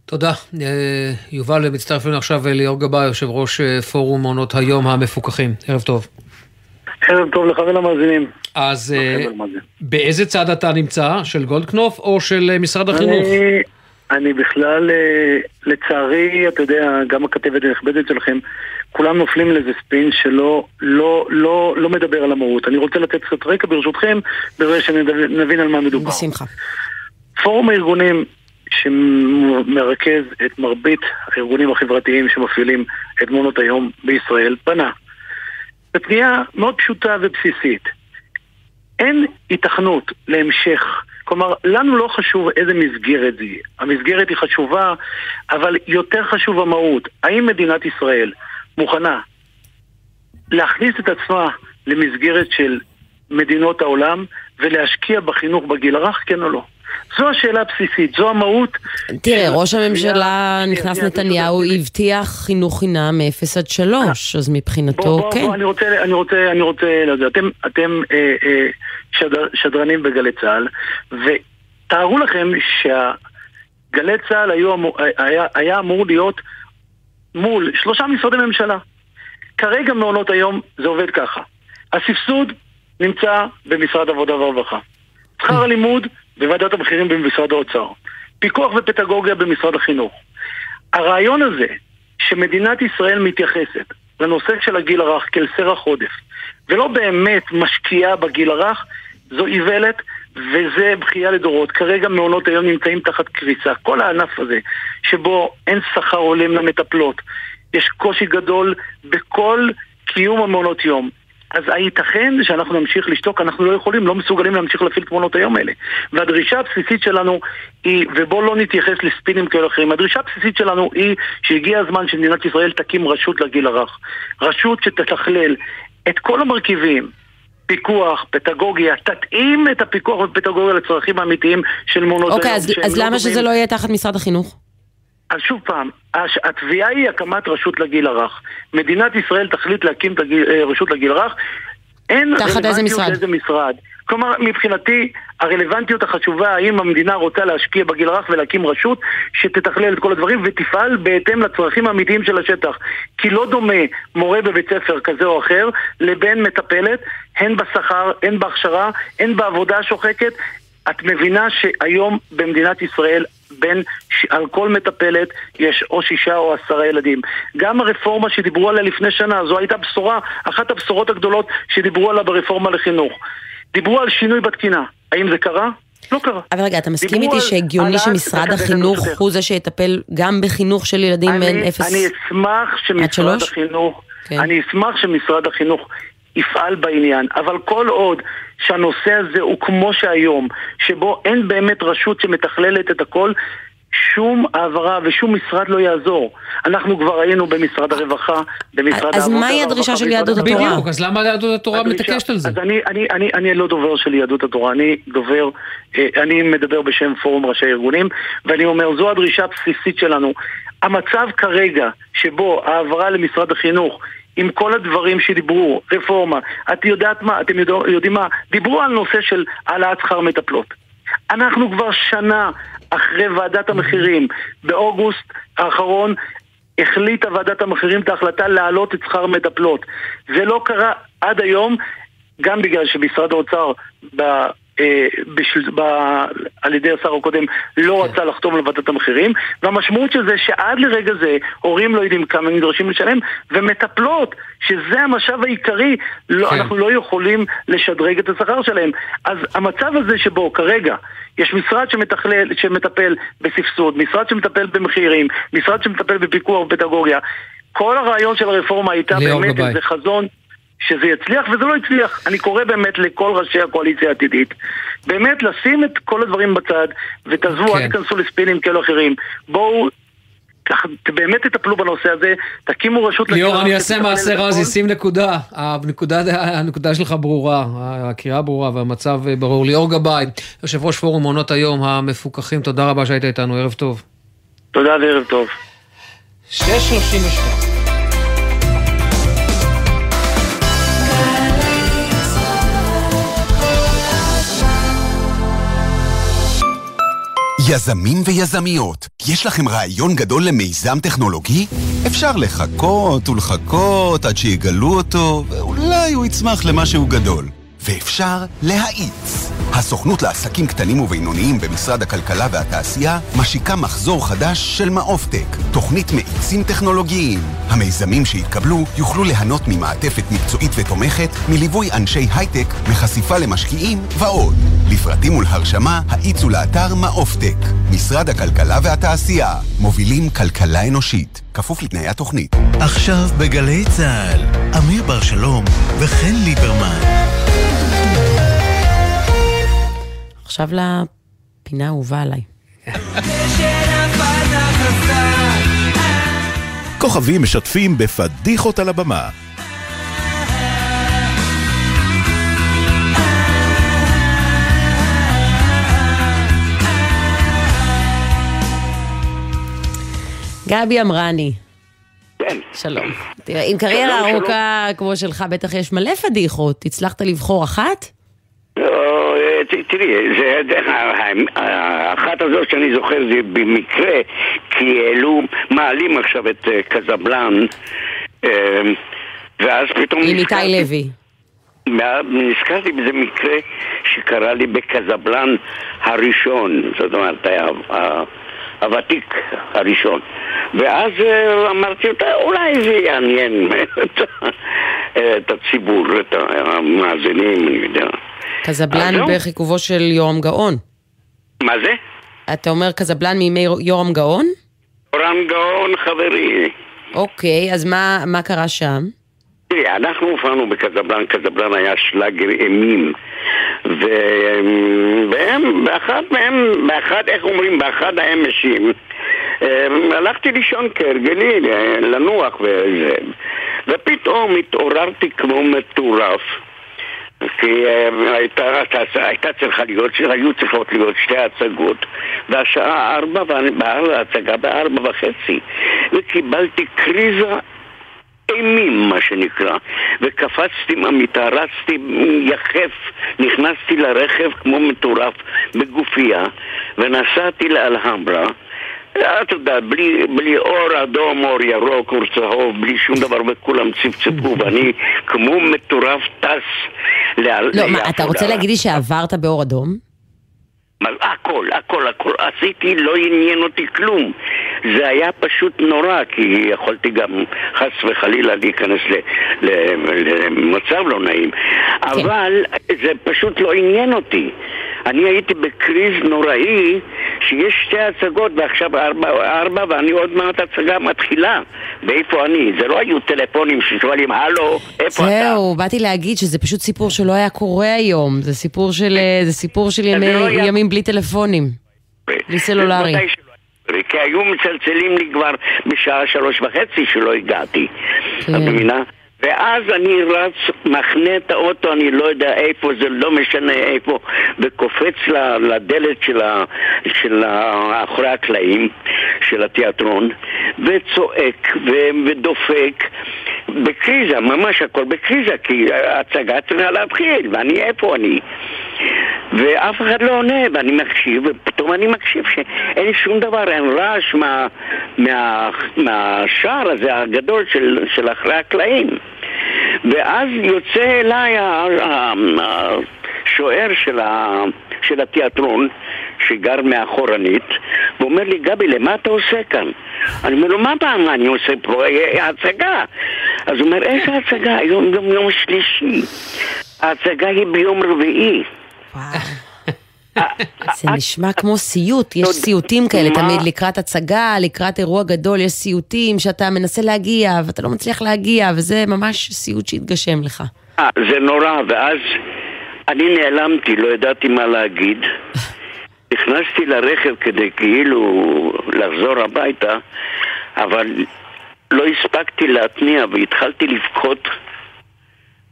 תודה. אה, יובל, מצטרף אלינו עכשיו ליאור גבאי, יושב ראש אה, פורום מעונות היום המפוקחים. ערב טוב. ערב טוב לך ולמאזינים. אז אה, באיזה צד אתה נמצא? של גולדקנופ או של משרד החינוך? אני בכלל, אה, לצערי, אתה יודע, גם הכתבת הנכבדת שלכם, כולם נופלים לאיזה ספין שלא לא, לא, לא מדבר על המהות. אני רוצה לתת קצת רקע ברשותכם, ברגע שנבין על מה מדובר. בשמחה. פורום הארגונים שמרכז את מרבית הארגונים החברתיים שמפעילים את מעונות היום בישראל, פנה. בפנייה מאוד פשוטה ובסיסית. אין התכנות להמשך. כלומר, לנו לא חשוב איזה מסגרת זה יהיה. המסגרת היא חשובה, אבל יותר חשוב המהות. האם מדינת ישראל מוכנה להכניס את עצמה למסגרת של מדינות העולם ולהשקיע בחינוך בגיל הרך, כן או לא? זו השאלה הבסיסית, זו המהות. תראה, ראש הממשלה נכנס נתניהו הבטיח חינוך חינם מ-0 עד 3, אז מבחינתו כן. בוא, אני רוצה, אני רוצה, אני רוצה לדעת, אתם, אתם אה, אה, שדר, שדרנים בגלי צה"ל, ותארו לכם שהגלי צה"ל היו היה, היה אמור להיות מול שלושה משרדי ממשלה. כרגע מעונות היום זה עובד ככה. הסבסוד נמצא במשרד העבודה והרווחה. שכר הלימוד בוועדת המחירים במשרד האוצר. פיקוח ופדגוגיה במשרד החינוך. הרעיון הזה שמדינת ישראל מתייחסת לנושא של הגיל הרך כאל סרח עודף ולא באמת משקיעה בגיל הרך זו איוולת וזה בכייה לדורות. כרגע מעונות היום נמצאים תחת קריסה. כל הענף הזה שבו אין שכר הולם למטפלות, יש קושי גדול בכל קיום המעונות יום. אז הייתכן שאנחנו נמשיך לשתוק, אנחנו לא יכולים, לא מסוגלים להמשיך להפעיל את תמונות היום האלה. והדרישה הבסיסית שלנו היא, ובואו לא נתייחס לספינים כאלה אחרים, הדרישה הבסיסית שלנו היא שהגיע הזמן שמדינת ישראל תקים רשות לגיל הרך. רשות שתתכלל את כל המרכיבים, פיקוח, פדגוגיה, תתאים את הפיקוח והפדגוגיה לצרכים האמיתיים של מעונות אוקיי, היום. אז, אז למה שזה לא יהיה תחת משרד החינוך? אז שוב פעם, התביעה היא הקמת רשות לגיל הרך. מדינת ישראל תחליט להקים אה, רשות לגיל הרך. אין רלוונטיות משרד? לאיזה משרד. כלומר, מבחינתי, הרלוונטיות החשובה, האם המדינה רוצה להשקיע בגיל הרך ולהקים רשות שתתכלל את כל הדברים ותפעל בהתאם לצרכים האמיתיים של השטח. כי לא דומה מורה בבית ספר כזה או אחר לבין מטפלת, הן בשכר, הן בהכשרה, הן בעבודה השוחקת. את מבינה שהיום במדינת ישראל בין, על כל מטפלת יש או שישה או עשרה ילדים. גם הרפורמה שדיברו עליה לפני שנה, זו הייתה בשורה, אחת הבשורות הגדולות שדיברו עליה ברפורמה לחינוך. דיברו על שינוי בתקינה. האם זה קרה? לא קרה. אבל רגע, אתה מסכים איתי שהגיוני שמשרד החינוך. הוא זה שיטפל גם בחינוך של ילדים בין אני, 0 אני אשמח עד שמשרד שלוש? החינוך, כן. אני אשמח שמשרד החינוך יפעל בעניין, אבל כל עוד שהנושא הזה הוא כמו שהיום, שבו אין באמת רשות שמתכללת את הכל, שום העברה ושום משרד לא יעזור. אנחנו כבר היינו במשרד הרווחה, במשרד אז העבודה מהי והרווחה, הדרישה של יהדות. התורה? בדיוק, אז למה יהדות התורה מתעקשת על זה? אז אני, אני, אני, אני לא דובר של יהדות התורה, אני דובר, אה, אני מדבר בשם פורום ראשי הארגונים, ואני אומר, זו הדרישה הבסיסית שלנו. המצב כרגע, שבו העברה למשרד החינוך, עם כל הדברים שדיברו, רפורמה, את יודעת מה, אתם יודע, יודעים מה, דיברו על נושא של העלאת שכר מטפלות. אנחנו כבר שנה אחרי ועדת המחירים, באוגוסט האחרון החליטה ועדת המחירים את ההחלטה להעלות את שכר המטפלות. זה לא קרה עד היום, גם בגלל שמשרד האוצר בשל, ב, על ידי השר הקודם לא רצה לחתום על ועדת המחירים, והמשמעות של זה שעד לרגע זה הורים לא יודעים כמה נדרשים לשלם, ומטפלות, שזה המשאב העיקרי, לא, כן. אנחנו לא יכולים לשדרג את השכר שלהם. אז המצב הזה שבו כרגע יש משרד שמתכלל, שמטפל בסבסוד, משרד שמטפל במחירים, משרד שמטפל בפיקוח ופדגוגיה, כל הרעיון של הרפורמה הייתה באמת. איזה חזון שזה יצליח, וזה לא הצליח. אני קורא באמת לכל ראשי הקואליציה העתידית, באמת לשים את כל הדברים בצד, ותעזבו, כן. אל תיכנסו לספינים כאלו אחרים. בואו, באמת תטפלו בנושא הזה, תקימו רשות... ליאור, אני אעשה מעשה בכל. רז, שים נקודה. הנקודה, הנקודה שלך ברורה, הקריאה ברורה והמצב ברור. ליאור גבאי, יושב ראש פורום מעונות היום המפוקחים, תודה רבה שהיית איתנו, ערב טוב. תודה וערב טוב. 6.32. יזמים ויזמיות, יש לכם רעיון גדול למיזם טכנולוגי? אפשר לחכות ולחכות עד שיגלו אותו, ואולי הוא יצמח למשהו גדול. ואפשר להאיץ. הסוכנות לעסקים קטנים ובינוניים במשרד הכלכלה והתעשייה משיקה מחזור חדש של מעופטק, תוכנית מאיצים טכנולוגיים. המיזמים שיתקבלו יוכלו ליהנות ממעטפת מקצועית ותומכת, מליווי אנשי הייטק, מחשיפה למשקיעים ועוד. לפרטים ולהרשמה, האיצו לאתר מעופטק. משרד הכלכלה והתעשייה, מובילים כלכלה אנושית, כפוף לתנאי התוכנית. עכשיו בגלי צה"ל, אמיר בר שלום וחן ליברמן. עכשיו לפינה האהובה עליי. כוכבים משתפים בפדיחות על הבמה. גבי אמרני. כן. שלום. תראה, עם קריירה ארוכה כמו שלך, בטח יש מלא פדיחות. הצלחת לבחור אחת? לא, אה, תראי, זה, זה, ה- ה- האחת הזאת שאני זוכר זה במקרה, כי העלו, מעלים עכשיו את אה, קזבלן, אה, ואז פתאום עם איתי לוי. נזכרתי בזה מקרה שקרה לי בקזבלן הראשון, זאת אומרת, הוותיק הראשון. ואז אה, אמרתי, "טוב, אולי זה יעניין את הציבור, את המאזינים, אני יודע. קזבלן. בחיכובו של יורם גאון. מה זה? אתה אומר קזבלן מימי יורם גאון? אורן גאון חברי. אוקיי, אז מה, מה קרה שם? תראי, אנחנו הופענו בקזבלן, קזבלן היה שלאגר אימים ו- והם, באחד מהם, באחד, איך אומרים, באחד האמשים אה, הלכתי לישון כהרגלי, אה, לנוח וזה ופתאום התעוררתי כמו מטורף כי אה, הייתה, הייתה צריכה להיות, היו צריכות להיות שתי הצגות והשעה ארבע, ואני בהצגה בארבע וחצי וקיבלתי קריזה אימים, מה שנקרא, וקפצתי מהמיטה, רצתי יחף, נכנסתי לרכב כמו מטורף בגופייה, ונסעתי לאלהמברה. אתה יודע, בלי, בלי אור אדום, אור ירוק, אור צהוב, בלי שום דבר, וכולם צפצפו, ואני כמו מטורף טס לאל... לא, מה, אתה רוצה להגיד לי שעברת באור אדום? מה, הכל, הכל, הכל. עשיתי, לא עניין אותי כלום. זה היה פשוט נורא, כי יכולתי גם חס וחלילה להיכנס ל- ל- למצב לא נעים. אבל זה פשוט לא עניין אותי. אני הייתי בקריז נוראי, שיש שתי הצגות ועכשיו ארבע, ארבע ואני עוד מעט הצגה מתחילה. ואיפה אני? זה לא היו טלפונים ששואלים, הלו, איפה אתה? זהו, באתי להגיד שזה פשוט סיפור שלא היה קורה היום. זה סיפור של, אה, זה סיפור של ימי, לא היה- ימים בלי טלפונים. בלי סלולרי. כי היו מצלצלים לי כבר בשעה שלוש וחצי שלא הגעתי. את מבינה? ואז אני רץ, מחנה את האוטו, אני לא יודע איפה, זה לא משנה איפה, וקופץ לדלת של, ה, של ה, אחורי הקלעים של התיאטרון, וצועק ודופק, בקריזה, ממש הכל בקריזה, כי ההצגה צריכה להתחיל, ואני, איפה אני? ואף אחד לא עונה, ואני מקשיב, ופתאום אני מקשיב שאין שום דבר, אין רעש מה, מה, מהשער הזה הגדול של, של אחרי הקלעים. ואז יוצא אליי השוער של, של התיאטרון, שגר מאחורנית, ואומר לי, גבי, למה אתה עושה כאן? אני אומר לו, מה פעם אני עושה פה? אה, הצגה. אז הוא אומר, איזה הצגה? היום גם יום שלישי. ההצגה היא ביום רביעי. זה נשמע כמו סיוט, יש סיוטים כאלה תמיד לקראת הצגה, לקראת אירוע גדול, יש סיוטים שאתה מנסה להגיע ואתה לא מצליח להגיע, וזה ממש סיוט שהתגשם לך. אה, זה נורא, ואז אני נעלמתי, לא ידעתי מה להגיד. נכנסתי לרכב כדי כאילו לחזור הביתה, אבל לא הספקתי להתניע והתחלתי לבכות.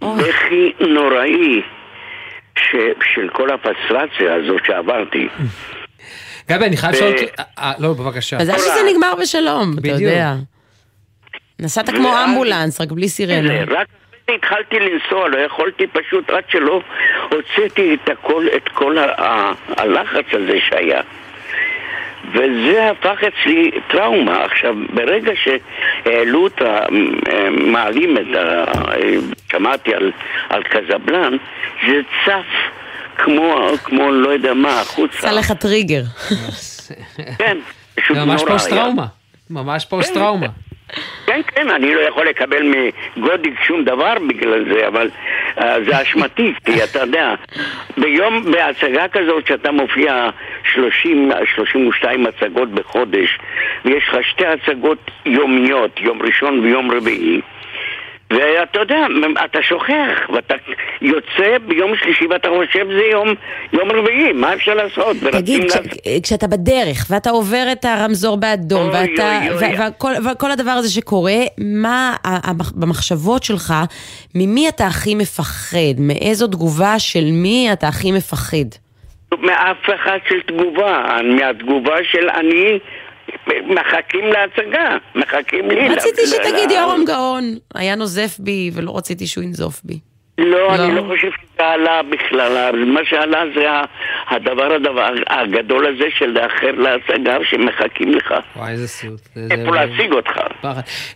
בכי נוראי ש... של כל הפסטרציה הזאת שעברתי. גבי, אני חייב לשאול... אותך- אה, לא, בבקשה. מזל שזה נגמר בשלום, אתה. יודע. נסעת כמו אמבולנס, רק בלי סירנה. רק התחלתי לנסוע, לא יכולתי פשוט, עד שלא הוצאתי את הכל, את כל ה- ה- הלחץ הזה שהיה. וזה הפך אצלי טראומה. עכשיו, ברגע שהעלו את ה... מעלים את ה... שמעתי על, על קזבלן, זה צף כמו, כמו לא יודע מה, החוצה. עשה לך טריגר. כן, פשוט זה ממש נורא פוסט היה. טראומה. ממש פוסט טראומה. כן, כן, אני לא יכול לקבל מגודיק שום דבר בגלל זה, אבל uh, זה אשמתי, כי אתה יודע, ביום, בהצגה כזאת שאתה מופיע 30, 32 הצגות בחודש, ויש לך שתי הצגות יומיות, יום ראשון ויום רביעי, ואתה יודע, אתה שוכח, ואתה יוצא ביום שלישי ואתה חושב זה יום, יום רביעי, מה אפשר לעשות? תגיד, כש- כשאתה בדרך ואתה עובר את הרמזור באדום אוי, ואתה, אוי, אוי. ו- והכל וכל הדבר הזה שקורה, מה במחשבות שלך, ממי אתה הכי מפחד? מאיזו תגובה של מי אתה הכי מפחד? מאף אחד של תגובה, מהתגובה של אני, מחכים להצגה, מחכים לי. רציתי ל- שתגיד ל- יורם גאון, היה נוזף בי ולא רציתי שהוא ינזוף בי. לא, אני לא חושב שזה עלה בכלל, מה שעלה זה הדבר הדבר הגדול הזה של לאחר להצגה שמחכים לך. וואי, איזה סיוט. זה- איפה להשיג אותך?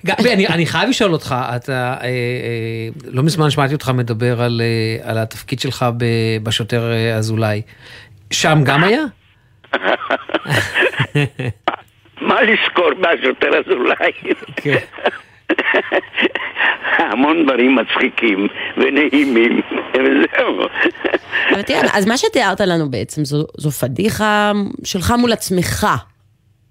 גבי, אני, אני חייב לשאול אותך, אתה, אה, אה, לא מזמן שמעתי אותך מדבר על, אה, על התפקיד שלך ב, בשוטר אה, אזולאי. שם גם היה? מה לזכור מהשוטר אזולאי? כן. המון דברים מצחיקים ונעימים, וזהו. אבל תראה, אז מה שתיארת לנו בעצם זו, זו פדיחה שלך מול עצמך.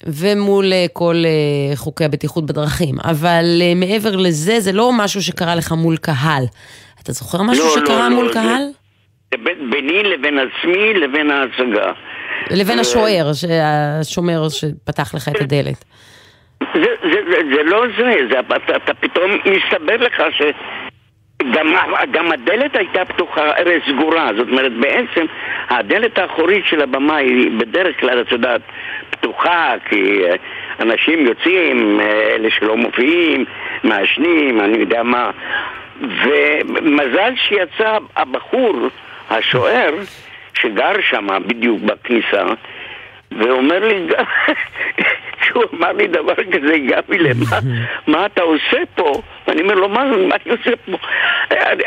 ומול אה, כל אה, חוקי הבטיחות בדרכים, אבל אה, מעבר לזה, זה לא משהו שקרה לך מול קהל. אתה זוכר משהו לא, שקרה לא, מול לא, קהל? זה ביני לבין עצמי לבין ההצגה. לבין אה, השוער, השומר שפתח לך את הדלת. זה, זה, זה, זה לא זה, זה אתה, אתה פתאום מסתבר לך ש... גם, גם הדלת הייתה פתוחה, הרי סגורה, זאת אומרת בעצם הדלת האחורית של הבמה היא בדרך כלל, את יודעת, פתוחה כי אה, אנשים יוצאים, אה, אלה שלא מופיעים, מעשנים, אני יודע מה ומזל שיצא הבחור, השוער, שגר שם בדיוק בכניסה ואומר לי, שהוא אמר לי דבר כזה, גבי, למה, מה אתה עושה פה? ואני אומר לו, מה, מה אני עושה פה? אני,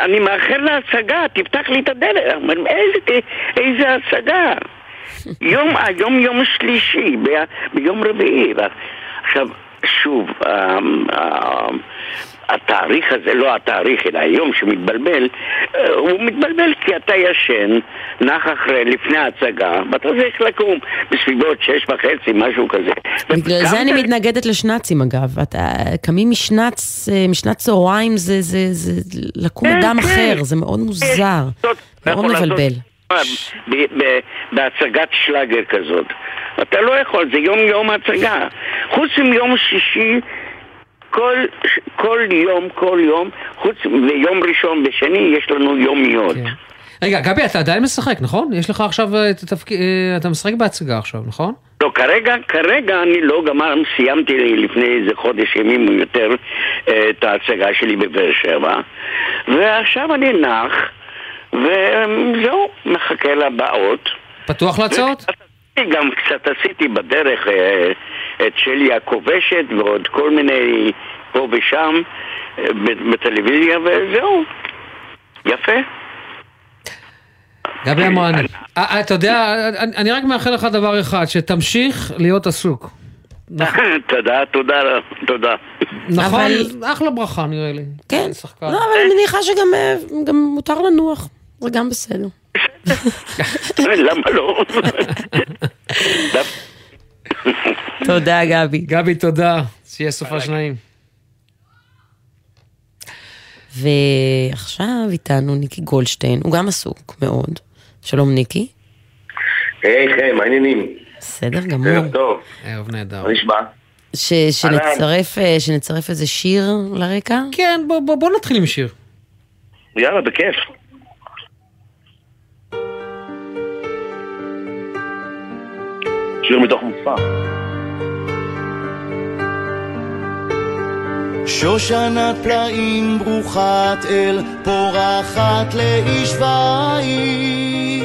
אני מאחר להצגה, תפתח לי את הדלת. הוא אומר, איזה, איזה הצגה? יום, היום יום שלישי, ב- ביום רביעי. עכשיו, שוב, אה, אה, התאריך הזה, לא התאריך, אלא היום שמתבלבל, אה, הוא מתבלבל כי אתה ישן, נח אחרי, לפני ההצגה, ואתה צריך לקום בסביבות שש וחצי, משהו כזה. בגלל זה אני מתנגדת לשנ"צים אגב. אתה, קמים משנ"צ, אה, משנת צהריים זה, זה, זה לקום כן, אדם כן. אחר, זה מאוד מוזר, מאוד לעשות- מבלבל. בהצגת שלאגר כזאת. אתה לא יכול, זה יום יום הצגה. חוץ מיום שישי, כל, כל יום, כל יום, חוץ מיום ראשון ושני, יש לנו יומיות. רגע, גבי, אתה עדיין משחק, נכון? יש לך עכשיו אה, את התפקיד, אה, אתה משחק בהצגה עכשיו, נכון? לא, כרגע, כרגע אני לא גמר, סיימתי לפני איזה חודש ימים או יותר אה, את ההצגה שלי בבאר שבע ועכשיו אני נח וזהו, מחכה לבאות. פתוח להצעות? אני גם קצת עשיתי בדרך אה, את שלי הכובשת ועוד כל מיני פה ושם אה, בטלוויזיה וזהו, יפה. גבי אמרני, אה, אתה יודע, אני- רק מאחל לך דבר אחד, שתמשיך להיות עסוק. תודה, תודה, תודה. נכון? אחלה ברכה נראה לי. כן, שחקן. לא, אבל אני מניחה שגם אה, גם מותר לנוח, זה גם בסדר. למה לא? תודה, גבי. גבי, תודה. שיהיה סופה שניים. ועכשיו איתנו ניקי גולדשטיין, הוא גם עסוק מאוד. שלום ניקי. היי חן, מה העניינים? בסדר גמור. ערב טוב. ערב נהדר. מה נשמע? ש- שנצרף, אה, שנצרף איזה שיר לרקע? כן, בוא, בוא, בוא נתחיל עם שיר. יאללה, בכיף. שיר מתוך מופע. שושנת פלאים ברוכת אל, פורחת לאיש ואיש.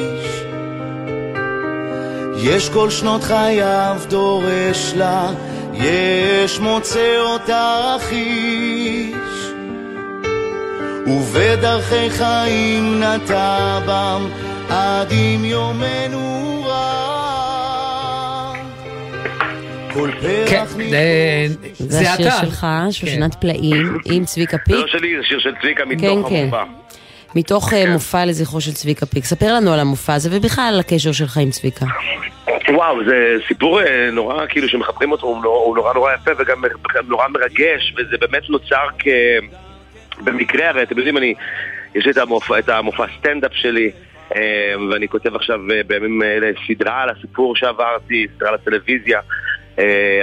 יש כל שנות חייו דורש לה, יש מוצא אותך איש. ובדרכי חיים נטע בם, עד אם יומנו רע. כל כן, פרח זה- זה זה השיר אתה. שלך, שושנת פלאים, עם צביקה פיק. זה לא שלי, זה שיר של צביקה כן, מתוך כן. המופע. מתוך כן. אה, מופע לזכרו של צביקה פיק. ספר לנו על המופע הזה ובכלל על הקשר שלך עם צביקה. וואו, זה סיפור אה, נורא, כאילו, שמחברים אותו, הוא נורא- נורא יפה וגם גם נורא מרגש, וזה באמת נוצר כ... במקרה, הרי אתם יודעים, אני... יש לי את המופע, את המופע סטנדאפ שלי, אה, ואני כותב עכשיו בימים אלה סדרה על הסיפור שעברתי, סדרה לטלוויזיה,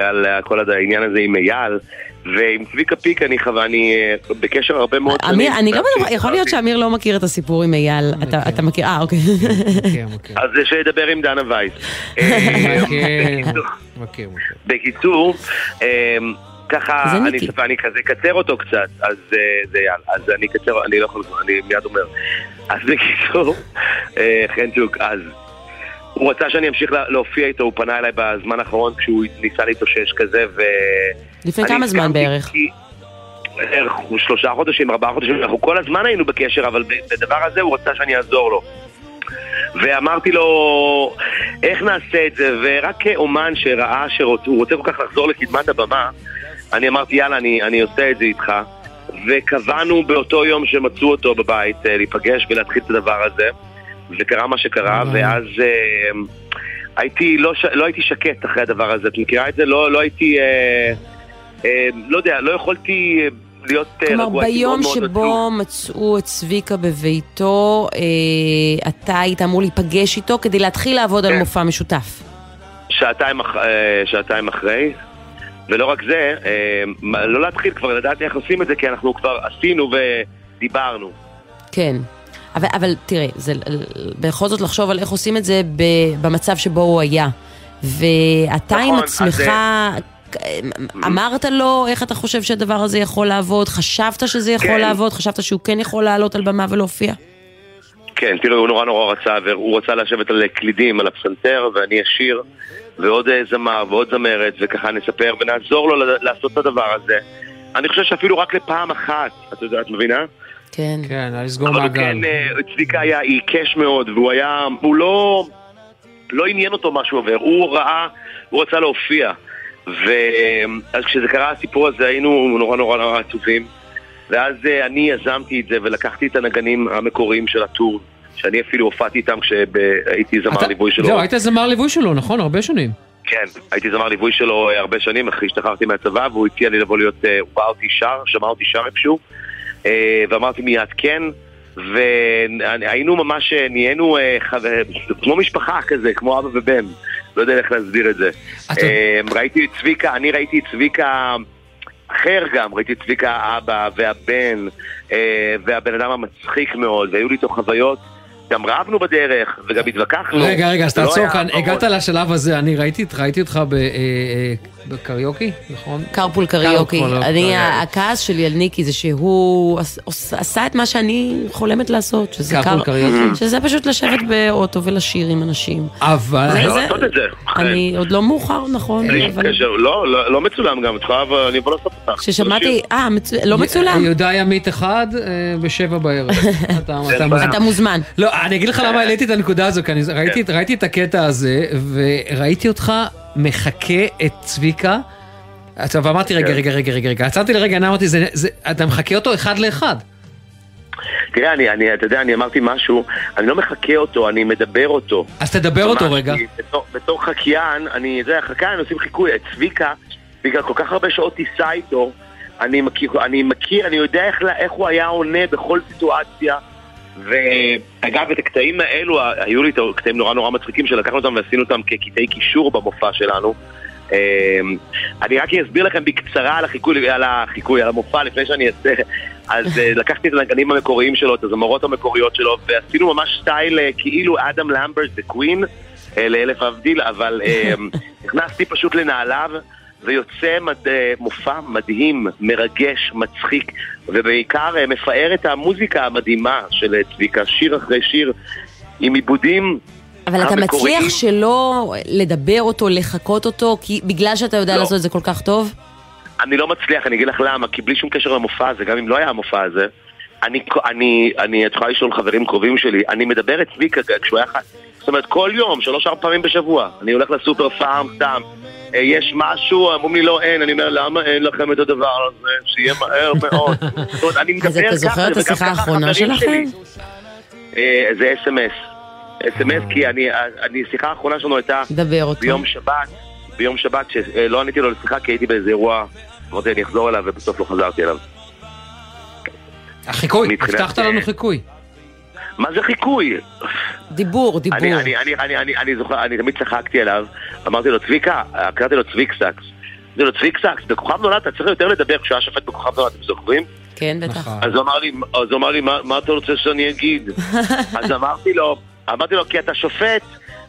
על כל העניין הזה עם אייל, ועם צביקה פיק אני חווה, אני אה, בקשר הרבה מאוד שנים. אמיר, אני לא בטוחה, יכול להיות שאמיר לא מכיר את הסיפור עם אייל. אתה- אתה מכיר? אה, אוקיי. אז זה שידבר עם דנה וייס. בקיצור, ככה, אני אני כזה אקצר אותו קצת, אז אה, זה יאללה, אז אני אקצר, אני לא יכול, אני מיד אומר. אז בקיצור, אה, חנצ'וק, אז הוא רצה שאני אמשיך לה- להופיע איתו, הוא פנה אליי בזמן האחרון כשהוא ניסה להתאושש כזה, ו... לפני כמה זמן בערך? כי- בערך שלושה חודשים, ארבעה חודשים, אנחנו כל הזמן היינו בקשר, אבל בדבר הזה הוא רצה שאני אעזור לו. ואמרתי לו, איך נעשה את זה? ורק כאומן שראה שהוא רוצה כל כך לחזור לקדמת הבמה, אני אמרתי, יאללה, אני, אני עושה את זה איתך. וקבענו באותו יום שמצאו אותו בבית אה, להיפגש ולהתחיל את הדבר הזה. וקרה מה שקרה, ואז אה, הייתי, לא. לא הייתי שקט אחרי הדבר הזה. את מכירה את זה? לא, לא הייתי, אה, אה, לא יודע, לא יכולתי אה, להיות אה, כלומר, רגוע. הייתי ביום שבו מצאו את צביקה בביתו, אה, אתה היית אמור להיפגש איתו כדי להתחיל לעבוד כן. על מופע משותף. שעתיים, אח... אה, שעתיים אחרי. ולא רק זה, אה, לא להתחיל כבר לדעת איך עושים את זה, כי אנחנו כבר עשינו ודיברנו. כן. אבל, אבל תראה, זה בכל זאת לחשוב על איך עושים את זה ב- במצב שבו הוא היה. ואתה עם נכון, עצמך, אז, אמרת לו איך אתה חושב שהדבר הזה יכול לעבוד? חשבת שזה יכול כן. לעבוד? חשבת שהוא כן יכול לעלות על במה ולהופיע? כן, תראו, הוא נורא נורא רצה, והוא רצה לשבת על קלידים, על הפסנתר, ואני אשיר, ועוד אה, זמר, ועוד זמרת, וככה נספר, ונעזור לו לעשות את הדבר הזה. אני חושב שאפילו רק לפעם אחת, את יודעת, את מבינה? כן. כן, היה לסגור אבל מעגל. כן, אה, צביקה היה עיקש מאוד, והוא היה, הוא לא, לא עניין אותו מה שהוא עובר, הוא ראה, הוא רצה להופיע. ואז כשזה קרה הסיפור הזה היינו נורא נורא נורא עצובים ואז אה, אני יזמתי את זה ולקחתי את הנגנים המקוריים של הטור שאני אפילו הופעתי איתם כשהייתי זמר אתה- ליווי שלו זהו, היית זמר ליווי שלו, נכון? הרבה שנים. כן, הייתי זמר ליווי שלו אה, הרבה שנים אחרי שהשתחררתי מהצבא והוא הציע לי לבוא להיות, הוא ראה אותי שר, שמע אותי שר איפשהו ואמרתי מיד כן. והיינו ממש, אה, נהיינו אה, כמו משפחה כזה, כמו אבא ובן. לא יודע איך להסביר את זה. אה, ראיתי את צביקה, אני ראיתי את צביקה אחר גם, ראיתי את צביקה האבא והבן אה, והבן אדם המצחיק מאוד והיו לי איתו חוויות גם רבנו בדרך וגם התווכחנו רגע, רגע, אז לא תעצור כאן. הגעת לשלב הזה, אני ראיתי אותך ב- אה, אה, בקריוקי, נכון? קרפול קריוקי. אני. הכעס שלי על ניקי זה שהוא עש- עש- עשה את מה שאני חולמת לעשות, שזה קרפול קר- קריוקי. שזה פשוט לשבת באוטו ולשיר עם אנשים. אבל... זה- אפשר זה- לעשות את זה. אני עוד לא מאוחר, נכון, לא, לא לא מצולם גם, את יכולה, אבל אני אבוא לעשות אותך. כששמעתי, אה, לא מצולם? יהודה ימית אחד אה, בשבע בערב. אתה מוזמן. לא, אני אגיד לך למה העליתי את הנקודה הזו, כי אני ראיתי- ראיתי את הקטע הזה, וראיתי אותך מחקה את צביקה. עכשיו אמרתי, רגע, רגע, רגע, רגע, רגע, עצרתי לרגע, אני אמרתי, "זה- זה- אתה מחקה אותו אחד לאחד. תראה, אני, אני, אתה יודע, אני אמרתי משהו, אני לא מחקה אותו, אני מדבר אותו. אז תדבר אותו רגע. בתור, בתור חקיין, אני, זה חקיין, עושים חיקוי, את צביקה, בגלל כל כך הרבה שעות טיסה איתו, אני מכיר, אני מכיר, אני יודע איך, איך הוא היה עונה בכל סיטואציה. ואגב, את הקטעים האלו, היו לי את הקטעים נורא נורא מצחיקים שלקחנו אותם ועשינו אותם כקטעי קישור במופע שלנו. אמ, אני רק אסביר לכם בקצרה על החיקוי, על החיקוי, על המופע לפני שאני אעשה. אז אה, לקחתי את הנגנים המקוריים שלו, את הזמרות המקוריות שלו, ועשינו ממש סטייל אה, כאילו אדם למברט זה קווין, אה, לאלף להבדיל, אבל אה, נכנסתי פשוט לנעליו, ויוצא מד, אה, מופע מדהים, מרגש, מצחיק, ובעיקר אה, מפאר את המוזיקה המדהימה של אה, צביקה, שיר אחרי שיר, עם עיבודים אבל אתה המקוריים. מצליח שלא לדבר אותו, לחקות אותו, כי בגלל שאתה יודע לא. לעשות את זה כל כך טוב? אני לא מצליח, אני אגיד לך למה, כי בלי שום קשר למופע הזה, גם אם לא היה המופע הזה, אני, אני, אני, את יכולה לשאול חברים קרובים שלי, אני מדבר את צביקה כשהוא היה חי... זאת אומרת, כל יום, שלוש-ארבע פעמים בשבוע. אני הולך לסופר פארם סתם. אה, יש משהו, אומרים לי לא אין, אני אומר למה אין לכם את הדבר הזה, שיהיה מהר מאוד. זאת אומרת, אני מדבר אז אתה זוכר ככה, את וגם השיחה ככה האחרונה שלכם? שלי. אה, זה אס.אם.אס. אס.אם.אס כי אני, אני, השיחה האחרונה שלנו הייתה דבר אותו. ביום שבת, ביום שבת, שלא עניתי לו לשיחה כי הייתי באיזה אירוע, אמרתי אני אחזור אליו ובסוף לא חזרתי אליו. החיקוי, הבטחת לנו חיקוי. מה זה חיקוי? דיבור, דיבור. אני, אני, אני, אני, אני, אני זוכר, אני תמיד צחקתי עליו, אמרתי לו צביקה, קראתי לו צביק סאקס. אמרתי לו צביק סאקס, בכוכב נולד אתה צריך יותר לדבר כשהוא היה שופט בכוכב נולד, אתם זוכרים? כן, בטח. אז הוא אמר לי, אז הוא אמר לי, מה, מה אתה רוצה שאני אגיד? אז אמרתי לו, אמרתי לו, כי אתה שופט,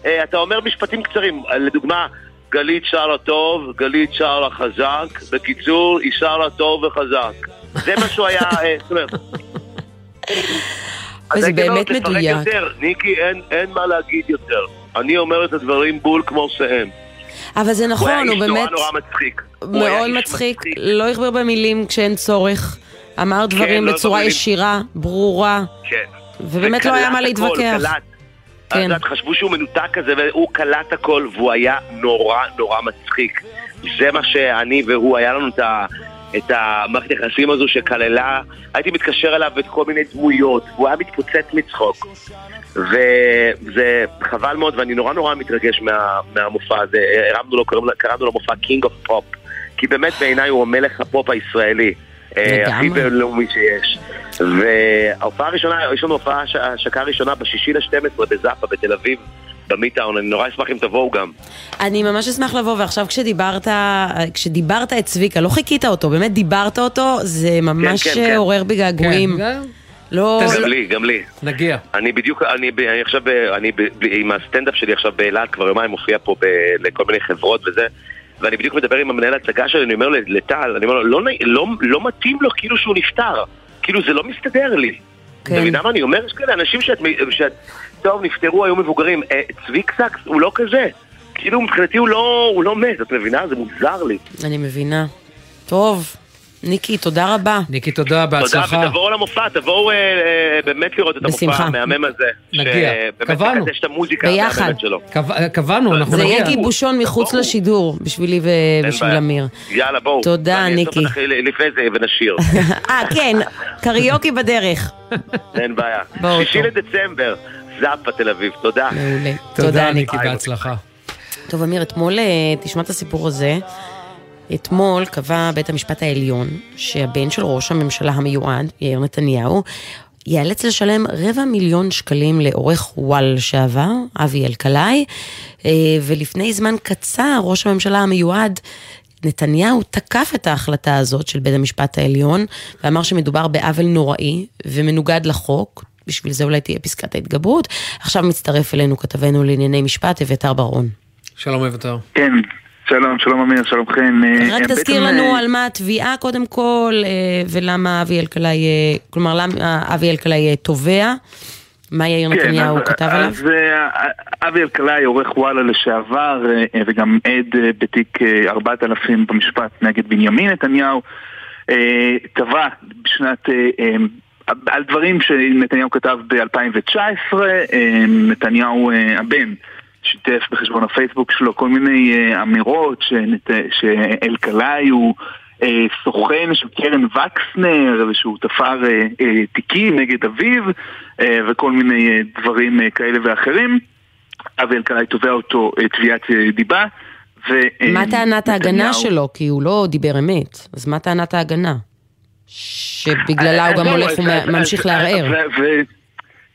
אה, אתה אומר משפטים קצרים, לדוגמה, גלית שרה טוב, גלית שרה חזק, בקיצור, היא שרה טוב וחזק. זה מה שהוא היה, אה, זאת אומרת. אז וזה באמת "תפרט מדויק. יותר, ניקי, אין, אין מה להגיד יותר. אני אומר את הדברים בול כמו שהם. אבל זה נכון, הוא הוא היה איש באמת נורא נורא מצחיק. הוא מאוד איש מצחיק, לא הכביר במילים כשאין צורך. אמר דברים לא בצורה במילים. ישירה, ברורה, כן. ובאמת לא היה מה להתווכח. קלט. כן. אז חשבו שהוא מנותק כזה, והוא קלט הכל, והוא היה נורא נורא מצחיק. זה מה שאני והוא, היה לנו את ה... את המערכת היחסים הזו שכללה, הייתי מתקשר אליו את כל מיני דמויות, והוא היה מתפוצץ מצחוק. וזה חבל מאוד, ואני נורא נורא מתרגש מה, מהמופע הזה. הרמנו לו, קראנו, לו מופע King of Pop, כי באמת בעיניי הוא מלך הפופ הישראלי. אה. הכי בינלאומי שיש. וההופעה הראשונה, יש לנו הופעה, הש- השקה הראשונה בשישי ל-12 בזאפה בתל אביב, במיטאון, אני נורא אשמח אם תבואו גם. אני ממש אשמח לבוא, ועכשיו כשדיברת, כשדיברת את צביקה, לא חיכית אותו, באמת דיברת אותו, זה ממש כן, כן. עורר בי געגועים. כן, לא... גם לי, גם לי. נגיע. אני בדיוק, אני, ב- אני עכשיו, אני ב- ב- עם הסטנדאפ שלי עכשיו באילת, כבר יומיים מופיע פה ב- לכל מיני חברות וזה, ואני בדיוק מדבר עם המנהל ההצגה שלי, אני אומר לטל, אני אומר לו, לא, נעים- לא, לא מתאים לו כאילו שהוא נפטר, כאילו זה לא מסתדר לי. אתה מבינה מה אני אומר? יש כאלה אנשים שאת, שאת, טוב, נפטרו, היו מבוגרים, אה, צביק סאקס הוא לא כזה. כאילו מבחינתי הוא לא, הוא לא מת, את מבינה? זה מוזר לי. אני מבינה. טוב, ניקי, תודה רבה. ניקי, תודה, בהצלחה. תודה, ותבואו למופע, תבואו אה, אה, באמת לראות את המופע. המהמם הזה. נגיע. שבאמת קבענו. מקדש את המוזיקה ביחד. המהממת שלו. קבע- קבענו, אנחנו זה נגיע. יהיה גיבושון מחוץ לשידור, בשבילי ובשביל. אמיר. יאללה, בואו. תודה, ואני אאסוף ניקי. אותך לפני זה ונשיר. אה, כן, קריוקי בדרך. אין בעיה. שישי לדצמבר, זאפה תל אביב, תודה. מעולה. תודה, תודה, ניקי. בהצלחה. טוב, אמיר, אתמול, אה, תשמע את הסיפור הזה. אתמול קבע בית המשפט העליון שהבן של ראש הממשלה המיועד, יאיר נתניהו, ייאלץ לשלם רבע מיליון שקלים לעורך וואל לשעבר, אבי אלקלעי, אה, ולפני זמן קצר ראש הממשלה המיועד נתניהו תקף את ההחלטה הזאת של בית המשפט העליון, ואמר שמדובר בעוול נוראי ומנוגד לחוק, בשביל זה אולי תהיה פסקת ההתגברות. עכשיו מצטרף אלינו כתבנו לענייני משפט, אביתר ברון. שלום אביתר. כן, שלום, שלום אמיר, שלום חן. אה, רק אה, תזכיר בעצם, לנו אה, על מה התביעה קודם כל, אה, ולמה אבי אלקלעי, אה, כלומר למה אבי אלקלעי אה, תובע, מה יאיר כן, נתניהו אז- כתב עליו? אז אה, אבי אלקלעי, עורך וואלה לשעבר, אה, וגם עד אה, בתיק אה, 4000 במשפט נגד בנימין נתניהו, אה, תבע בשנת... אה, אה, על דברים שנתניהו כתב ב-2019, נתניהו אה, הבן שיתף בחשבון הפייסבוק שלו כל מיני אה, אמירות שנת- שאלקלעי הוא אה, סוכן של קרן וקסנר ושהוא תפר אה, אה, תיקים נגד אביו אה, וכל מיני אה, דברים אה, כאלה ואחרים. אבי אלקלעי תובע אותו אה, תביעת אה, דיבה. ו- אה, מה טענת ההגנה שלו? כי הוא לא דיבר אמת, אז מה טענת ההגנה? שבגללה הוא גם זהו, הולך אז- וממשיך לערער.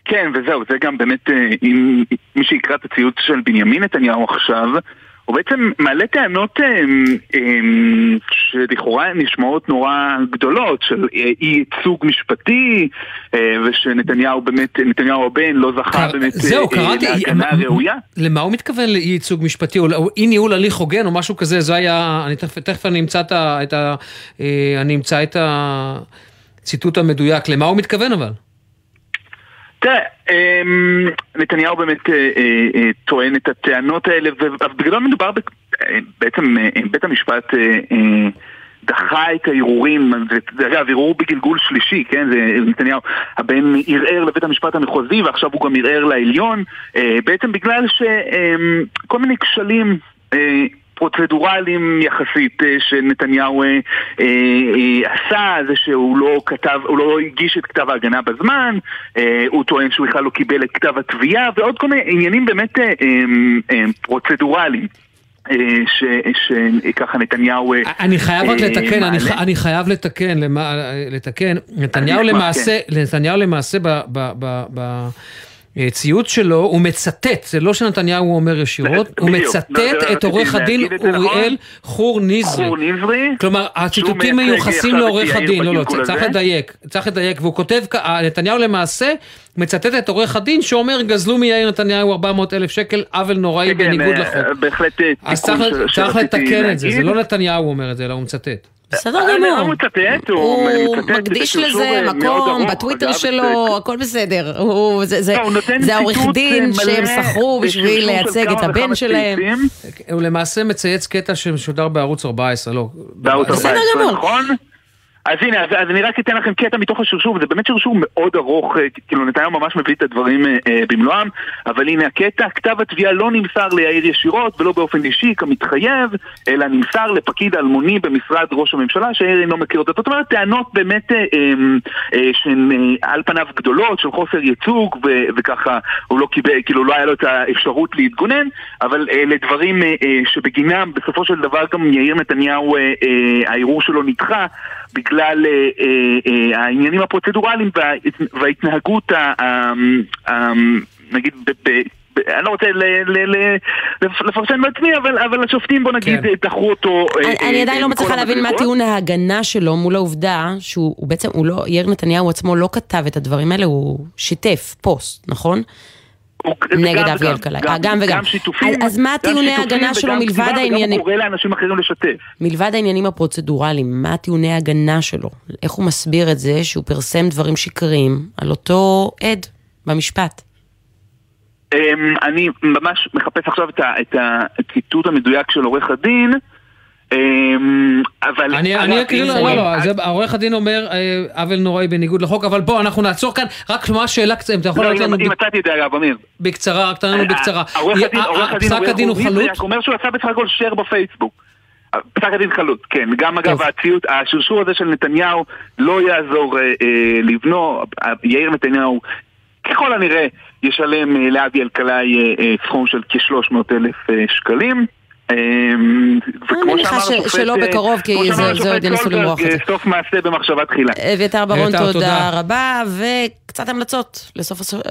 כן, וזהו, זה גם באמת, אה, אם מי שיקרא את הציוץ של בנימין נתניהו עכשיו, הוא בעצם מעלה טענות אה, אה, שלכאורה נשמעות נורא גדולות, של אה, אי ייצוג משפטי, אה, ושנתניהו באמת, נתניהו הבן לא זכה באמת אה, זהו, קראתי, להגנה ראויה. למה הוא מתכוון לאי ייצוג משפטי, או אי ניהול הליך הוגן או משהו כזה, זה היה, אני תכף, תכף אני אמצא את ה... אני אמצא את הציטוט המדויק, למה הוא מתכוון אבל? תראה, אמ, נתניהו באמת אה, אה, אה, טוען את הטענות האלה, ובגדול מדובר בעצם בית המשפט דחה את הערעורים, אגב, ערעור בגלגול שלישי, כן, זה נתניהו, הבן ערער לבית המשפט המחוזי ועכשיו הוא גם ערער לעליון, בעצם בגלל שכל אה, מיני כשלים פרוצדורליים יחסית אה, שנתניהו אה, אה, עשה, זה שהוא לא כתב, הוא לא הגיש את כתב ההגנה בזמן, הוא טוען שהוא בכלל לא קיבל את כתב התביעה ועוד כל מיני עניינים באמת פרוצדורליים. שככה נתניהו... אני חייב רק לתקן, אני, אני חייב לתקן, למה, לתקן, נתניהו למעשה, כן. נתניהו למעשה ב... ב, ב, ב ציוץ שלו, הוא מצטט, זה לא שנתניהו אומר ישירות, הוא מצטט את עורך הדין אוריאל חור נזרי. חור נזרי. כלומר, הציטוטים מיוחסים לעורך הדין, לא, לא, צריך לדייק, צריך לדייק, והוא כותב, נתניהו למעשה מצטט את עורך הדין שאומר, גזלו מיאיר נתניהו 400 אלף שקל, עוול נוראי כן, בניגוד כן, לחוק. בהחלט תיקון שרציתי להגיד. אז צריך לתקן את זה, זה לא נתניהו אומר את זה, אלא הוא מצטט. בסדר גמור. הוא מצטט, הוא מקדיש לזה מקום בטוויטר שלו, הכל בסדר. זה העורך דין שהם שכרו בשביל לייצג את הבן שלהם. הוא למעשה מצייץ קטע שמשודר בערוץ 14, לא. בערוץ 14, נכון? אז הנה, אז, אז אני רק אתן לכם קטע מתוך השרשור, וזה באמת שרשור מאוד ארוך, אה, כאילו נתניהו ממש מביא את הדברים אה, אה, במלואם, אבל הנה הקטע, כתב התביעה לא נמסר ליאיר ישירות ולא באופן אישי כמתחייב, אלא נמסר לפקיד אלמוני במשרד ראש הממשלה, שיאיר אינו מכיר אותה. זאת אומרת, טענות באמת אה, אה, אה, שהן אה, על פניו גדולות, של חוסר ייצוג, ו, וככה הוא לא קיבל, כאילו לא היה לו את האפשרות להתגונן, אבל אלה אה, דברים אה, אה, שבגינם בסופו של דבר גם יאיר נתניהו, אה, אה, הערעור שלו נדחה. בגלל אה, אה, אה, העניינים הפרוצדורליים וההתנהגות, נגיד, אני לא רוצה לפרסם בעצמי, אבל השופטים בוא נגיד כן. דחו אותו. אני עדיין לא מצליחה להבין מה טיעון ההגנה שלו מול העובדה שהוא בעצם, יאיר נתניהו עצמו לא כתב את הדברים האלה, הוא שיתף פוסט, נכון? נגד אבי אלקלעי. גם, גם וגם. גם שיתופים. אז מה טיעוני ההגנה שלו מלבד העניינים... גם קורא לאנשים אחרים לשתף. מלבד העניינים הפרוצדורליים, מה טיעוני ההגנה שלו? איך הוא מסביר את זה שהוא פרסם דברים שקריים על אותו עד במשפט? אמ, אני ממש מחפש עכשיו את הציטוט המדויק של עורך הדין. אמ, אבל... אני אקריא לו, לא, לא, העורך הדין אומר אה, עוול נוראי בניגוד לחוק, אבל בוא, אנחנו נעצור כאן, רק מה השאלה קצת, אם אתה יכול לא, לענות לנו... אם מצאתי את זה אגב, אמיר. בקצרה, רק תענה לנו בקצרה. פסק הדין הוא חלוט? הוא אומר שהוא עשה בסך הכל שייר בפייסבוק. פסק הדין חלוט, כן. גם אגב, הציוט, השרשור הזה של נתניהו לא יעזור אה, אה, לבנו. יאיר נתניהו, ככל הנראה, ישלם לאבי אלקלעי סכום של כ-300 אלף שקלים. אמ, אני מניחה שלא אה, בקרוב, כי זה עוד ינסו למרוח את זה. סוף מעשה במחשבה תחילה. אביתר ברון, תודה רבה, וקצת המלצות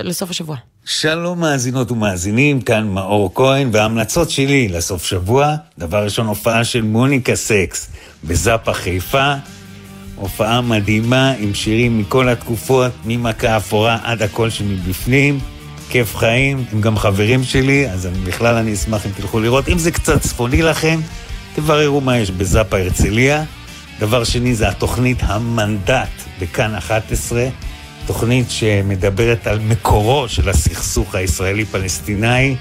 לסוף השבוע. שלום מאזינות ומאזינים, כאן מאור כהן, וההמלצות שלי לסוף שבוע, דבר ראשון הופעה של מוניקה סקס בזאפה חיפה, הופעה מדהימה עם שירים מכל התקופות, ממכה אפורה עד הכל שמבפנים. כיף חיים, הם גם חברים שלי, אז אני, בכלל אני אשמח אם תלכו לראות. אם זה קצת צפוני לכם, תבררו מה יש בזאפה הרצליה. דבר שני זה התוכנית המנדט בכאן 11, תוכנית שמדברת על מקורו של הסכסוך הישראלי-פלסטיני.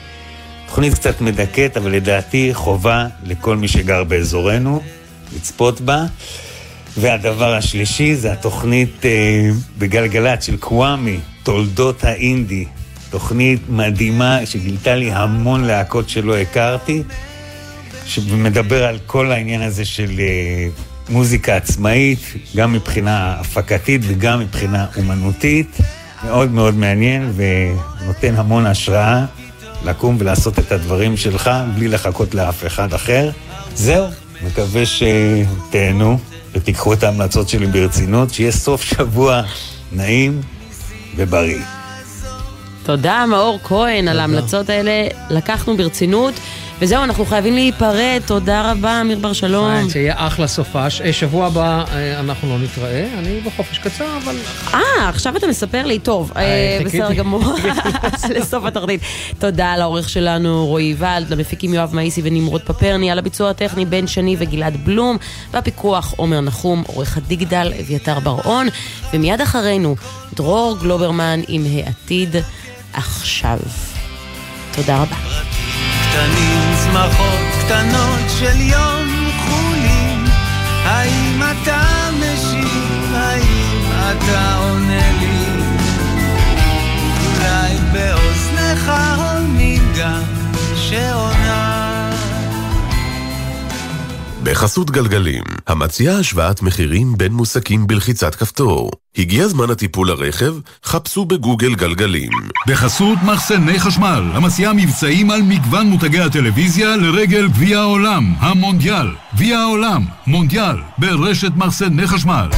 תוכנית קצת מדכאת, אבל לדעתי חובה לכל מי שגר באזורנו לצפות בה. והדבר השלישי זה התוכנית אה, בגלגלצ של קוואמי, תולדות האינדי, תוכנית מדהימה שגילתה לי המון להקות שלא הכרתי, שמדבר על כל העניין הזה של uh, מוזיקה עצמאית, גם מבחינה הפקתית וגם מבחינה אומנותית. מאוד מאוד מעניין ונותן המון השראה לקום ולעשות את הדברים שלך בלי לחכות לאף אחד אחר. זהו, מקווה שתהנו ותיקחו את ההמלצות שלי ברצינות, שיהיה סוף שבוע נעים ובריא. תודה, מאור כהן, על ההמלצות האלה. לקחנו ברצינות. וזהו, אנחנו חייבים להיפרד. תודה רבה, אמיר בר שלום. שיהיה אחלה סופש. אה, שבוע הבא אה, אנחנו לא נתראה, אני בחופש קצר, אבל... אה, עכשיו אתה מספר לי, טוב, אה, בסדר גמור. לסוף התרדית. תודה לעורך שלנו, רועי ולד, למפיקים יואב מאיסי ונמרוד פפרני, על הביצוע הטכני בן שני וגלעד בלום, והפיקוח עומר נחום, עורך הדיגדל אביתר בר-און, ומיד אחרינו, דרור גלוברמן עם העתיד. עכשיו. תודה רבה. קטנים, צמחות קטנות של יום כחולים, האם אתה משיב? האם אתה עונה לי? אולי באוזניך שעונה בחסות גלגלים, המציעה השוואת מחירים בין מוסקים בלחיצת כפתור. הגיע זמן הטיפול לרכב? חפשו בגוגל גלגלים. בחסות מחסני חשמל, המציעה מבצעים על מגוון מותגי הטלוויזיה לרגל גביע העולם, המונדיאל. גביע העולם, מונדיאל, ברשת מחסני חשמל.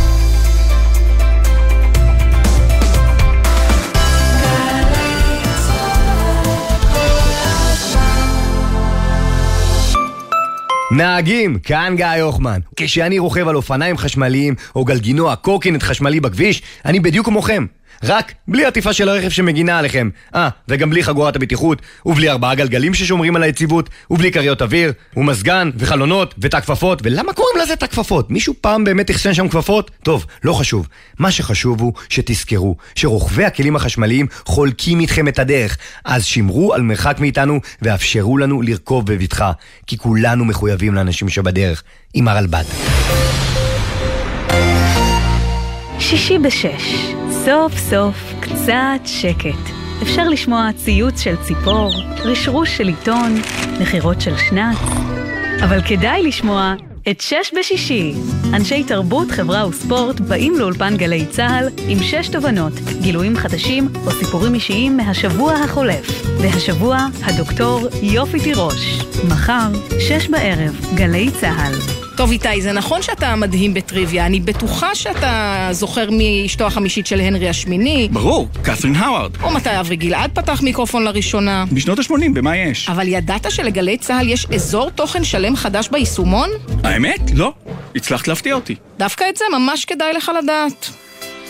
נהגים, כאן גיא הוחמן. כשאני רוכב על אופניים חשמליים או גלגינוע קורקינט חשמלי בכביש, אני בדיוק כמוכם. רק בלי עטיפה של הרכב שמגינה עליכם. אה, וגם בלי חגורת הבטיחות, ובלי ארבעה גלגלים ששומרים על היציבות, ובלי כריות אוויר, ומזגן, וחלונות, ותא כפפות, ולמה קוראים לזה תא כפפות? מישהו פעם באמת אחסן שם כפפות? טוב, לא חשוב. מה שחשוב הוא שתזכרו שרוכבי הכלים החשמליים חולקים איתכם את הדרך, אז שמרו על מרחק מאיתנו ואפשרו לנו לרכוב בבטחה, כי כולנו מחויבים לאנשים שבדרך, עם הרלב"ד. שישי בשש, סוף סוף קצת שקט. אפשר לשמוע ציוץ של ציפור, רשרוש של עיתון, נחירות של שנץ, אבל כדאי לשמוע את שש בשישי. אנשי תרבות, חברה וספורט באים לאולפן גלי צה"ל עם שש תובנות, גילויים חדשים או סיפורים אישיים מהשבוע החולף. והשבוע, הדוקטור יופי תירוש. מחר, שש בערב, גלי צה"ל. טוב איתי, זה נכון שאתה מדהים בטריוויה, אני בטוחה שאתה זוכר מי אשתו החמישית של הנרי השמיני. ברור, קת'רין האווארד. או מתי אברי גלעד פתח מיקרופון לראשונה. בשנות ה-80, במה יש? אבל ידעת שלגלי צה"ל יש אזור תוכן שלם חדש ביישומון? האמת? לא. הצלחת להפתיע אותי. דווקא את זה ממש כדאי לך לדעת.